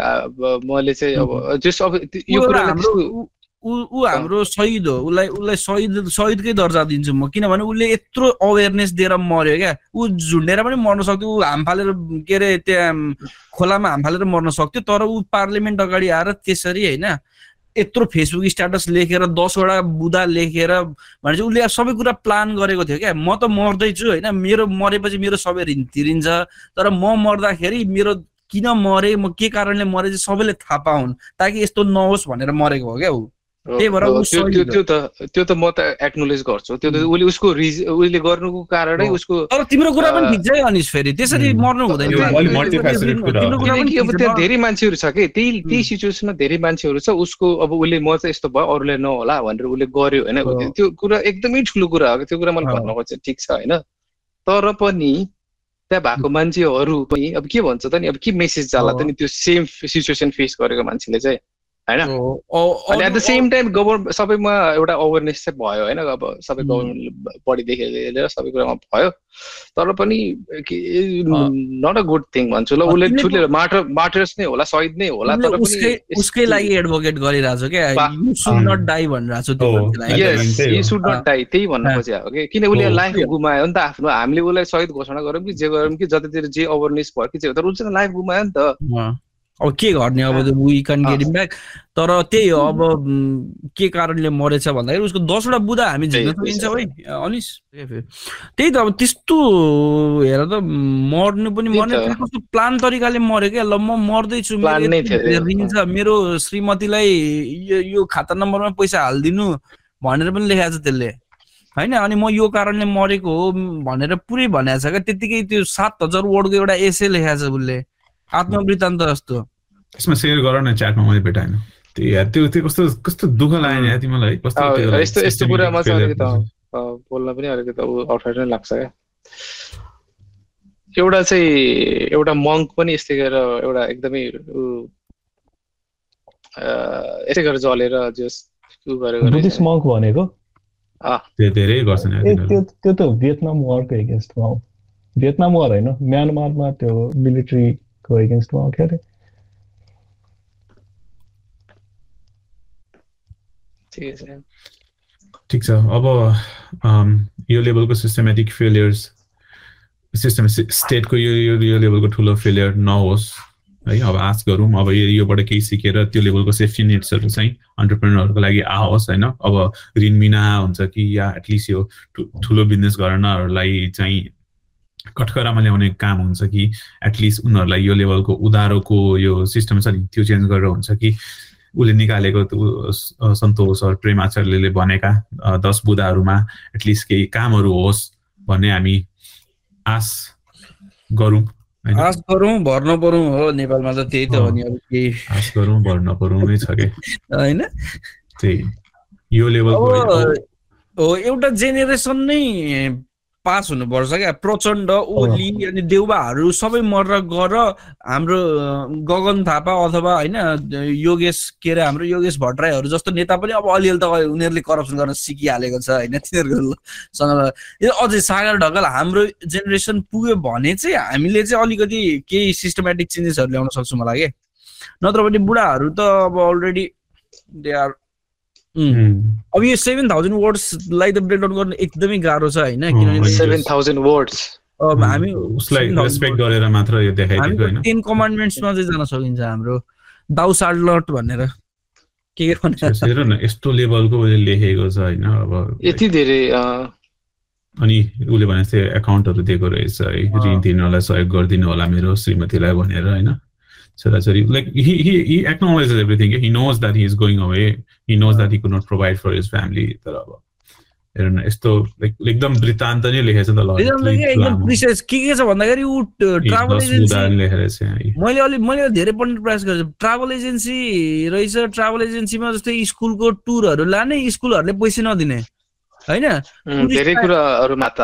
मैले चाहिँ अब जस अब यो कुरालाई हाम्रो ऊ- ऊ हाम्रो शहीद हो। उसलाई उसलाई शहीद शहीदकै दर्जा दिन्छु म। किनभने उसले यत्रो अवेरनेस दिएर मर्यो क्या। ऊ झुन्डेर पनि मर्न सक्थ्यो। ऊ हाम फालेर के अरे त्यहाँ खोलामा हाम फालेर मर्न सक्थ्यो। तर ऊ पार्लियामेन्ट अगाडि आएर त्यसरी होइन यत्रो फेसबुक स्ट्याटस लेखेर दसवटा बुदा लेखेर भनेपछि उसले सबै कुरा प्लान गरेको थियो क्या। म त मर्दैछु होइन। मेरो मरेपछि मेरो सबै ऋण तर म मर्दाखेरि मेरो किन मरे म के कारणले मरे चाहिँ सबैले थाहा पाउन्। ताकि यस्तो नहोस् भनेर मरेको हो क्या ऊ त्यही भएर त्यो त त्यो त म त एक्नोलेज गर्छु। त्यो त उसले उसको रिज उसले गर्नुको कारणै उसको तर तिम्रो कुरा पनि ठिक छ अनिस फेरि। त्यसरी मर्नु हुँदैन किनकि अब। त्यहाँ धेरै मान्छेहरू छ कि? त्यही त्यही. सिचुएसनमा धेरै मान्छेहरू छ। उसको अब उसले म चाहिँ यस्तो भयो अरूलाई नहोला भनेर उसले गर्यो होइन। हो। त्यो कुरा एकदमै ठुलो कुरा हो। त्यो कुरा मैले। भन्न खोजेँ ठिक छ होइन। तर पनि त्यहाँ भएको मान्छेहरू पनि अब के भन्छ त नि? अब के मेसेज जाला त नि त्यो सेम सिचुएसन फेस गरेको मान्छेले चाहिँ? होइन at the same time government सबैमा एउटा अवेरनेस चाहिँ भयो होइन अब सबै उम्. गभर्मेन्ट बडीदेखि लिएर सबै कुरामा भयो तर पनि नट अ गुड थिङ भन्छु ल उसले तिमीले ठुलो मार्टर मार्टर्स नै होला शहीद नै होला तर पनि उसकै उसकै लागि एडभोकेट गरिरहेको छ क्या यु सुड। नट डाई भनिरहेको यी। सुड। नट डाई त्यही भन्न। खोजेको हो कि किन उसले। लाइफ गुमायो नि त आफ्नो हामीले उसलाई शहीद घोषणा गरौँ कि जे गरौँ कि जतातिर जे अवेरनेस भयो कि जे तर उसले लाइफ गुमायो नि त। अब के गर्ने अब we can get them back तर त्यही हो अब के कारणले मरेछ भन्दाखेरि उसको दसवटा बुदा हामी झिक्न सकिन्छ है अनिस। त्यही त अब त्यस्तो हेर त मर्नु पनि मर्ने। कस्तो प्लान तरिकाले मऱ्यो क्या? ल म मर्दैछु मेरो श्रीमतीलाई यो यो खाता नम्बरमा पैसा हालिदिनु भनेर पनि लेखाएको छ त्यसले। होइन? अनि म यो कारणले मरेको हो भनेर पुरै भनेको छ क्या? त्यतिकै त्यो सात हजार वर्डको एउटा एसे लेखाएको छ उसले। आत्मवृत्तान्त जस्तो। त्यसमा सेयर गर न च्याटमा मैले भेटाएन। त्यो यार त्यो त्यो कस्तो कस्तो दुःख लाग्यो नि तिमीलाई कस्तो यस्तो- यस्तो कुरामा चाहिँ अलिकति बोल्न पनि अलिकति अप्ठ्यारो नै लाग्छ क्या। एउटा चाहिँ एउटा मङ्क पनि यस्तै गरेर एउटा एकदमै यस्तै गरेर जलेर जस बुद्धिस्ट। मङ्क भनेको? त्यो धेरै गर्छन्। त्यो त्यो त भियतनाम वारको एगेन्स्टमा हो भियतनाम वार होइन म्यानमारमा त्यो मिलिट्रीको क्या अरे ठिकै छ ठिक छ अब यो लेभलको सिस्टमेटिक फेलियर्स सिस्टम स्टेटको यो यो यो लेभलको ठुलो फेलियर नहोस् है अब आश गरौँ अब यो योबाट केही सिकेर त्यो लेभलको सेफ्टी नेट्सहरू चाहिँ अन्टरप्रेनरहरूको लागि आओस् होइन अब ऋण बिना हुन्छ कि या एटलिस्ट यो ठुलो बिजनेस गर्नहरूलाई चाहिँ कठकरामा ल्याउने काम हुन्छ कि एटलिस्ट उनीहरूलाई यो लेभलको उधारोको यो सिस्टम छ नि त्यो चेन्ज गरेर हुन्छ कि उसले निकालेको सन्तोष अर प्रेम आचार्यले भनेका दस बुदाहरूमा एटलिस्ट केही कामहरू होस् भन्ने हामी आश गरौँ आश गरौँ भर्न परौँ हो नेपालमा त त्यही त हो नि अब केही। आश गरौँ भर्न परौँ नै छ कि? होइन? त्यही यो लेभलको हो एउटा जेनेरेसन नै पास हुनुपर्छ क्या? प्रचण्ड ओली अनि देउबाहरू सबै मरेर गएर हाम्रो गगन थापा अथवा होइन योगेश के अरे हाम्रो योगेश भट्टराईहरू जस्तो नेता पनि अब अलिअलि त उनीहरूले करप्सन गर्न सिकिहालेको छ होइन? तिनीहरूसँग यो अझै सागर ढकाल हाम्रो जेनेरेसन पुग्यो भने चाहिँ हामीले चाहिँ अलिकति केही सिस्टमेटिक चेन्जेसहरू ल्याउन सक्छौँ होला के? नत्र भने बुढाहरू त अब अलरेडी दे आर अब यो सेभेन थाउजन्ड वर्ड्सलाई त ब्रेक डाउन गर्नु एकदमै गाह्रो छ होइन किनभने सेभेन थाउजन्ड वर्ड्स अब हामी उसलाई 7,000 रेस्पेक्ट गरेर मात्र यो देखाइदिएको होइन। टेन कमान्डमेन्ट्समा चाहिँ जान सकिन्छ हाम्रो। दाउ सार्लट भनेर। के भनेर? न यस्तो लेभलको उसले लेखेको छ होइन अब। यति धेरै अनि उसले भने जस्तै एकाउन्टहरू दिएको रहेछ है। ऋण तिर्नलाई सहयोग गरिदिनु होला मेरो श्रीमतीलाई भनेर होइन। छोराछोरी like he he acknowledges everything he knows that he is going away he knows that he could not provide for his family तर अब हेर न यस्तो लाइक एकदम वृत्तान्त नै लेखेछ त ल एकदम यति एकदम लामो। प्रिसियस के के छ भन्दाखेरि ऊ ट्राभल एजेन्सी। मैले अलिक मैले धेरै पढ्ने प्रयास गरेको छु ट्राभल एजेन्सी रहेछ ट्राभल एजेन्सीमा जस्तै स्कुलको टुरहरू लाने स्कुलहरूले पैसा नदिने होइन? धेरै कुराहरूमा त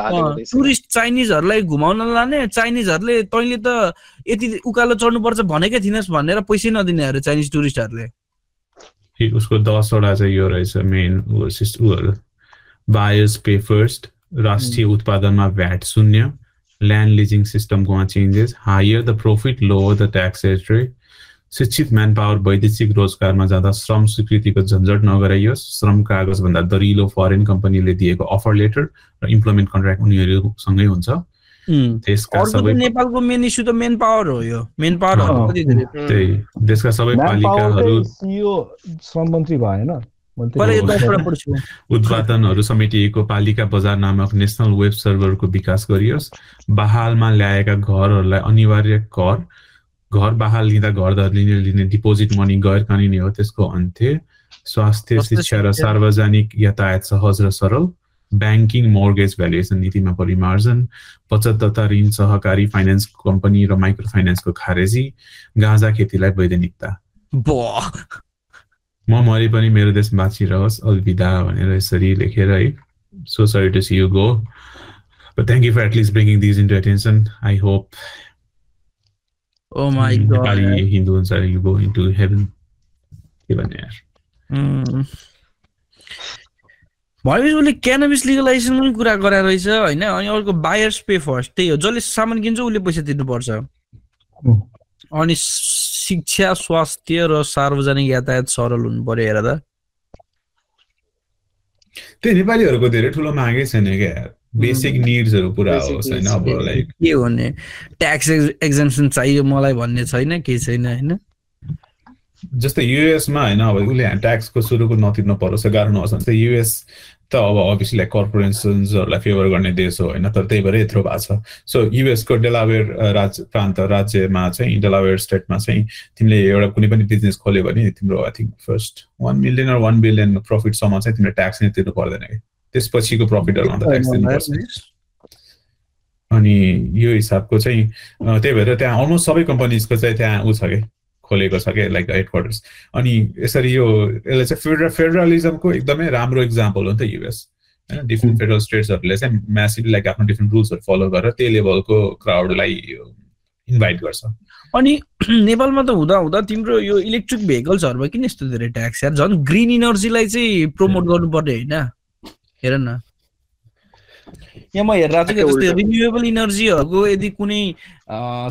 टुरिस्ट चाइनिजहरूलाई घुमाउन लाने चाइनिजहरूले तैँले त यति उकालो चढ्नुपर्छ भनेकै थिइनस् भनेर पैसै नदिने अरे चाइनिज टुरिस्टहरूले। उसको दसवटा चाहिँ यो रहेछ मेन उहरू। बायर्स पे फर्स्ट राष्ट्रिय उत्पादनमा भ्याट शून्य land leasing सिस्टमकोमा changes higher the profit lower the tax rate शिक्षित म्यान पावर वैदेशिक रोजगारमा जाँदा श्रम स्वीकृतिको झन्झट नगराइयोस्। श्रम कागजभन्दा दरिलो फरेन कम्पनीले दिएको अफर लेटर र इम्प्लोइमेन्ट कन्ट्र्याक्ट उनीहरूसँगै हुन्छ। नेपालको मेन इस्यु त मेन पावर हो यो। मेन पावर त्यही। देशका सबै पालिकाहरू श्रम मन्त्री भएन उत्पादनहरू समेटिएको पालिका बजार नामक नेसनल वेब सर्भरको विकास गरियोस्। बहालमा ल्याएका घरहरूलाई अनिवार्य कर घर बहाल लिँदा घर लिने लिने डिपोजिट मनी गैर कानुनी हो त्यसको अन्त्य स्वास्थ्य शिक्षा र। सार्वजनिक यातायात सहज र सरल ब्याङ्किङ मोर्गेज भ्यालुएसन नीतिमा परिमार्जन बचत तथा ऋण सहकारी फाइनेन्स कम्पनी र माइक्रो फाइनेन्सको खारेजी गाँजा खेतीलाई वैधानिकता म मरे पनि मेरो देश बाँचिरहोस् अलविदा भनेर यसरी लेखेर है so sorry to see you go you for at least bringing these into attention. I oh my Nepali Hindu हुन्छ you go into heaven. के भन्ने यार. भनेपछि उसले क्यानबिस लिगलाइजेसन पनि कुरा गराएर रहेछ होइन अनि अर्को बायर्स पे फर्स्ट त्यही हो जसले सामान किन्छ उसले पैसा तिर्नुपर्छ। अनि शिक्षा स्वास्थ्य र सार्वजनिक यातायात सरल हुनु पर्यो हेर त त्यो नेपालीहरूको धेरै ठुलो मागै छैन क्या बेसिक निड्सहरू पुरा Basic होस् होइन अब. लाइक के भन्ने ट्याक्स एक्जाम्सन चाहियो मलाई भन्ने छैन केही छैन होइन? जस्तै युएसमा होइन अब उसले ट्याक्सको सुरुको नतिर्न परोस् गाह्रो नहोस् चाहिँ युएस त अब अभियसली लाइक कर्पोरेसन्सहरूलाई फेभर गर्ने देश हो होइन तर त्यही भएर यत्रो भएको छ। सो युएसको डेलावेयर राज्य प्रान्त राज्यमा चाहिँ डेलावेयर स्टेटमा चाहिँ तिमीले एउटा कुनै पनि बिजनेस खोल्यो भने तिम्रो I think first one million र वान बिलियन प्रफिटसम्म चाहिँ तिमीले ट्याक्स नै तिर्नु पर्दैन कि। त्यसपछिको प्रफिटहरूमा त ट्याक्स तिर्नुपर्छ अनि यो हिसाबको चाहिँ त्यही भएर त्यहाँ अलमोस्ट सबै कम्पनीजको चाहिँ त्यहाँ ऊ छ कि? खोलेको छ क्या लाइक हेड क्वार्टर्स अनि यसरी यो यसलाई चाहिँ फेडरल फेडरलिजमको एकदमै राम्रो इक्जाम्पल हो नि त युएस होइन डिफ्रेन्ट फेडरल स्टेट्सहरूले चाहिँ म्यासिभ लाइक आफ्नो डिफ्रेन्ट रुल्सहरू फलो गरेर त्यही लेभलको क्राउडलाई इन्भाइट गर्छ। अनि नेपालमा त हुँदा हुँदा तिम्रो यो इलेक्ट्रिक भेहिकल्सहरूमा किन यस्तो धेरै ट्याक्स यार? झन् ग्रिन इनर्जीलाई चाहिँ प्रमोट गर्नुपर्ने होइन। हेर न। यहाँ म हेरेर चाहिँ जस्तै। रिन्युएबल इनर्जीहरूको यदि कुनै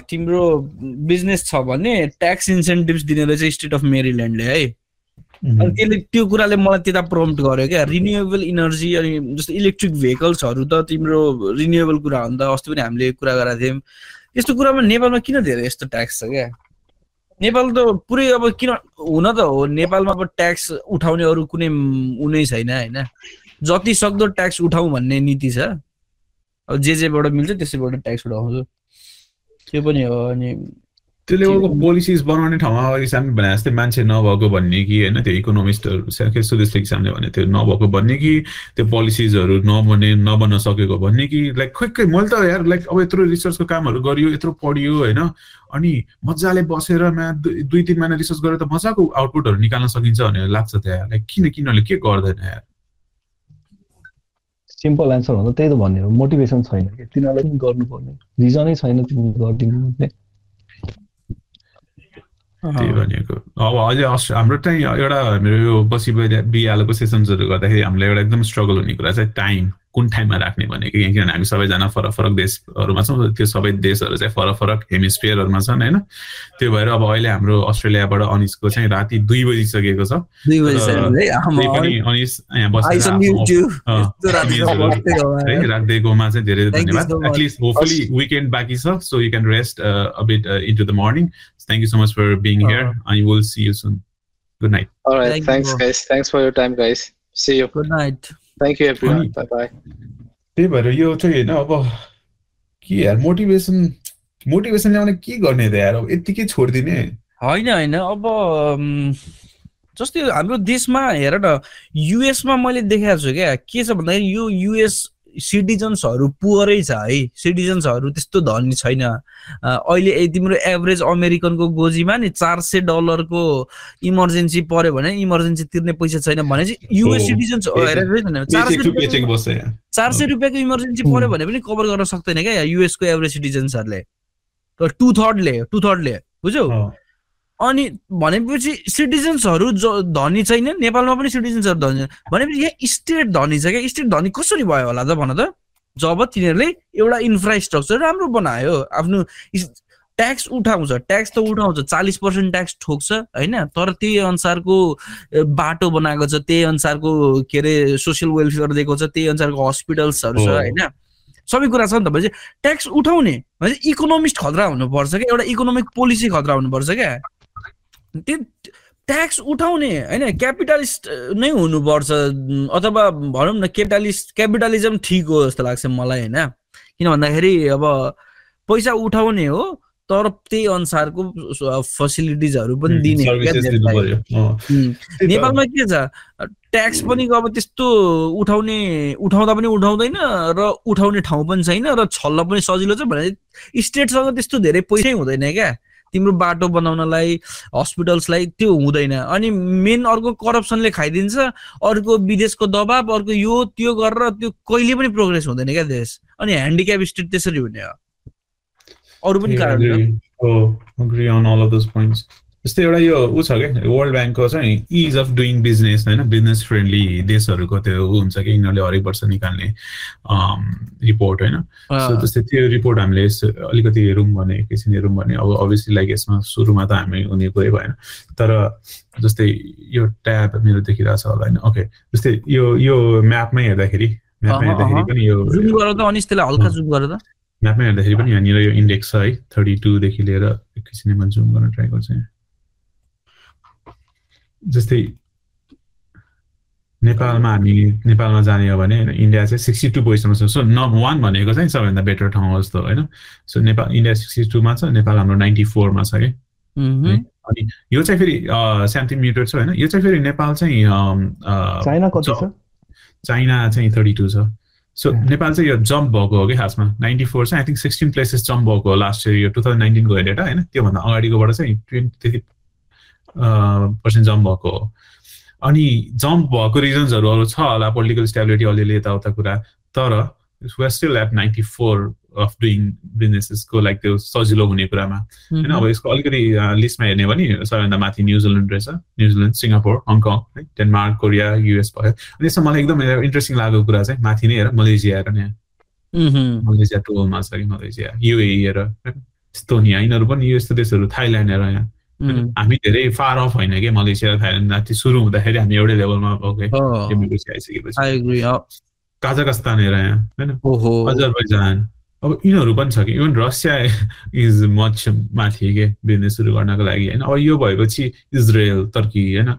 तिम्रो बिजनेस छ भने ट्याक्स इन्सेन्टिभ्स दिने रहेछ स्टेट अफ मेरिल्यान्डले है। अनि त्यसले त्यो कुराले मलाई त्यता प्रम्प्ट गर्यो क्या। रिन्युएबल इनर्जी अनि जस्तो इलेक्ट्रिक भेहिकल्सहरू त तिम्रो रिन्युएबल कुरा हो नि त अस्ति पनि हामीले कुरा गरेका थियौँ। यस्तो कुरामा नेपालमा किन धेरै यस्तो ट्याक्स छ क्या? नेपाल त पुरै अब किन हुन त हो। नेपालमा अब ट्याक्स उठाउने अरू कुनै उनै छैन होइन। जति सक्दो ट्याक्स उठाउँ भन्ने नीति छ। अब जे जेबाट मिल्छ त्यसैबाट ट्याक्स उठाउँछु। त्यो पनि हो अनि त्यो लेभलको पोलिसिज बनाउने ठाउँमा अघि सामने भने जस्तै मान्छे नभएको भन्ने कि होइन त्यो इकोनोमिस्टहरू सामने भने त्यो नभएको भन्ने कि त्यो पोलिसिजहरू नबने नबन्न सकेको भन्ने कि लाइक खोइ मैले त यार लाइक अब यत्रो रिसर्चको कामहरू गरियो यत्रो पढियो होइन? अनि मजाले बसेर दुई तिन महिना रिसर्च गरेर त मजाको आउटपुटहरू निकाल्न सकिन्छ भनेर लाग्छ त्यहाँ लाइक किन किनले के गर्दैन यार? सिम्पल एन्सर भन्दा त्यही त भन्ने हो मोटिभेसन छैन कि। तिनीहरूलाई पनि गर्नुपर्ने रिजनै छैन तिनीहरू गरिदिनु अब अस हाम्रो चाहिँ एउटा मेरो यो बसी बिहालोको सेसन्सहरू गर्दाखेरि हामीलाई एउटा एकदम स्ट्रगल हुने कुरा चाहिँ टाइम कुन टाइममा राख्ने भनेको यहाँ किनभने हामी सबैजना फरक फरक देशहरूमा छौँ त्यो सबै देशहरू चाहिँ फरक फरक हेमिस्फियरहरूमा छन् होइन त्यो भएर अब अहिले हाम्रो अस्ट्रेलियाबाट अनिसको चाहिँ राति दुई बजिसकेको छ अनिस। राखिदिएकोमा चाहिँ धेरै धन्यवाद. एटलिस्ट होपफुली विकेन्ड बाँकी छ so you can rest a bit into the morning thank you so much for being here अनि will see you soon good night All right. Thanks, guys. Thanks for your time, guys. See you. Good night. Thank you, everyone. Funny. Bye bye. त्यही भएर यो चाहिँ होइन अब के यार motivation motivation ल्याउने के गर्ने त यार अब यत्तिकै छोडिदिने होइन होइन अब जस्तै हाम्रो देशमा हेर न युएसमा मैले देखाएको छु क्या के छ भन्दाखेरि यो युएस सिटिजन्सहरू पुवरै छ है। सिटिजन्सहरू त्यस्तो धनी छैन। अहिले तिम्रो एभरेज अमेरिकनको गोजीमा नि चार सय डलरको इमर्जेन्सी पर्यो भने इमर्जेन्सी तिर्ने पैसा छैन भने चाहिँ युएस सिटिजन्स चार सय रुपियाँको इमर्जेन्सी पर्यो भने पनि कभर गर्न सक्दैन क्या युएसको एभरेज सिटिजन्सहरूले। टु थर्डले टु थर्डले बुझ्यौ? अनि भनेपछि सिटिजन्सहरू जो धनी छैन नेपालमा पनि सिटिजन्सहरू धनी छैन। भनेपछि यहाँ स्टेट धनी छ क्या? स्टेट धनी कसरी भयो होला त भन त? जब तिनीहरूले एउटा इन्फ्रास्ट्रक्चर राम्रो बनायो आफ्नो ट्याक्स उठाउँछ। ट्याक्स त उठाउँछ चालिस पर्सेन्ट ट्याक्स ठोक्छ होइन? तर त्यही अनुसारको बाटो बनाएको छ त्यही अनुसारको के अरे सोसियल वेलफेयर दिएको छ त्यही अनुसारको हस्पिटल्सहरू छ। होइन? सबै कुरा छ नि त। भनेपछि ट्याक्स उठाउने भनेपछि इकोनोमिस्ट खतरा हुनुपर्छ क्या? एउटा इकोनोमिक पोलिसी खतरा हुनुपर्छ क्या? त्यो ट्याक्स उठाउने होइन? क्यापिटलिस्ट नै हुनुपर्छ। अथवा भनौँ न क्यापिटलिस्ट क्यापिटलिजम ठिक हो जस्तो लाग्छ मलाई होइन? किन भन्दाखेरि अब पैसा उठाउने हो तर त्यही अनुसारको फेसिलिटिजहरू पनि दिने। नेपालमा के छ ट्याक्स पनि अब त्यस्तो उठाउने उठाउँदा पनि उठाउँदैन र उठाउने ठाउँ पनि छैन र छल्न पनि सजिलो छ भने स्टेटसँग त्यस्तो धेरै पैसै हुँदैन क्या। तिम्रो बाटो बनाउनलाई हस्पिटल्सलाई त्यो हुँदैन। अनि मेन अर्को करप्सनले खाइदिन्छ अर्को विदेशको दबाब अर्को यो त्यो गरेर त्यो कहिले पनि प्रोग्रेस हुँदैन क्या देश। अनि ह्यान्डिक्याप स्टेट त्यसरी हुने हो। अरू पनि कारण जस्तै एउटा यो ऊ छ क्या वर्ल्ड ब्याङ्कको चाहिँ इज अफ डुइङ बिजनेस होइन? बिजनेस फ्रेन्डली देशहरूको त्यो ऊ हुन्छ कि यिनीहरूले हरेक वर्ष निकाल्ने रिपोर्ट होइन? सो जस्तै त्यो रिपोर्ट हामीले अलिकति हेरौँ भने एकैछिन हेरौँ भने अब अभियसली लाइक यसमा सुरुमा त हामी हुने कुरै भएन तर जस्तै यो ट्याब मेरो देखिरहेको छ होला होइन? ओके जस्तै यो यो म्यापमै हेर्दाखेरि म्यापमा हेर्दाखेरि। पनि यो हल्का। जुम म्यापमा हेर्दाखेरि पनि यहाँनिर यो इन्डेक्स छ है थर्टी टूदेखि लिएर एकैछिन म जुम गर्न ट्राई गर्छु यहाँ। जस्तै नेपालमा हामी नेपालमा जाने हो भने होइन इन्डिया चाहिँ सिक्सटी टू पोजिसनमा छ। सो नम्बर वान भनेको चाहिँ सबैभन्दा बेटर ठाउँ हो जस्तो होइन? सो नेपाल इन्डिया सिक्सटी टूमा छ नेपाल हाम्रो नाइन्टी फोरमा छ कि। अनि यो चाहिँ फेरि सेन्टिमिटर छ होइन? यो चाहिँ फेरि नेपाल चाहिँ चाइना कति ज- छ? चाइना चाहिँ थर्टी टू छ। सो. नेपाल चाहिँ यो जम्प भएको हो कि खासमा? नाइन्टी फोर चाहिँ I think sixteen places jump भएको हो लास्ट इयर यो टु थाउजन्ड नाइन्टिनको हेरेर होइन? त्योभन्दा अगाडिकोबाट चाहिँ ट्वेन्टी त्यति पर्सेन्ट जम्प भएको हो। अनि जम्प भएको रिजन्सहरू अरू छ होला पोलिटिकल स्टेबिलिटी अलिअलि यताउता कुरा। तर we are still at ninety four of doing बिजनेसेसको like त्यो सजिलो हुने कुरामा। होइन अब यसको अलिकति लिस्टमा हेर्ने भने सबैभन्दा माथि न्युजिल्यान्ड रहेछ। New Zealand Singapore Hong Kong है डेनमार्क कोरिया युएस भयो। अनि यसमा मलाई एकदम इन्ट्रेस्टिङ लागेको कुरा चाहिँ माथि नै हेर मलेसिया हेर नि। मह्म। मलेसिया टोलमा छ कि मलेसिया। युए हेर। एस्तोनिया यिनीहरू पनि यो यस्तो देशहरू थाइल्यान्ड हेर यहाँ। हामी धेरै फार अफ होइन कि मलेसिया र थाइल्यान्ड सुरु हुँदाखेरि हामी एउटै लेभलमा आइसकेपछि I agree, अँ। काजाकस्तान हेर यहाँ होइन अजरबैजान अब यिनीहरू पनि छ कि इभन रसिया इज मच माथि के बिजनेस सुरु गर्नको लागि होइन अब यो भएपछि इजरायल तर्की होइन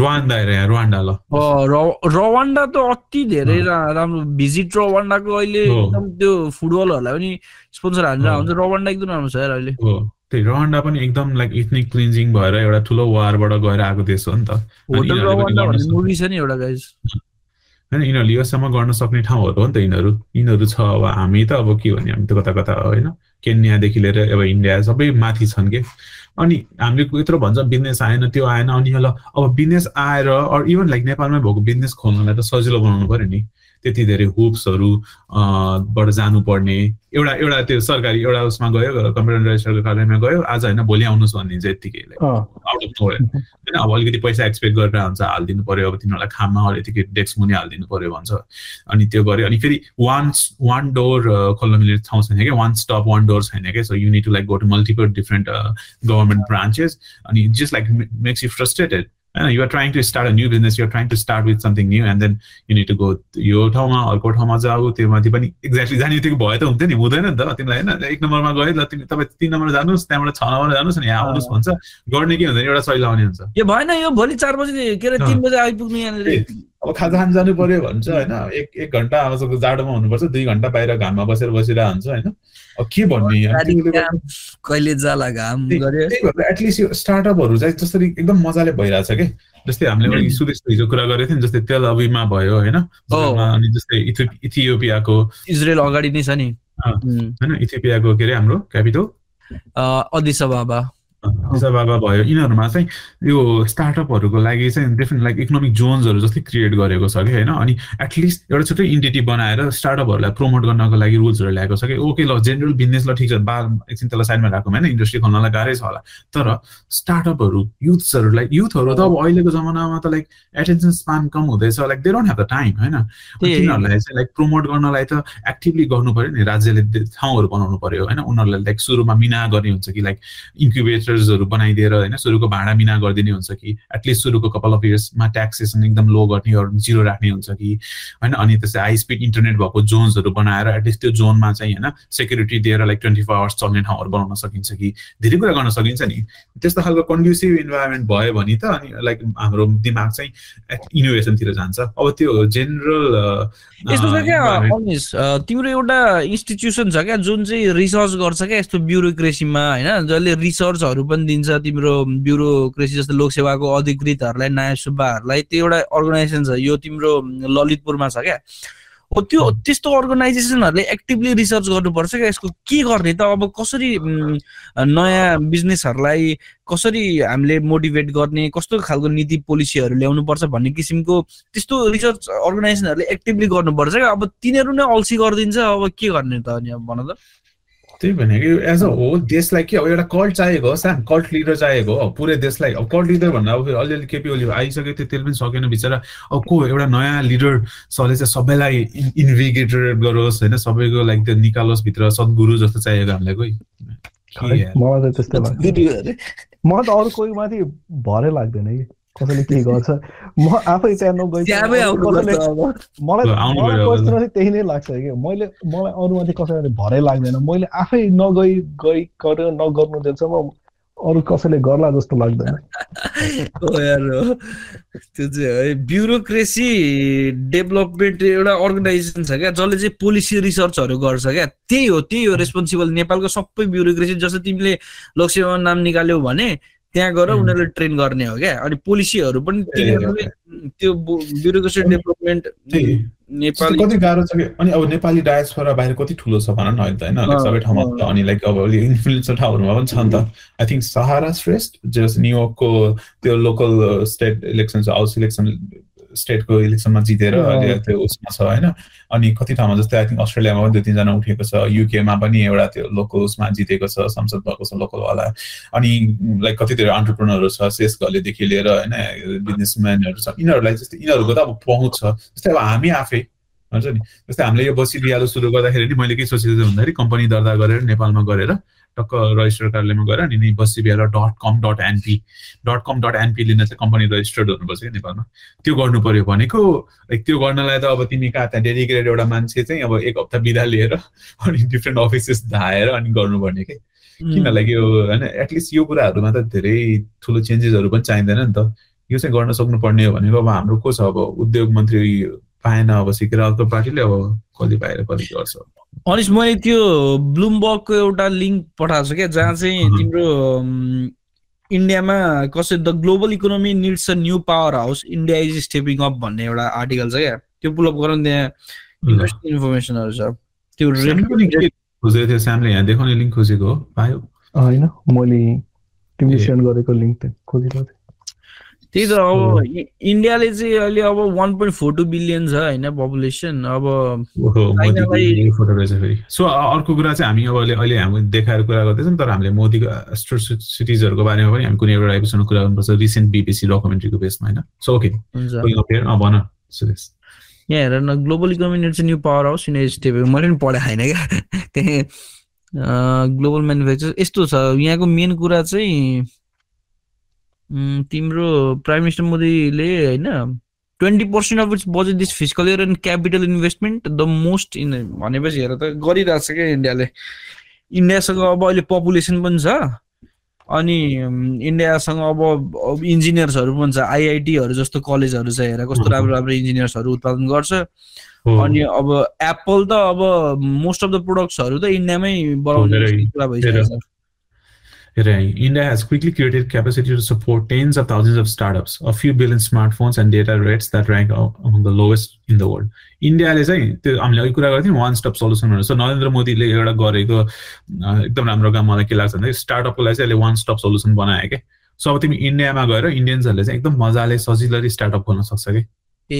रुवान्डा हेर यहाँ रुवान्डा ल रवान्डा त अति धेरै राम्रो भिजिट रवान्डाको अहिले। एकदम त्यो फुटबलहरूलाई पनि स्पोन्सर हालेर। हुन्छ रवान्डा एकदम राम्रो छ अहिले त्यही रुवान्डा पनि एकदम लाइक इथनिक क्लिन्जिङ भएर एउटा ठुलो वारबाट गएर आएको देश हो नि त। होइन यिनीहरूले योसम्म गर्न सक्ने ठाउँहरू हो नि त यिनीहरू। यिनीहरू छ अब हामी त अब के भने हामी त कता कता होइन। केन्यादेखि लिएर अब इन्डिया सबै माथि छन् के। अनि हामीले यत्रो भन्छ बिजनेस आएन त्यो आएन। अनि ल अब बिजनेस आएर अर इभन लाइक नेपालमै भएको बिजनेस खोल्नलाई त सजिलो बनाउनु पर्यो नि। त्यति धेरै हुप्सहरू बाट जानुपर्ने एउटा एउटा त्यो सरकारी एउटा उसमा गयो कम्प्युटर रेजिस्टरको कार्यालयमा गयो। आज होइन भोलि आउनुहोस् भनिदिन्छ यत्तिकै आउट अफ नोवेयर होइन अब अलिकति पैसा एक्सपेक्ट गरेर हुन्छ हालिदिनु पर्यो। अब तिनीहरूलाई खाममा अलिकति डेस्क मुनि हालिदिनु पर्यो भन्छ। अनि त्यो गर्यो। अनि फेरि वान वान डोर खोल्न मिल्ने ठाउँ छैन क्या। वान स्टप वान डोर छैन क्या। So you need to like go to multiple different government branches अनि just like makes you frustrated होइन you're trying to start a new business you're trying to start with something new and then you need to go यो ठाउँमा अर्को ठाउँमा जाऊ त्यो माथि पनि एक्ज्याक्टली जाने बित्तिकै भयो त हुन्थ्यो नि हुँदैन नि त तिमीलाई होइन एक नम्बरमा गयो ल तिमी तपाईँ तिन नम्बर जानुहोस् त्यहाँबाट छ नम्बर जानुहोस् अनि यहाँ आउनुहोस् भन्छ गर्ने के हुँदैन एउटा सही लाउने हुन्छ। यो भएन यो भोलि चार बजी के अरे। तिन बजी आइपुग्नु यहाँनिर। अब खाजा खान जानु पर्यो भन्छ होइन? एक एक घन्टा अब जाडोमा हुनुपर्छ दुई घन्टा बाहिर घाममा बसेर बसिरहेको हुन्छ होइन? अब के भन्ने एटलिस्ट यो स्टार्टअपहरू चाहिँ जसरी एकदम मजाले भइरहेछ कि? जस्तै हामीले अघि सुदेश हिजो कुरा गरेको थियौँ जस्तै तेल अभिमा भयो होइन? अनि जस्तै इथि इथियोपियाको इजरायल अगाडि नै छ नि। होइन इथियोपियाको के अरे हाम्रो क्यापिटल? अदिसा बाबा बाबा भयो। यिनीहरूमा चाहिँ यो स्टार्टअपहरूको लागि चाहिँ डिफ्रेन्ट लाइक इकोनोमिक जोन्सहरू जस्तै क्रिएट गरेको छ कि होइन? अनि एटलिस्ट एउटा छुट्टै इन्टिटी बनाएर स्टार्टअपहरूलाई प्रमोट गर्नको लागि रुल्सहरू ल्याएको छ कि ओके ल जेनरल बिजनेस ल ठिक छ बा एकछिन त्यसलाई साइडमा राखौँ होइन? इन्डस्ट्री खोल्नलाई गाह्रै छ होला। तर स्टार्टअपहरू युथ्सहरूलाई युथहरू त अब अहिलेको जमानामा त लाइक एटेन्सन स्पान कम हुँदैछ like they don't have the time होइन। तिनीहरूलाई चाहिँ लाइक प्रमोट गर्नलाई त एक्टिभली गर्नु पर्यो नि राज्यले ठाउँहरू बनाउनु पर्यो होइन? उनीहरूलाई लाइक सुरुमा मिना गर्ने हुन्छ कि लाइक इन्क्युबेटर सेन्टर्सहरू बनाइदिएर होइन सुरुको भाडा मिना गरिदिने हुन्छ कि एटलिस्ट सुरुको कपाल अफ इयर्समा ट्याक्सेसन एकदम लो गर्ने जिरो राख्ने हुन्छ कि होइन? अनि त्यस्तै हाई स्पिड इन्टरनेट भएको जोन्सहरू बनाएर एटलिस्ट त्यो जोनमा चाहिँ होइन सेक्युरिटी दिएर लाइक ट्वेन्टी फोर आवर्स चल्ने ठाउँहरू बनाउन सकिन्छ कि। धेरै कुरा गर्न सकिन्छ नि। त्यस्तो खालको कन्ड्युसिभ इन्भाइरोमेन्ट भयो भने त अनि लाइक हाम्रो दिमाग चाहिँ इनोभेसनतिर जान्छ। अब त्यो जेनरल यस्तो छ क्या अनिस तिम्रो एउटा इन्स्टिट्युसन छ क्या जुन चाहिँ रिसर्च गर्छ क्या यस्तो ब्युरोक्रेसीमा होइन? जसले रिसर्चहरू पनि दिन्छ। तिम्रो ब्युरोक्रेसी जस्तो लोकसेवाको अधिकृतहरूलाई नयाँ सुब्बाहरूलाई त्यो एउटा अर्गनाइजेसन छ। यो तिम्रो ललितपुरमा छ क्या। हो त्यो त्यस्तो अर्गनाइजेसनहरूले एक्टिभली रिसर्च गर्नुपर्छ क्या। यसको के गर्ने त? अब कसरी नयाँ बिजनेसहरूलाई कसरी हामीले मोटिभेट गर्ने? कस्तो खालको नीति पोलिसीहरू ल्याउनुपर्छ भन्ने किसिमको त्यस्तो रिसर्च अर्गनाइजेसनहरूले एक्टिभली गर्नुपर्छ क्या। अब तिनीहरू नै अल्छी गरिदिन्छ। अब के गर्ने त अनि अब भन त। त्यही भनेको एज अ हो देशलाई के अब एउटा कल्ट चाहिएको हो सानो कल्ट लिडर चाहिएको हो। पुरै देशलाई अब कल्ट लिडर भन्दा अब अलिअलि केपी ओली आइसक्यो त्यो त्यसले पनि सकेन बिचरा। अब को एउटा नयाँ लिडर सरले चाहिँ सबैलाई इन्भिगेटर गरोस् होइन? सबैको लाइक त्यो निकालोस् भित्र सद्गुरु जस्तो चाहिएको हामीलाई कोही। मलाई त त्यस्तै लाग्छ। मलाई त अरू कोही माथि भरै लाग्दैन कि। कसैले के गर्छ? म आफै त्यहाँ नगइ मलाई त्यही नै लाग्छ कि। मैले मलाई अरूमाथि कसैले भरै लाग्दैन। मैले आफै नगई गइ गरेर नगर्नु दिएसम्म अरू कसैले गर्ला जस्तो लाग्दैन। त्यो चाहिँ है। ब्युरोक्रेसी डेभलपमेन्ट एउटा अर्गनाइजेसन छ क्या जसले चाहिँ पोलिसी रिसर्चहरू गर्छ क्या। त्यही हो त्यही हो रेस्पोन्सिबल। नेपालको सबै ब्युरोक्रेसी जस्तो तिमीले लोकसेवा नाम निकाल्यौ भने त्यहाँ गएर उनीहरूले ट्रेन गर्ने हो क्या। अनि पोलिसीहरू पनि त्यो ब्युरोक्रेसी डेभलपमेन्ट नेपाली कति गाह्रो छ कि अनि अब नेपाली डायस्फोरा बाहिर कति ठुलो छ भन न अहिले त होइन? सबै ठाउँमा अनि लाइक अब इन्फ्लुएन्सर ठाउँहरूमा पनि छ नि त आई थिङ्क सहारा श्रेष्ठ जस न्युयोर्कको त्यो local state election house election स्टेटको इलेक्सनमा जितेर अहिले त्यो उसमा छ होइन? अनि कति ठाउँमा जस्तै आई थिङ्क अस्ट्रेलियामा पनि दुई तिनजना उठेको छ युकेमा पनि एउटा त्यो लोकल उसमा जितेको छ संसद भएको छ लोकलवाला अनि लाइक कति धेरै अन्टरप्रोनरहरू छ सेस घलेदेखि लिएर होइन बिजनेसम्यानहरू छ यिनीहरूलाई जस्तै यिनीहरूको त अब पहुँच छ। जस्तै अब हामी आफै हुन्छ नि? जस्तै हामीले यो बसी सुरु गर्दाखेरि नि मैले के सोचेको छु भन्दाखेरि कम्पनी दर्ता गरेर नेपालमा गरेर टक्क रजिस्टर कार्यालयमा गएर अनि बसी Bihar dot com dot NP dot com dot NP लिन चाहिँ कम्पनी रजिस्टर्ड हुनुपर्छ क्या नेपालमा। त्यो गर्नु पर्यो भनेको लाइक त्यो गर्नलाई त अब तिमी कहाँ त्यहाँ डेडिकेटेड एउटा मान्छे चाहिँ अब एक हप्ता बिदा लिएर अनि डिफ्रेन्ट अफिसेस धाएर अनि गर्नुपर्ने कि किन लागि यो होइन एटलिस्ट यो कुराहरूमा त धेरै ठुलो चेन्जेसहरू पनि चाहिँदैन नि त। यो चाहिँ गर्न सक्नुपर्ने हो भनेको अब हाम्रो को छ अब उद्योग मन्त्री पाएन अब सिकेर अर्को पार्टीले अब कति पाएर कति गर्छ। अनिस मैले त्यो ब्लुमबर्गको एउटा लिङ्क पठाएको छु क्या जहाँ चाहिँ तिम्रो इन्डियामा कसै the global economy needs a new power house India is stepping up भन्ने एउटा आर्टिकल छ क्या। त्यो पुलअप गराउनु त्यहाँ इन्ट्रेस्टिङ इन्फर्मेसनहरू छ। त्यो खोजेको थियो स्यामले यहाँ। देखाउने लिङ्क खोजेको हो। पायो। होइन मैले तिमीले सेन्ड गरेको लिङ्क त खोजिरहेको थिएँ। त्यही त अब इन्डियाले चाहिँ अहिले अब one point four two billion छ होइन पपुलेसन अब सो अर्को कुरा चाहिँ हामी अब अहिले हामी देखाएर कुरा गर्दैछौँ तर हामीले मोदीको एस्ट्रो सिटिजहरूको बारेमा पनि हामी कुनै एउटा एपिसोडमा कुरा गर्नुपर्छ रिसेन्ट बिबिसी डकुमेन्ट्रीको बेसमा होइन? So okay. भन सुरेश। यहाँ हेर न ग्लोबल इकोनोमी चाहिँ न्यू पावर हाउस स्टेप मैले पनि पढाएको होइन क्या? त्यही। ग्लोबल म्यानुफ्याक्चर यस्तो छ। यहाँको मेन कुरा चाहिँ तिम्रो प्राइम मिनिस्टर मोदीले होइन twenty percent of its budget this fiscal year and capital investment the most in भनेपछि हेर त गरिरहेको छ क्या इन्डियाले इन्डियासँग अब अहिले पपुलेसन पनि छ अनि इन्डियासँग अब इन्जिनियर्सहरू पनि छ आइआइटीहरू जस्तो कलेजहरू छ हेर कस्तो राम्रो राम्रो इन्जिनियर्सहरू उत्पादन गर्छ। अनि अब एप्पल त अब मोस्ट अफ द प्रोडक्ट्सहरू त इन्डियामै बनाउने कुरा भइसकेको छ। India has quickly created capacity to support tens of thousands of startups, a few billion smartphones and data rates that rank among the lowest in the world. इन्डियाले चाहिँ त्यो हामीले अघि कुरा गर्थ्यौँ वान स्टप सल्युसनहरू छ नरेन्द्र मोदीले एउटा गरेको एकदम राम्रो काम मलाई के लाग्छ भने स्टार्टअपको लागि चाहिँ अहिले वान स्टप सल्युसन बनायो क्या। सो अब तिमी इन्डियामा गएर इन्डियन्सहरूले चाहिँ एकदम मजाले सजिलो स्टार्टअप गर्न सक्छ कि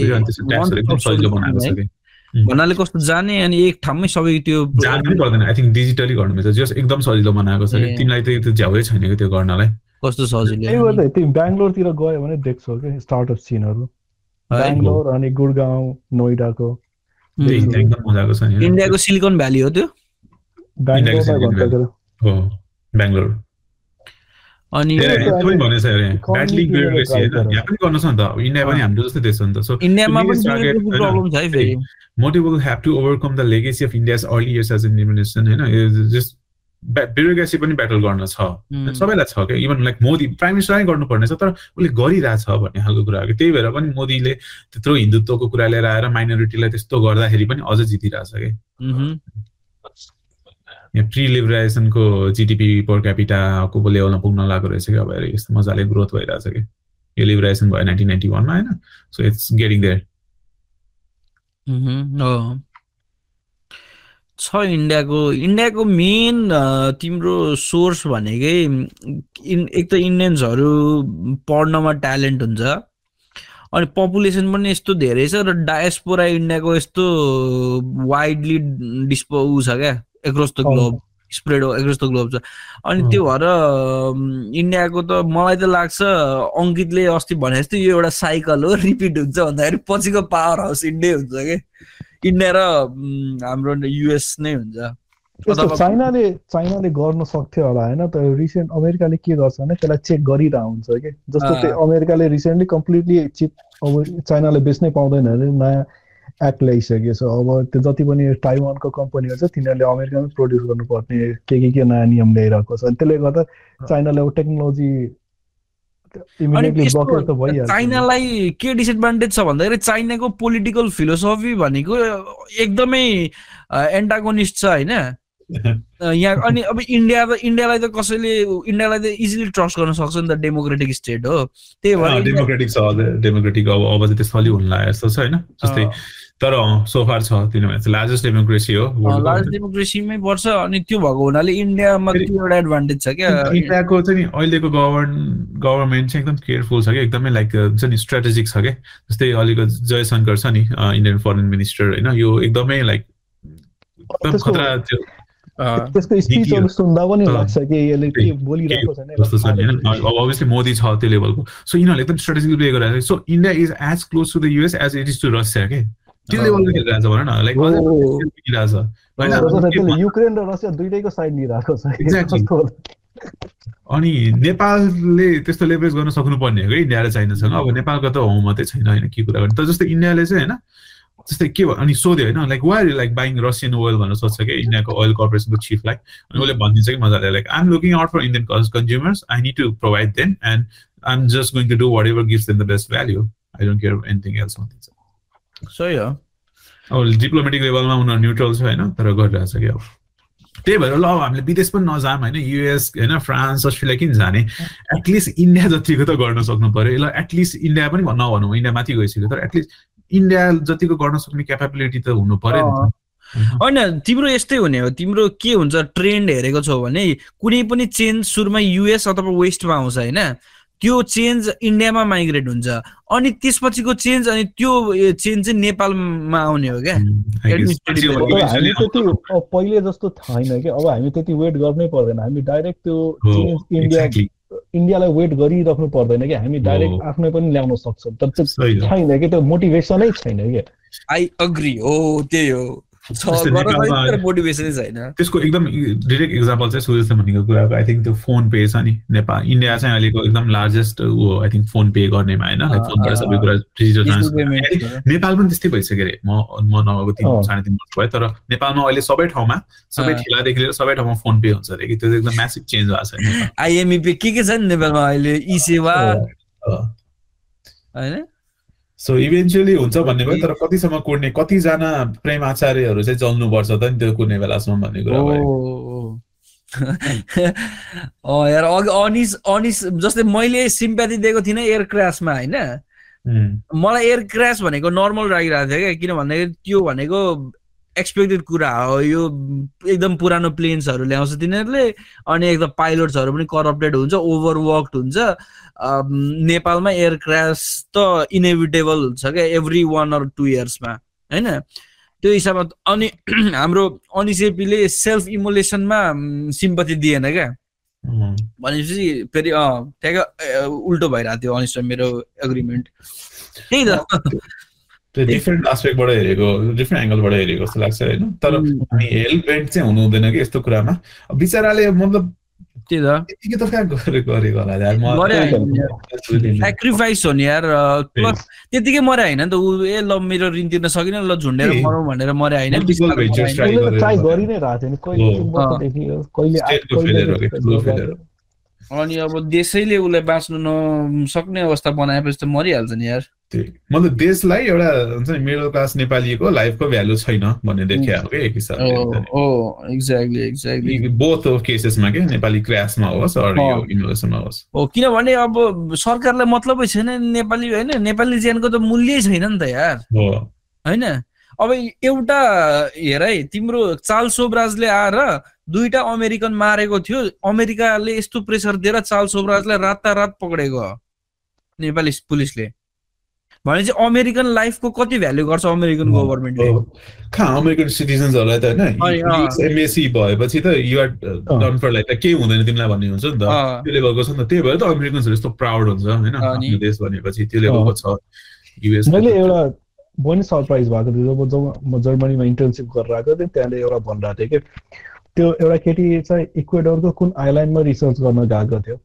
एकदम सजिलो बनाएको छ कि भन्नाले कस्तो जाने अनि एक ठाउँमै सबै त्यो जानु पनि पर्दैन। आई थिङ्क डिजिटली गर्नुपर्छ जस एकदम सजिलो बनाएको छ। तिमीलाई त त्यो झ्याउै छैन कि त्यो गर्नलाई। कस्तो सजिलो। तिमी बेङ्गलोरतिर गयो भने देख्छौ कि स्टार्टअप सिनहरू बेङ्गलोर अनि गुडगाउँ नोइडाको। इन्डियाको सिलिकन भ्याली हो त्यो? बेङ्गलोर। अनि। यहाँ पनि गर्नु छ नि त। इन्डिया पनि हाम्रो जस्तै देश हो नि त। सो इन्डियामा? प्रब्लम छ है फेरि। will have to overcome the legacy of India's early years as an administration होइन? जस्ट ब्युरोक्रेसी पनि ब्याटल गर्न छ। उम्, सबैलाई छ क्या इभन लाइक मोदी प्राइम मिनिस्टरै गर्नुपर्ने छ तर उसले गरिरहेछ भन्ने खालको कुरा हो कि त्यही भएर पनि मोदीले त्यत्रो हिन्दुत्वको कुरा लिएर आएर माइनोरिटीलाई त्यस्तो गर्दाखेरि पनि अझ जितिरहेछ कि मह्म। यहाँ प्रि लिबराइजेसनको जिडिपी पर क्यापिटाको लेभलमा पुग्न लागेको रहेछ कि अब यस्तो मजाले ग्रोथ भइरहेछ कि? यो लिबराइजेसन भयो नाइन्टिन नाइन्टी वानमा होइन? सो इट्स गेटिङ देयर छ इन्डियाको इन्डियाको मेन तिम्रो सोर्स भनेकै इन एक त इन्डियन्सहरू पढ्नमा ट्यालेन्ट हुन्छ अनि पपुलेसन पनि यस्तो धेरै छ र डायस्पोरा इन्डियाको यस्तो वाइडली डिस्पो छ क्या? Across the. Globe spread across the globe छ अनि। त्यो भएर इन्डियाको त मलाई त लाग्छ अङ्कितले अस्ति भने जस्तो यो एउटा साइकल हो रिपिट हुन्छ भन्दाखेरि पछिको पावर हाउस इन्डिया हुन्छ कि इन्डिया र हाम्रो युएस नै हुन्छ चाइनाले चाइनाले गर्न सक्थ्यो होला होइन तर रिसेन्ट अमेरिकाले के गर्छ भने त्यसलाई चेक गरिरहेको हुन्छ कि जस्तो। त्यो अमेरिकाले रिसेन्टली कम्प्लिटली चिप अब चाइनाले बेच्नै पाउँदैन अरे नयाँ एक्ट ल्याइसक्यो छ अब त्यो जति पनि ताइवानको कम्पनीहरू छ तिनीहरूले अमेरिकामै प्रड्युस गर्नुपर्ने के के के नयाँ नियम ल्याइरहेको छ। अनि त्यसले गर्दा चाइनाले अब टेक्नोलोजी चाइनालाई के डिसएडभान्टेज छ भन्दाखेरि चाइनाको पोलिटिकल फिलोसफी भनेको एकदमै एन्टागोनिस्ट छ होइन? यहाँ अनि अब इन्डिया त इन्डियालाई त कसैले इन्डियालाई त इजिली ट्रस्ट गर्न सक्छ नि त डेमोक्रेटिक स्टेट हो। त्यही भएर डेमोक्रेटिक छ डेमोक्रेटिक अब अब चाहिँ त्यस्तो अलिक हुन लाग्यो जस्तो छ होइन जस्तै तर सोफार छ किनभने लार्जेस्ट डेमोक्रेसी हो। world को, लार्ज होइन? डेमोक्रेसीमै पर्छ अनि त्यो भएको हुनाले इन्डियामा त्यो एउटा एडभान्टेज छ क्या। इन्डियाको चाहिँ नि अहिलेको गभर्न गभर्मेन्ट चाहिँ एकदम केयरफुल छ कि एकदमै लाइक हुन्छ नि स्ट्राटेजिक छ कि जस्तै अहिलेको जयशङ्कर छ नि इन्डियन फरेन मिनिस्टर होइन यो एकदमै लाइक एकदम खतरा त्यसको स्पिचहरू सुन्दा पनि। लाग्छ कि यसले के बोलिरहेको छ अब अभियसली मोदी छ त्यो लेभलको सो यिनीहरूले एकदम स्ट्राटेजिक प्ले गरिरहेको छ so India is as close to the US as it is to Russia के त्यो। लेभलको खेलिरहेको छ भन न लाइक अझै हो। खेलिरहेको छ होइन जस्तो अनि के त्यसले भन्छ- युक्रेन र रसिया दुइटैको साइड लिइरहेको छ। अनि नेपालले त्यस्तो लेभरेज गर्न सक्नुपर्ने हो कि इन्डिया र चाइनासँग अब नेपालको त हो मात्रै छैन होइन के कुरा गर्ने तर जस्तै इन्डियाले चाहिँ होइन जस्तै के भ- अनि सोध्यो होइन like why like buying Russian oil भनेर सोध्छ कि इन्डियाको ओइल कर्पोरेसनको चिफलाई अनि उसले भनिदिन्छ कि मजाले like I'm looking out for Indian consumers I need to provide them and I am just going to do whatever gives them the best value I don't care anything else भनिदिन्छ। सही हो अब diplomatic लेभलमा उनीहरू neutral छ होइन तर गरिरहेछ कि अब। त्यही भएर ल अब हामीले विदेश पनि नजाम होइन युएस होइन फ्रान्स अस्ट्रेलिया किन जाने? एटलिस्ट इन्डिया जतिको त गर्न सक्नु पर्यो। ल एटलिस्ट इन्डिया पनि नभनौँ इन्डिया माथि गइसक्यो तर एटलिस्ट इन्डिया जतिको गर्न सक्ने क्यापेबिलिटी त हुनु पर्यो नि होइन तिम्रो यस्तै हुने हो। तिम्रो के हुन्छ ट्रेन्ड हेरेको छौ भने कुनै पनि चेन्ज सुरुमा युएस अथवा वेस्टमा आउँछ होइन? त्यो चेन्ज इन्डियामा माइग्रेट हुन्छ। अनि त्यसपछिको चेन्ज अनि त्यो चेन्ज चाहिँ नेपालमा आउने हो क्या। हामी अब पहिले जस्तो छैन कि अब हामी त्यति वेट गर्नै पर्दैन। हामी डाइरेक्ट त्यो चेन्ज इन्डिया. इन्डियालाई वेट गरिराख्नु पर्दैन कि हामी डाइरेक्ट। आफ्नै पनि ल्याउन सक्छौँ। तर। छैन कि त्यो मोटिभेसनै छैन कि आई अग्री हो त्यही हो। त्यसको एकदम डिरेक्ट इक्जाम्पल चाहिँ सुजन भनेको कुराको आई थिङ्क त्यो फोन पे छ नि नेपाल इन्डिया चाहिँ अहिलेको एकदम लार्जेस्ट ऊ आई थिङ्क फोन पे गर्नेमा होइन फोनबाट सबै कुरा डिजिटल ट्रान्सफर. नेपाल पनि त्यस्तै भइसक्यो अरे म म नभएको तिन। साढे तिन वर्ष भयो तर नेपालमा अहिले सबै ठाउँमा सबै। ठेलादेखि लिएर सबै ठाउँमा फोन पे हुन्छ अरे कि त्यो एकदम म्यासिभ चेन्ज भएको छ। आइएमई के के छ नि नेपालमा अहिले ई सेवा। होइन सो इभेन्चुली हुन्छ भन्ने भयो तर कतिसम्म कुर्ने कतिजना प्रेम आचार्यहरू चाहिँ जल्नुपर्छ त नि त्यो कुर्ने बेलासम्म भन्ने कुरा भयो। यार अघि अनिस अनिस जस्तै मैले सिम्प्याथी दिएको थिइनँ एयर क्रासमा होइन? मलाई एयर क्रास भनेको नर्मल लागिरहेको थियो क्या किन भन्दाखेरि त्यो भनेको एक्सपेक्टेड कुरा हो। यो एकदम पुरानो प्लेन्सहरू ल्याउँछ तिनीहरूले अनि एकदम पाइलट्सहरू पनि करप्टेड हुन्छ ओभरवर्कड हुन्छ। नेपालमा एयर क्रास त इनेभिटेबल हुन्छ क्या एभ्री वान अर टु इयर्समा होइन? त्यो हिसाबमा अनि हाम्रो अनिसेपीले सेल्फ इमोलेसनमा सिम्पति दिएन क्या। भनेपछि फेरि अँ ठ्याक्क उल्टो भइरहेको थियो अनिस्ट मेरो एग्रिमेन्ट त्यही त। त्यो डिफ्रेन्ट आस्पेक्टबाट हेरेको डिफ्रेन्ट एङ्गलबाट हेरेको जस्तो लाग्छ होइन। तर अनि हेल्प बेन्ट चाहिँ हुनु हुँदैन कि यस्तो कुरामा। अब बिचराले मतलब त्यही त। कहाँ गरेको होला. सेक्रिफाइस हो नि यार प्लस त्यतिकै मरे होइन नि त। ऊ ए ल मेरो ऋण तिर्न सकिन ल झुन्डेर मरौँ भनेर मरे होइन। अनि अब देशैले उसलाई बाँच्नु नसक्ने अवस्था बनाएपछि त मरिहाल्छ नि यार। मतलब देशलाई एउटा हुन्छ नि मिडल क्लास नेपालीको लाइफको भ्यालु छैन भन्ने देखिया हो कि एक हिसाबले oh exactly exactly both of केसेसमा के? नेपाली क्रासमा होस्। इनोभेसनमा होस्। हो किनभने अब सरकारलाई मतलबै छैन नेपाली होइन नेपाली ज्यानको त मूल्यै छैन नि त यार। हो। होइन? अब एउटा हेर है तिम्रो चार्ल्स सोबराजले आएर दुईटा अमेरिकन मारेको थियो अमेरिकाले यस्तो प्रेसर दिएर चार्ल्स सोबराजलाई रातारात पक्रेको नेपाली पुलिसले। भनेपछि अमेरिकन लाइफको कति भ्याल्यु गर्छ अमेरिकन हो। गभर्मेन्टले। कहाँ अमेरिकन सिटिजन्सहरूलाई त। होइन एमएसी भएपछि त युआर डन फर लाइक केही हुँदैन तिमीलाई भन्ने हुन्छ नि त। त्यो लेभलको छ नि त त्यही भएर त अमेरिकन्सहरू यस्तो प्राउड हुन्छ होइन? आफ्नो देश भनेपछि त्यो लेभलको छ युएस मैले एउटा म पनि सरप्राइज भएको थियो जब जब म जर्मनीमा इन्टर्नसिप गरेर आएको थिएँ त्यहाँले एउटा भनिरहेको थियो कि त्यो एउटा केटी चाहिँ इक्वेडरको कुन आइल्यान्डमा रिसर्च गर्न गएको थियो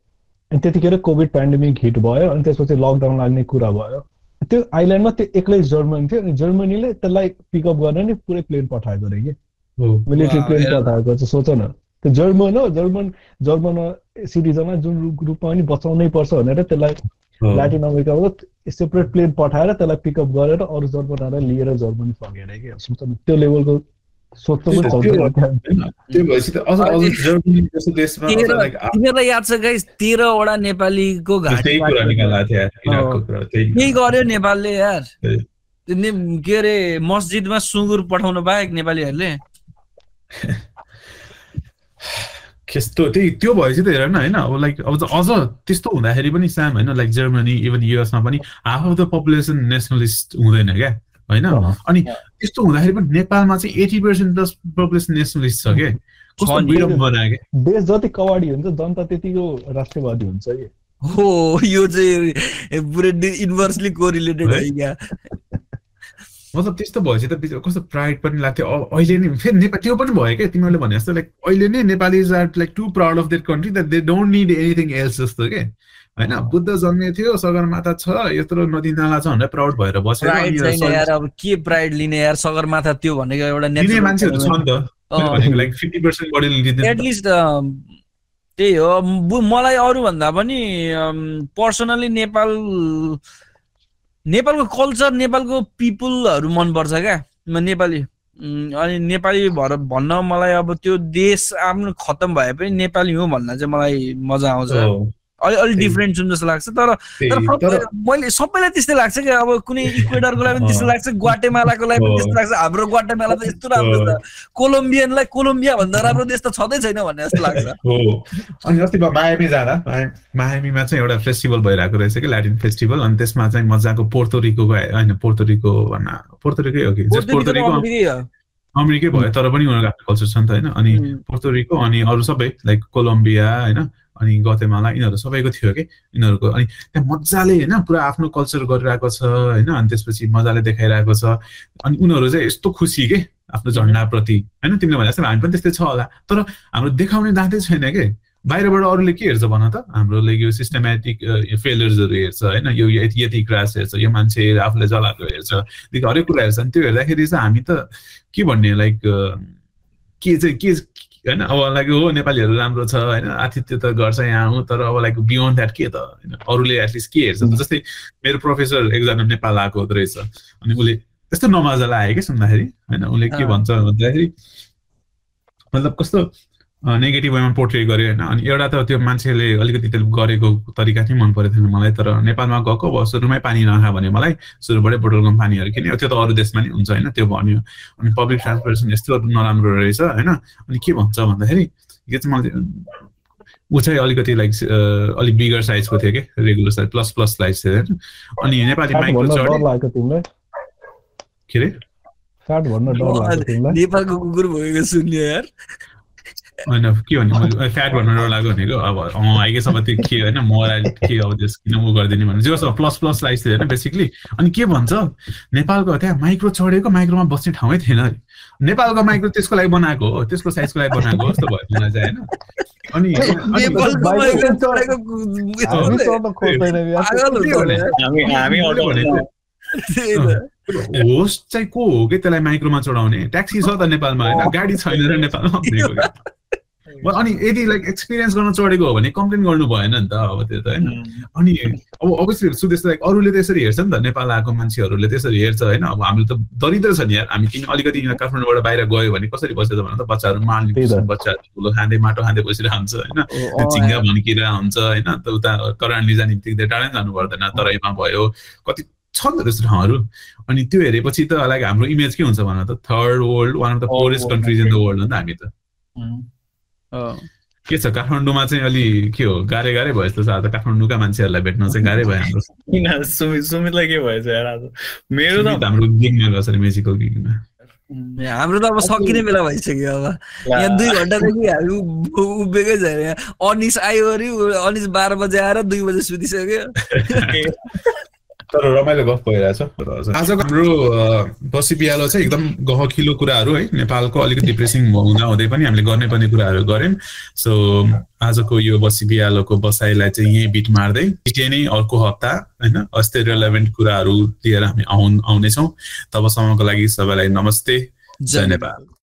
अनि त्यतिखेर कोभिड पेन्डेमिक हिट भयो अनि त्यसपछि लकडाउन लाग्ने कुरा भयो त्यो आइल्यान्डमा त्यो एक्लै जर्मनी थियो अनि जर्मनीले त्यसलाई पिकअप गर्न नि पुरै प्लेन पठाएको अरे कि हो मिलिट्री प्लेन। पठाएको चाहिँ सोच न त्यो जर्मन हो जर्मन जर्मन सिटिजनलाई जुन रूप- रूपमा पनि बचाउनै पर्छ भनेर त्यसलाई हो। ल्याटिन अमेरिकाबाट सेपरेट प्लेन पठाएर त्यसलाई पिकअप गरेर अरू जर्मनहरूलाई लिएर जर्मनी फर्केर कि सोच न त्यो लेभलको तिमीहरूलाई याद छ गाइस तेह्रवटा नेपालीको घाँटी त्यही गर्यो नेपालले यार के अरे मस्जिदमा सुँगुर पठाउनु बाहेक नेपालीहरूले त्यस्तो त्यही त्यो भएपछि त हेर न होइन अब लाइक अब त अझ त्यस्तो हुँदाखेरि पनि साम होइन लाइक जर्मनी इभन युएसमा पनि half of the population nationalist हुँदैन क्या होइन। अनि त्यस्तो हुँदाखेरि पनि नेपालमा चाहिँ eighty percent plus population nationalist छ क्या कस्तो। विडम्बना क्या देश जति कवाडी हुन्छ जनता त्यतिको राष्ट्रवादी हुन्छ कि? हो यो चाहिँ पुरै इन्भर्सली कोरिलेटेड है? है क्या। मतलब त्यस्तो भएपछि त कस्तो प्राइड पनि लाग्थ्यो। अहिले नि फेरि नेपाल त्यो पनि भयो क्या तिमीहरूले भने जस्तो लाइक अहिले नै Nepalese are like too proud of their country that they don't need anything else जस्तो के? होइन बुद्ध जन्मे थियो सगरमाथा छ यत्रो नदी नाला छ भनेर प्राउड भएर बसेर अब के प्राइड लिने यार सगरमाथा त्यो भनेको एउटा natural मान्छेहरू छ नि त। लाइक फिफ्टी पर्सेन्ट एटलिस्ट त्यही हो। मलाई अरू भन्दा पनि पर्सनली नेपाल नेपालको कल्चर नेपालको पिपुलहरू मनपर्छ क्या। म नेपाली अनि नेपाली भएर भन्न मलाई अब त्यो देश आफ्नो खतम भए पनि नेपाली हो भन्न चाहिँ मलाई मजा आउँछ। हो, अलि अलि। डिफ्रेन्ट छौँ जस्तो लाग्छ तर तर मैले सबैलाई त्यस्तै लाग्छ कि अब कुनै इक्वेडरको लागि पनि त्यस्तो। लाग्छ ग्वाटेमालाको लागि पनि। त्यस्तो लाग्छ हाम्रो ग्वाटेमाला त यस्तो राम्रो छ कोलम्बियनलाई कोलम्बिया भन्दा राम्रो देश त छँदै छैन भन्ने जस्तो लाग्छ हो अनि अस्ति मायामी जाँदा माया- मायामीमा चाहिँ एउटा फेस्टिभल भइरहेको रहेछ कि ल्याटिन फेस्टिभल अनि त्यसमा चाहिँ मजाको पोर्तोरिको होइन पोर्तोरिको भन्न पोर्तोरिकै हो कि पोर्तोरिको अमेरिकै भयो तर पनि उनीहरूको आफ्नो कल्चर छ नि त होइन? अनि पोर्तोरिको अनि अरू सबै लाइक कोलम्बिया होइन? अनि गतेमाला यिनीहरू सबैको थियो कि यिनीहरूको। अनि त्यहाँ मजाले होइन? पुरा आफ्नो कल्चर गरिरहेको छ होइन? अनि त्यसपछि मजाले देखाइरहेको छ। अनि उनीहरू चाहिँ यस्तो खुसी के आफ्नो झन्डाप्रति होइन? तिमीले भने जस्तो हामी पनि त्यस्तै छ होला। तर हाम्रो देखाउने दाँतै छैन के। बाहिरबाट अरूले के हेर्छ भन त? हाम्रोले यो सिस्टमेटिक फेलियर्सहरू हेर्छ होइन? यो यति यति क्रास हेर्छ यो मान्छे आफूले जलाएको हेर्छ। हरेक कुरा हेर्छ। अनि त्यो हेर्दाखेरि चाहिँ हामी त के भन्ने लाइक के चाहिँ के होइन? अब लाइक हो नेपालीहरू राम्रो छ होइन? आतिथ्य त गर्छ यहाँ आउँ तर अब लाइक बियोन्ड द्याट के त होइन? अरूले एटलिस्ट के हेर्छ त? जस्तै मेरो प्रोफेसर एकजना नेपाल आएको हुँदो रहेछ अनि उसले त्यस्तो नमजा लाग्यो क्या सुन्दाखेरि होइन? उसले के। भन्छ भन्दाखेरि मतलब कस्तो नेगेटिभ वेमा पोर्ट्रे गर्यो होइन अनि एउटा त त्यो मान्छेले अलिकति त्यसले गरेको तरिका चाहिँ मन परेको थिएन मलाई तर नेपालमा गएको अब सुरुमै पानी नखा भने मलाई सुरुबाटै बोटलको पानीहरू किन्यो। त्यो त अरू देशमा नि हुन्छ होइन त्यो भन्यो। अनि पब्लिक ट्रान्सपोर्टेसन यस्तो नराम्रो रहेछ होइन? अनि के भन्छ भन्दाखेरि यो चाहिँ मलाई ऊ चाहिँ अलिकति लाइक अलिक बिगर साइजको थियो कि? Regular size plus plus size थियो होइन? अनि नेपाली माइक्रो के अरे नेपालको कुकुर भएको सुन्यो यार। होइन के भन्ने मैले फ्याट भन्नु डर लाग्यो भनेको। अब अँ आइगेसम्म त्यो के होइन मोरल के अब त्यस किन उ गरिदिने भने जे होस् प्लस प्लस साइज थियो होइन बेसिकली अनि के भन्छ नेपालको त्यहाँ माइक्रो चढेको माइक्रोमा बस्ने ठाउँै थिएन अरे। नेपालको माइक्रो त्यसको लागि बनाएको हो त्यसको साइजको लागि बनाएको हो जस्तो भयो मलाई चाहिँ होइन। अनि। होस्ट चाहिँ। को हो कि त्यसलाई माइक्रोमा चढाउने? ट्याक्सी छ त नेपालमा होइन। गाडी छैन र नेपालमा। अनि यदि लाइक एक्सपिरियन्स गर्न चढेको हो भने कम्प्लेन गर्नु भएन नि त अब त्यो त होइन। अनि अब अभियसली सुदेश लाइक अरूले त्यसरी हेर्छ नि त नेपाल आएको मान्छेहरूले त्यसरी हेर्छ होइन। अब हामीले त दरिद्र छ नि यार। हामी किन अलिकति यहाँ काठमाडौँबाट बाहिर गयो भने कसरी बस्छ त भन त बच्चाहरू त। बच्चाहरू ठुलो खाँदै माटो खाँदै बसिरहेको हुन्छ होइन झिङ्गा भन्किरा हुन्छ होइन। त उता करानी जाने बित्तिकै टाढै जानु पर्दैन तराईमा भयो। कति छ नि त त्यस्तो ठाउँहरू? अनि त्यो हेरेपछि त लाइक हाम्रो इमेज के हुन्छ भन त third world one of the poorest countries in the world हो नि त हामी त। के छ काठमाडौँमा चाहिँ अलि के हो गाह्रै गाह्रै भयो जस्तो छ आज काठमाडौँका मान्छेहरूलाई भेट्न चाहिँ गाह्रै भयो हाम्रो। किन सुमित सुमितलाई के भएछ यार आज? मेरो त हाम्रो गिगमा गएको छ म्युजिकल गिगमा ए, हाम्रो त अब सकिने बेला भइसक्यो अब। यहाँ दुई घन्टादेखि हामी उभिएकै छैन। यहाँ अनिस आयो अरे अनिस बाह्र बजे आएर दुई बजे सुतिसक्यो। तर रमाइलो गफ भइरहेछ आजको हाम्रो बसी बिहालो चाहिँ एकदम गहकिलो कुराहरू है। नेपालको अलिकति डिप्रेसिङ हुँदा हुँदै पनि हामीले गर्ने पर्ने कुराहरू गऱ्यौँ। सो आजको यो बसी बिहालोको बसाइलाई चाहिँ यहीँ बिट मार्दै छिटै नै अर्को हप्ता होइन अस्ति रेलेभेन्ट कुराहरू लिएर हामी आउ आउनेछौँ। तबसम्मको लागि सबैलाई नमस्ते। जय नेपाल।